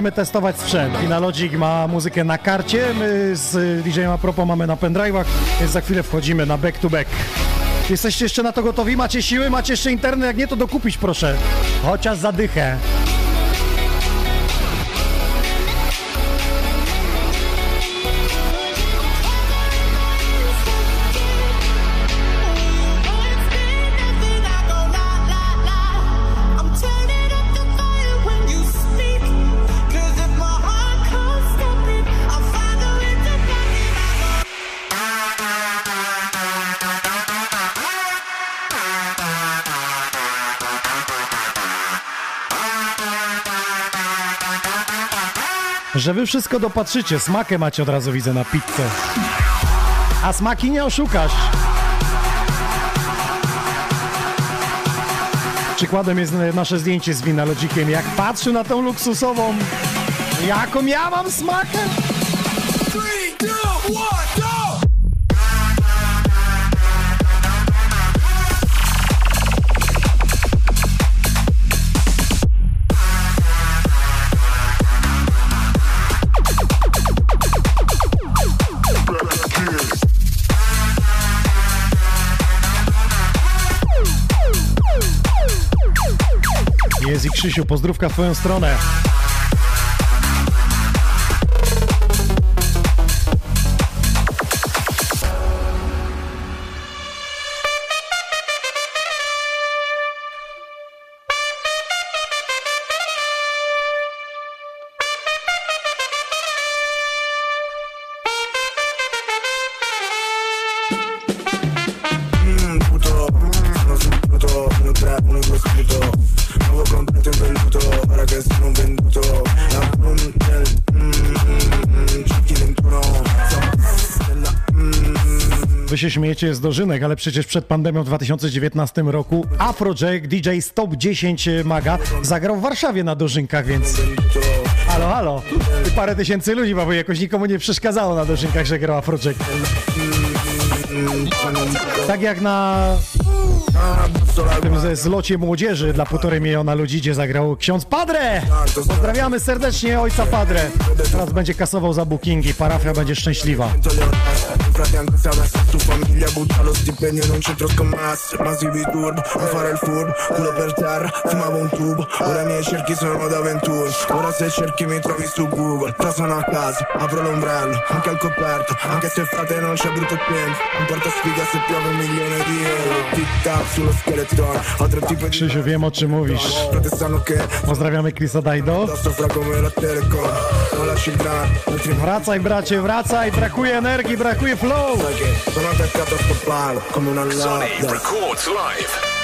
Będziemy testować sprzęt. Finalogic ma muzykę na karcie, my z DJ-em a propos mamy na pendrive'ach, więc za chwilę wchodzimy na back to back. Jesteście jeszcze na to gotowi? Macie siły? Macie jeszcze internet? Jak nie, to dokupić proszę. Chociaż zadychę. Że wy wszystko dopatrzycie, smakę macie od razu widzę na pizzę. A smaki nie oszukasz. Przykładem jest nasze zdjęcie z Winalogikiem. Jak patrzę na tą luksusową, jaką ja mam smakę? Jest i Krzysiu, pozdrówka w twoją stronę. Się śmiejecie z dożynek, ale przecież przed pandemią w 2019 roku Afrojack, DJ Stop 10 Maga zagrał w Warszawie na dożynkach, więc... Halo, halo. Parę tysięcy ludzi, bo jakoś nikomu nie przeszkadzało na dożynkach, że grał Afrojack. Tak jak na tym zlocie młodzieży dla półtorej miliona ludzi, gdzie zagrał ksiądz Padre. Pozdrawiamy serdecznie ojca Padre. Teraz będzie kasował za bookingi, parafia będzie szczęśliwa. Frate anche se avessi tu famiglia butta lo stipendio in un centro scommesse Massivi turbo, a fare il furbo Culo per terra, fumavo un tubo. Ora i miei cerchi sono da 21 Ora se cerchi mi trovi su Google. Però sono a casa, apro l'ombrello Anche al coperto, anche se frate non c'è brutto tempo. Non porta sfiga se piove un milione di euro Krzysiu, wiem o czym mówisz. Pozdrawiamy Chrisa Dajdo. Wracaj bracie, wracaj, brakuje energii, brakuje flow. Una Sony records live.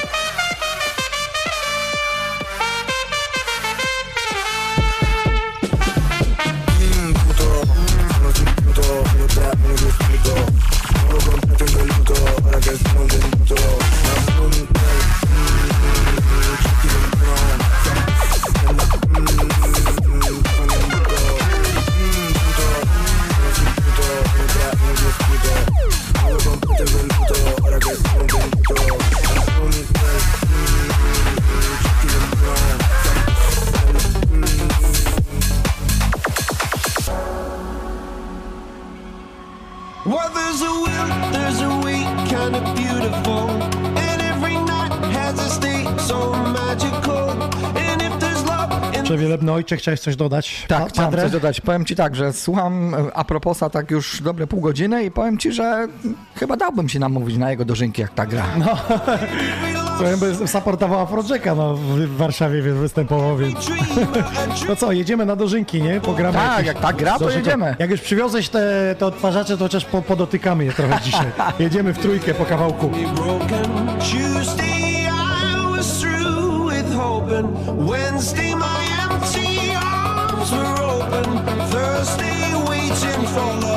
Przewielebny ojcze, chciałeś coś dodać? Tak, Pa- chciałem coś dodać. Powiem ci tak, że słucham a proposa tak już dobre pół godziny i powiem ci, że chyba dałbym się namówić na jego dożynki, jak ta gra. No. To jakby supportował Afrodzeka no, w Warszawie wie- występował, więc... No co, jedziemy na dożynki, nie? Pogramy Tak, jakieś jak tak gra, to jedziemy. Jak już przywiozłeś te, te odtwarzacze, to chociaż po, podotykamy je trochę dzisiaj. Jedziemy w trójkę po kawałku. Tuesday I was through with hoping. Wednesday my arms were open. Thursday waiting for love,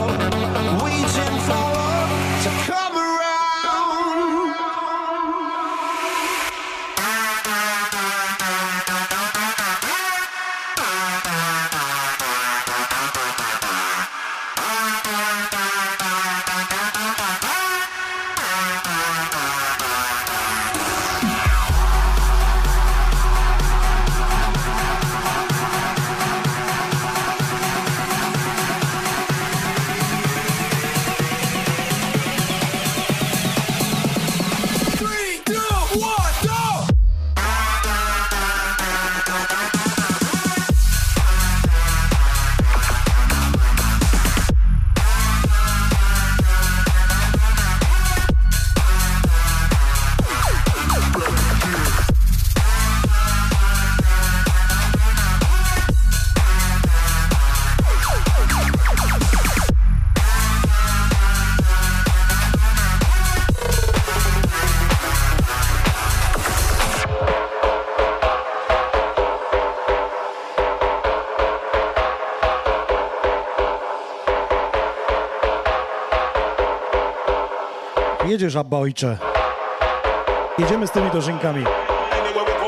we go, go, go.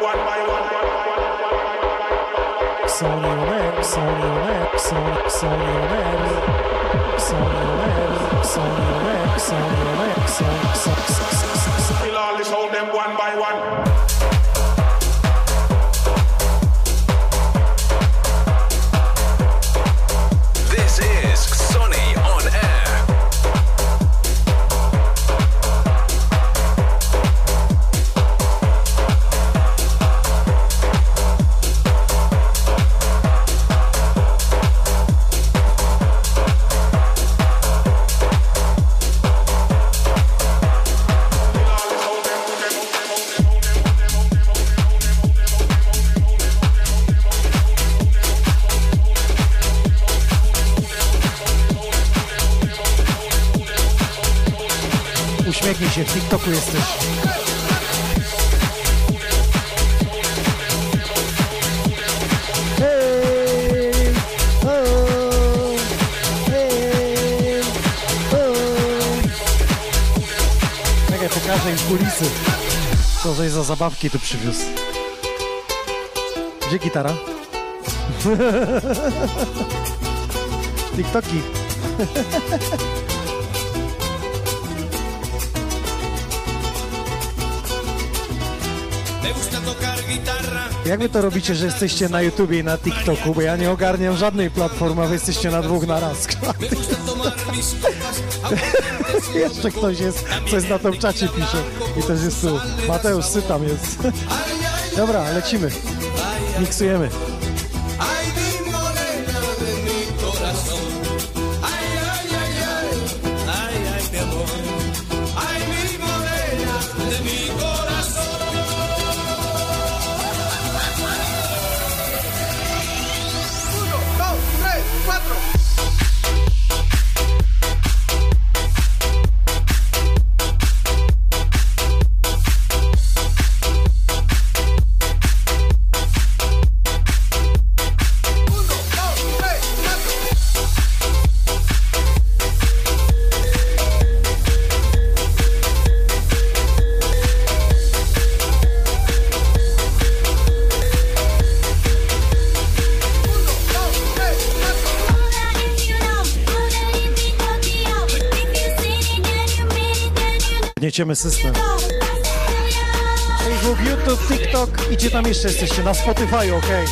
one by one. Sony Sony Sony, Sony. Sony Sony Sony Sony, Sony, Sony. TikToku jesteś. Pokażę im kulisy. Co żeś za zabawki tu przywiózł. Gdzie gitara? TikToki. Jak wy to robicie, że jesteście na YouTubie i na TikToku? Bo ja nie ogarniam żadnej platformy, a wy jesteście na dwóch na raz. Jeszcze ktoś jest, coś na tym czacie pisze. I też jest tu. Mateusz Sytam jest. Dobra, lecimy. Miksujemy. Łapiemy system. Facebook, YouTube, TikTok i gdzie tam jeszcze jesteście? Na Spotify, okej. Okay.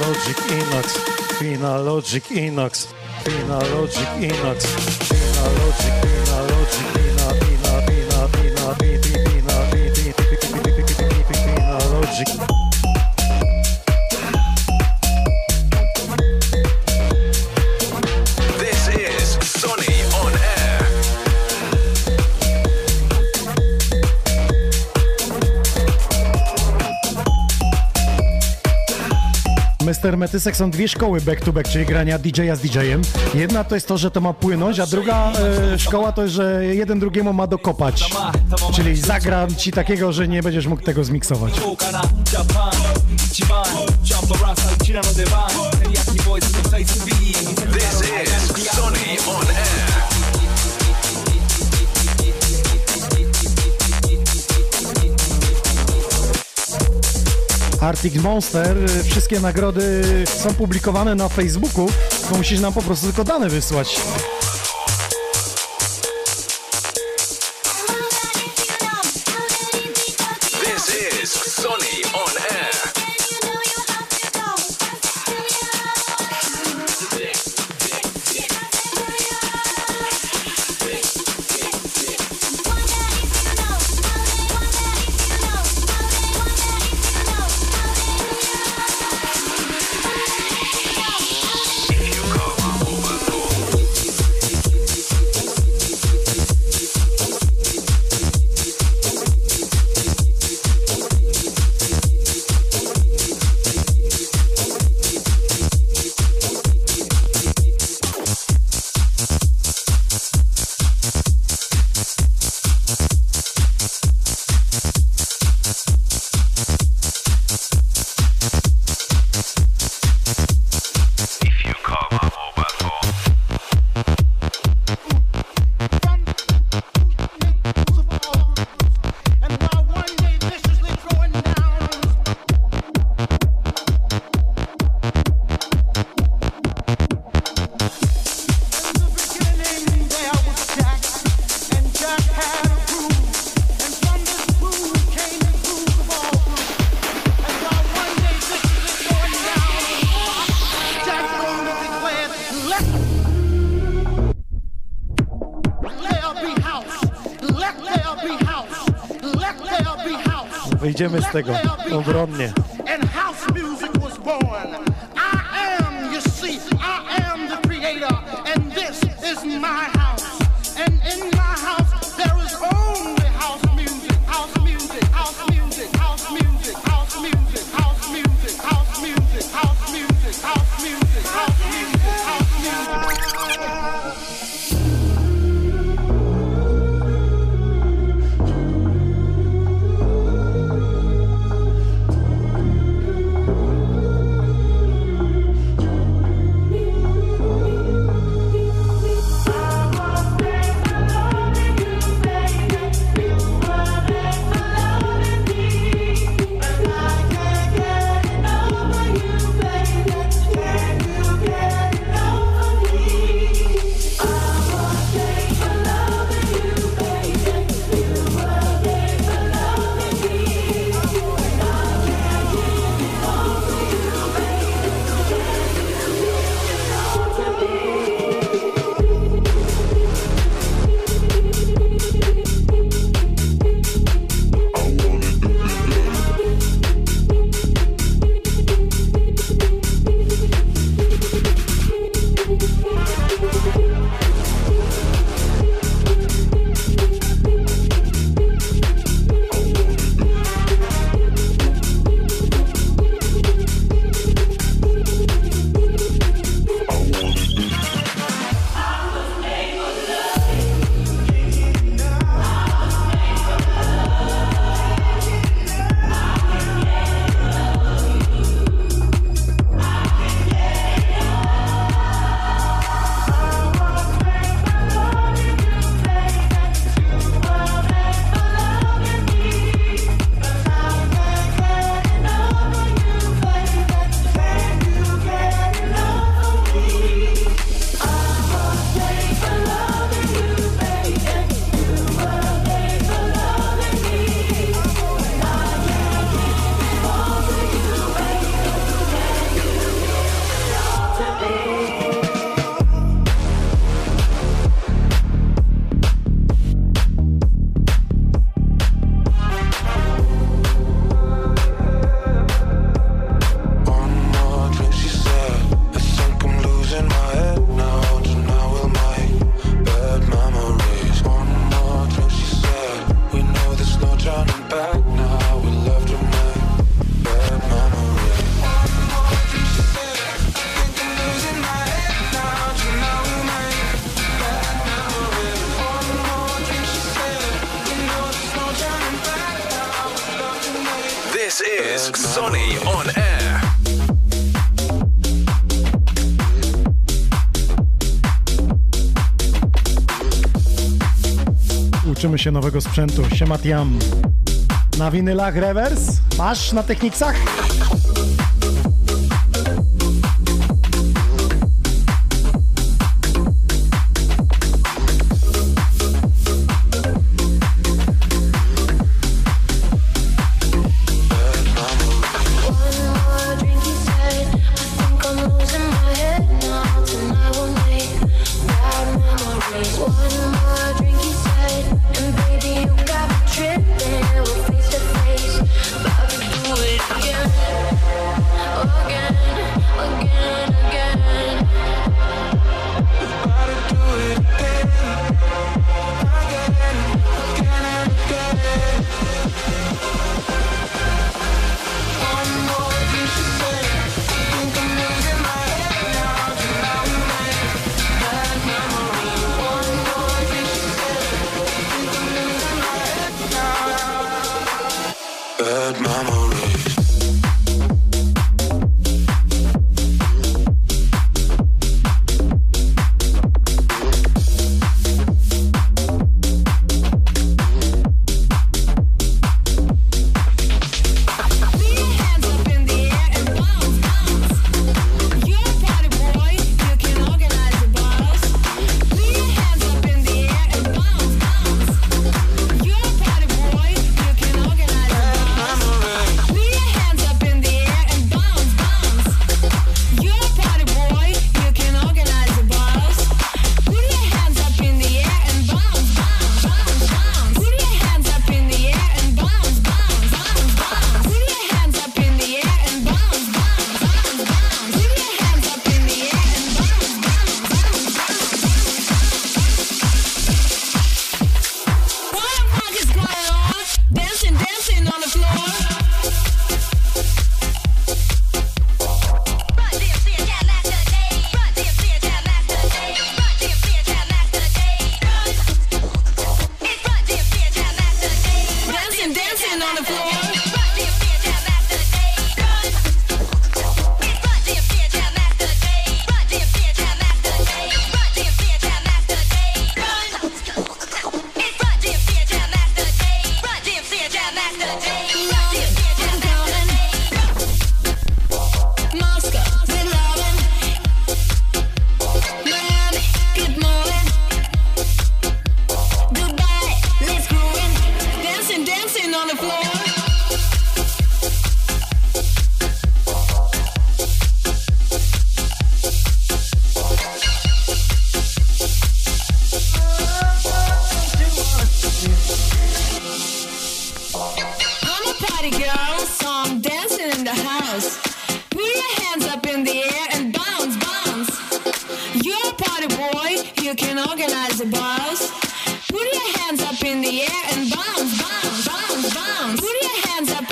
Logic Inox, Fina Logic Inox, Fina Logic Inox, Fina Logic, Fina Logic Logic. Termetysek są dwie szkoły back-to-back, -back, czyli grania DJ-a z DJ-em. Jedna to jest to, że to ma płynąć, a druga e, szkoła to, że jeden drugiemu ma dokopać. Czyli zagram ci takiego, że nie będziesz mógł tego zmiksować. This is Sony on air. Arctic Monster, wszystkie nagrody są publikowane na Facebooku, to musisz nam po prostu tylko dane wysłać. Wyjdziemy z tego obronnie. się nowego sprzętu. Siematiam. Na winylach rewers? Masz na techniksach?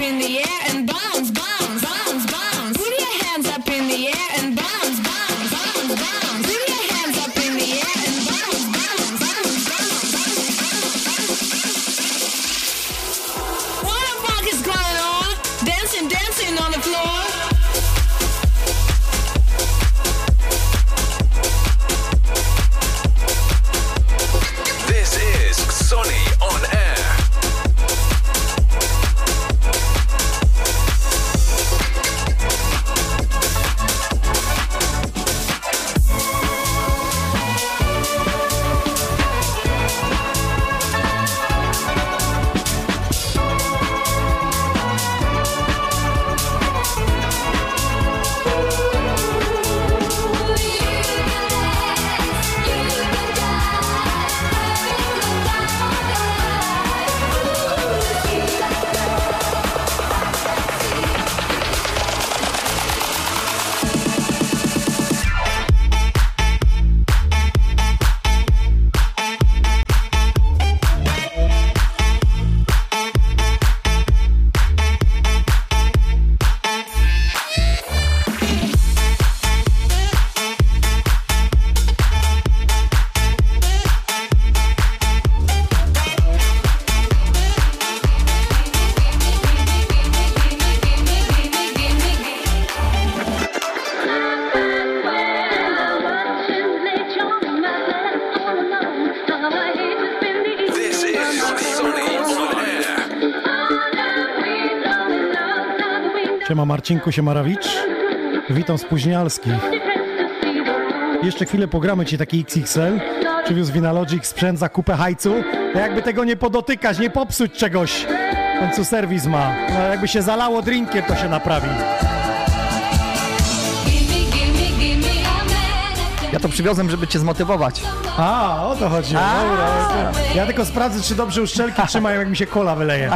in the air and bounce. Marcinku, siema Rawicz. Witam spóźnialskich. Jeszcze chwilę pogramy ci taki XXL. Przywiózł Vinalogic sprzęt za kupę hajcu. To jakby tego nie podotykać, nie popsuć czegoś. W końcu serwis ma. No, jakby się zalało drinkiem, to się naprawi. Ja to przywiozłem, żeby cię zmotywować. A, o to chodzi. A. Dobra, okej. Ja tylko sprawdzę, czy dobrze uszczelki trzymają, jak mi się kola wyleje.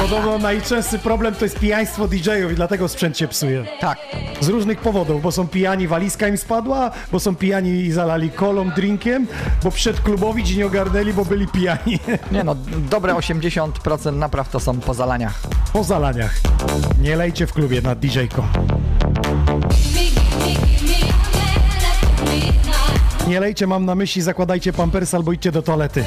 Podobno najczęstszy problem to jest pijaństwo DJ-ów i dlatego sprzęt się psuje. Tak. Z różnych powodów, bo są pijani, walizka im spadła, bo są pijani i zalali kolą, drinkiem, bo przed klubowi ci nie ogarnęli, bo byli pijani. Nie no, dobre 80% napraw to są po zalaniach. Po zalaniach. Nie lejcie w klubie nad DJ-ką. Nie lejcie, mam na myśli, zakładajcie pampers albo idźcie do toalety.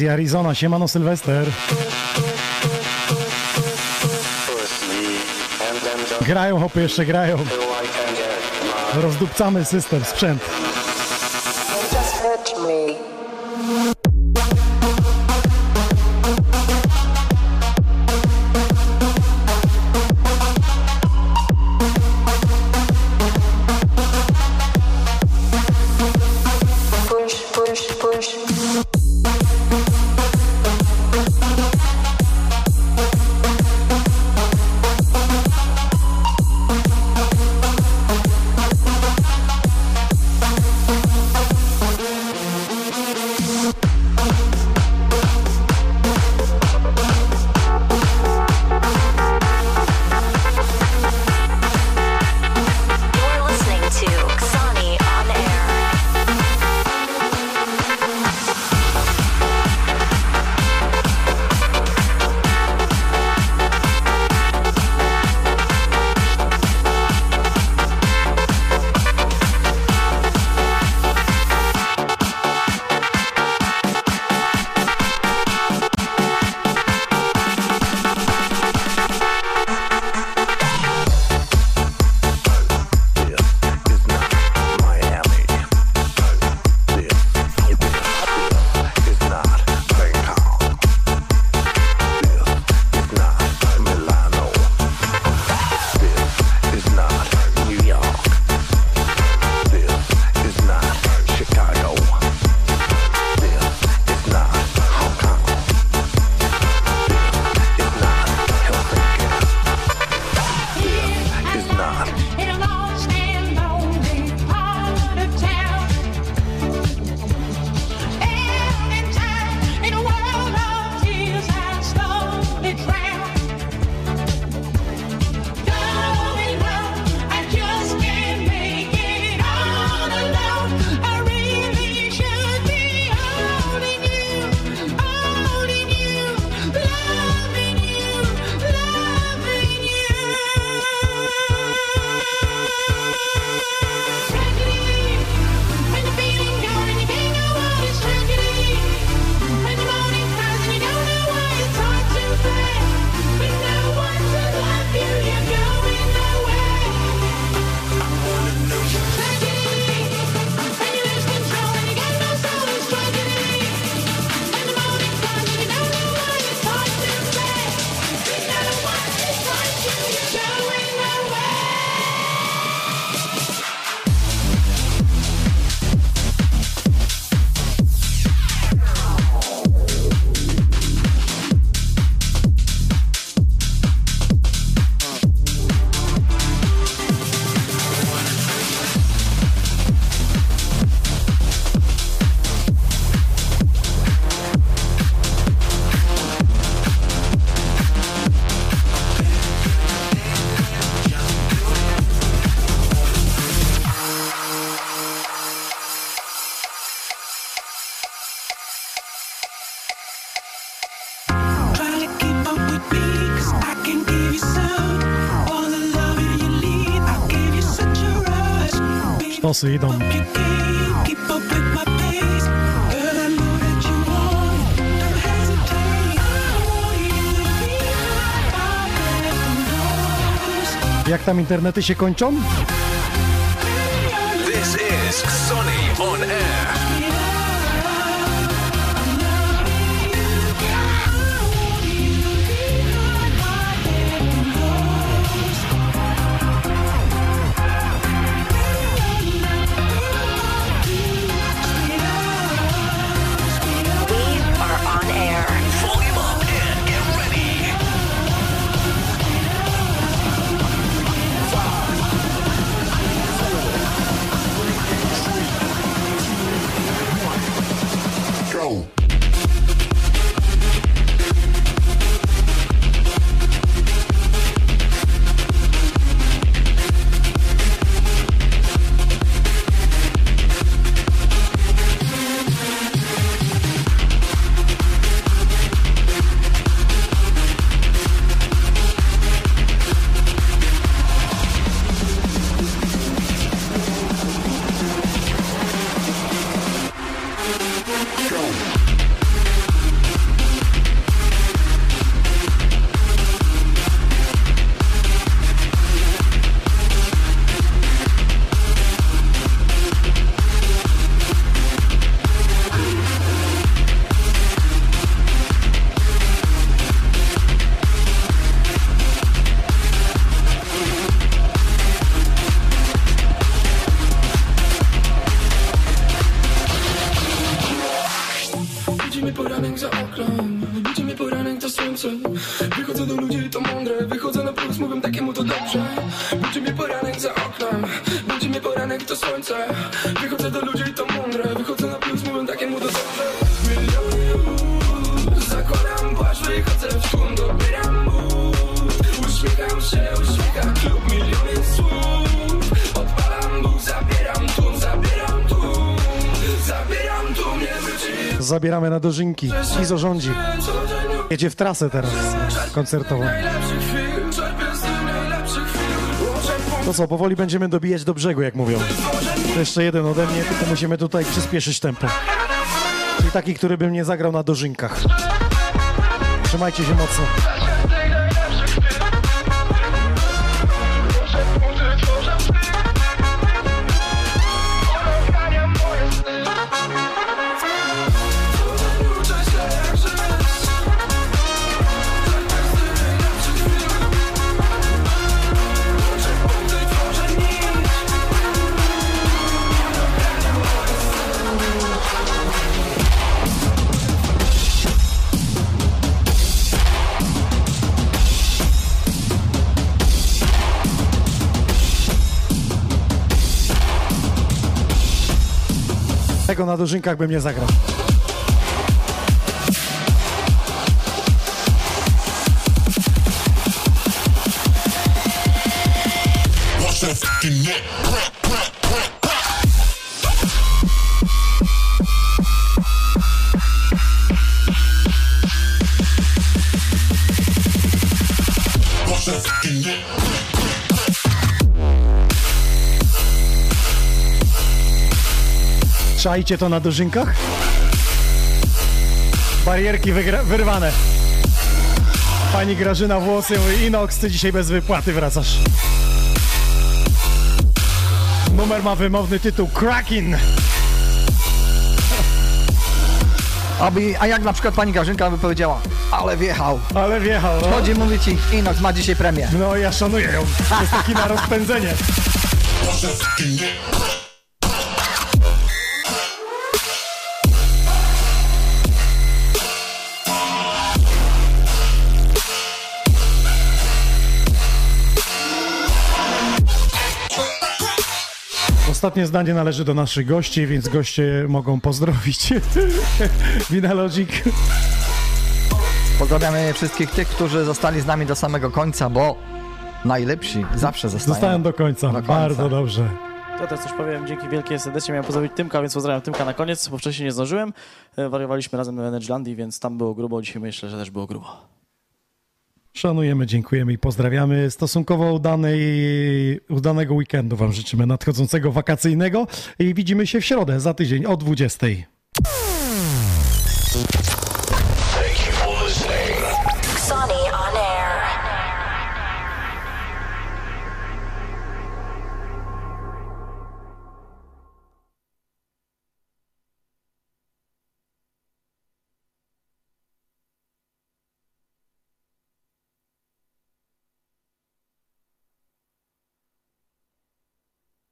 I Arizona, siemano Sylwester. Grają, hopy jeszcze grają. Rozdupcamy system, sprzęt. Jak tam internety się kończą? This is Sonny on air. Na dożynki. Izo rządzi. Jedzie w trasę teraz koncertową. To co, powoli będziemy dobijać do brzegu, jak mówią. To jeszcze jeden ode mnie, tylko musimy tutaj przyspieszyć tempo. Czyli taki, który bym nie zagrał na dożynkach. Trzymajcie się mocno. Dożynkach bym nie zagrał. Czajcie to na dożynkach? Barierki wyrwane. Pani Grażyna Włosy mówi, Inox, ty dzisiaj bez wypłaty wracasz. Numer ma wymowny tytuł Krakin. Aby, a jak na przykład pani Grażynka by powiedziała, ale wjechał. Ale wjechał. No, Chodzi, mówi ci, Inox ma dzisiaj premię. no ja szanuję ją. To jest taki na rozpędzenie. Ostatnie zdanie należy do naszych gości, więc goście mogą pozdrowić. Vinalogic. Pozdrawiamy wszystkich tych, którzy zostali z nami do samego końca, bo najlepsi zawsze zostają. Zostają do końca. końca. Bardzo dobrze. To też coś powiem, dzięki wielkie serdecznie miałem pozdrowić Tymka, więc pozdrawiam Tymka na koniec, bo wcześniej nie zdążyłem. E, Wariowaliśmy razem w Energylandii, więc tam było grubo, dzisiaj myślę, że też było grubo. Szanujemy, dziękujemy i pozdrawiamy. Stosunkowo udanej, udanego weekendu Wam życzymy, nadchodzącego wakacyjnego i widzimy się w środę za tydzień o 20.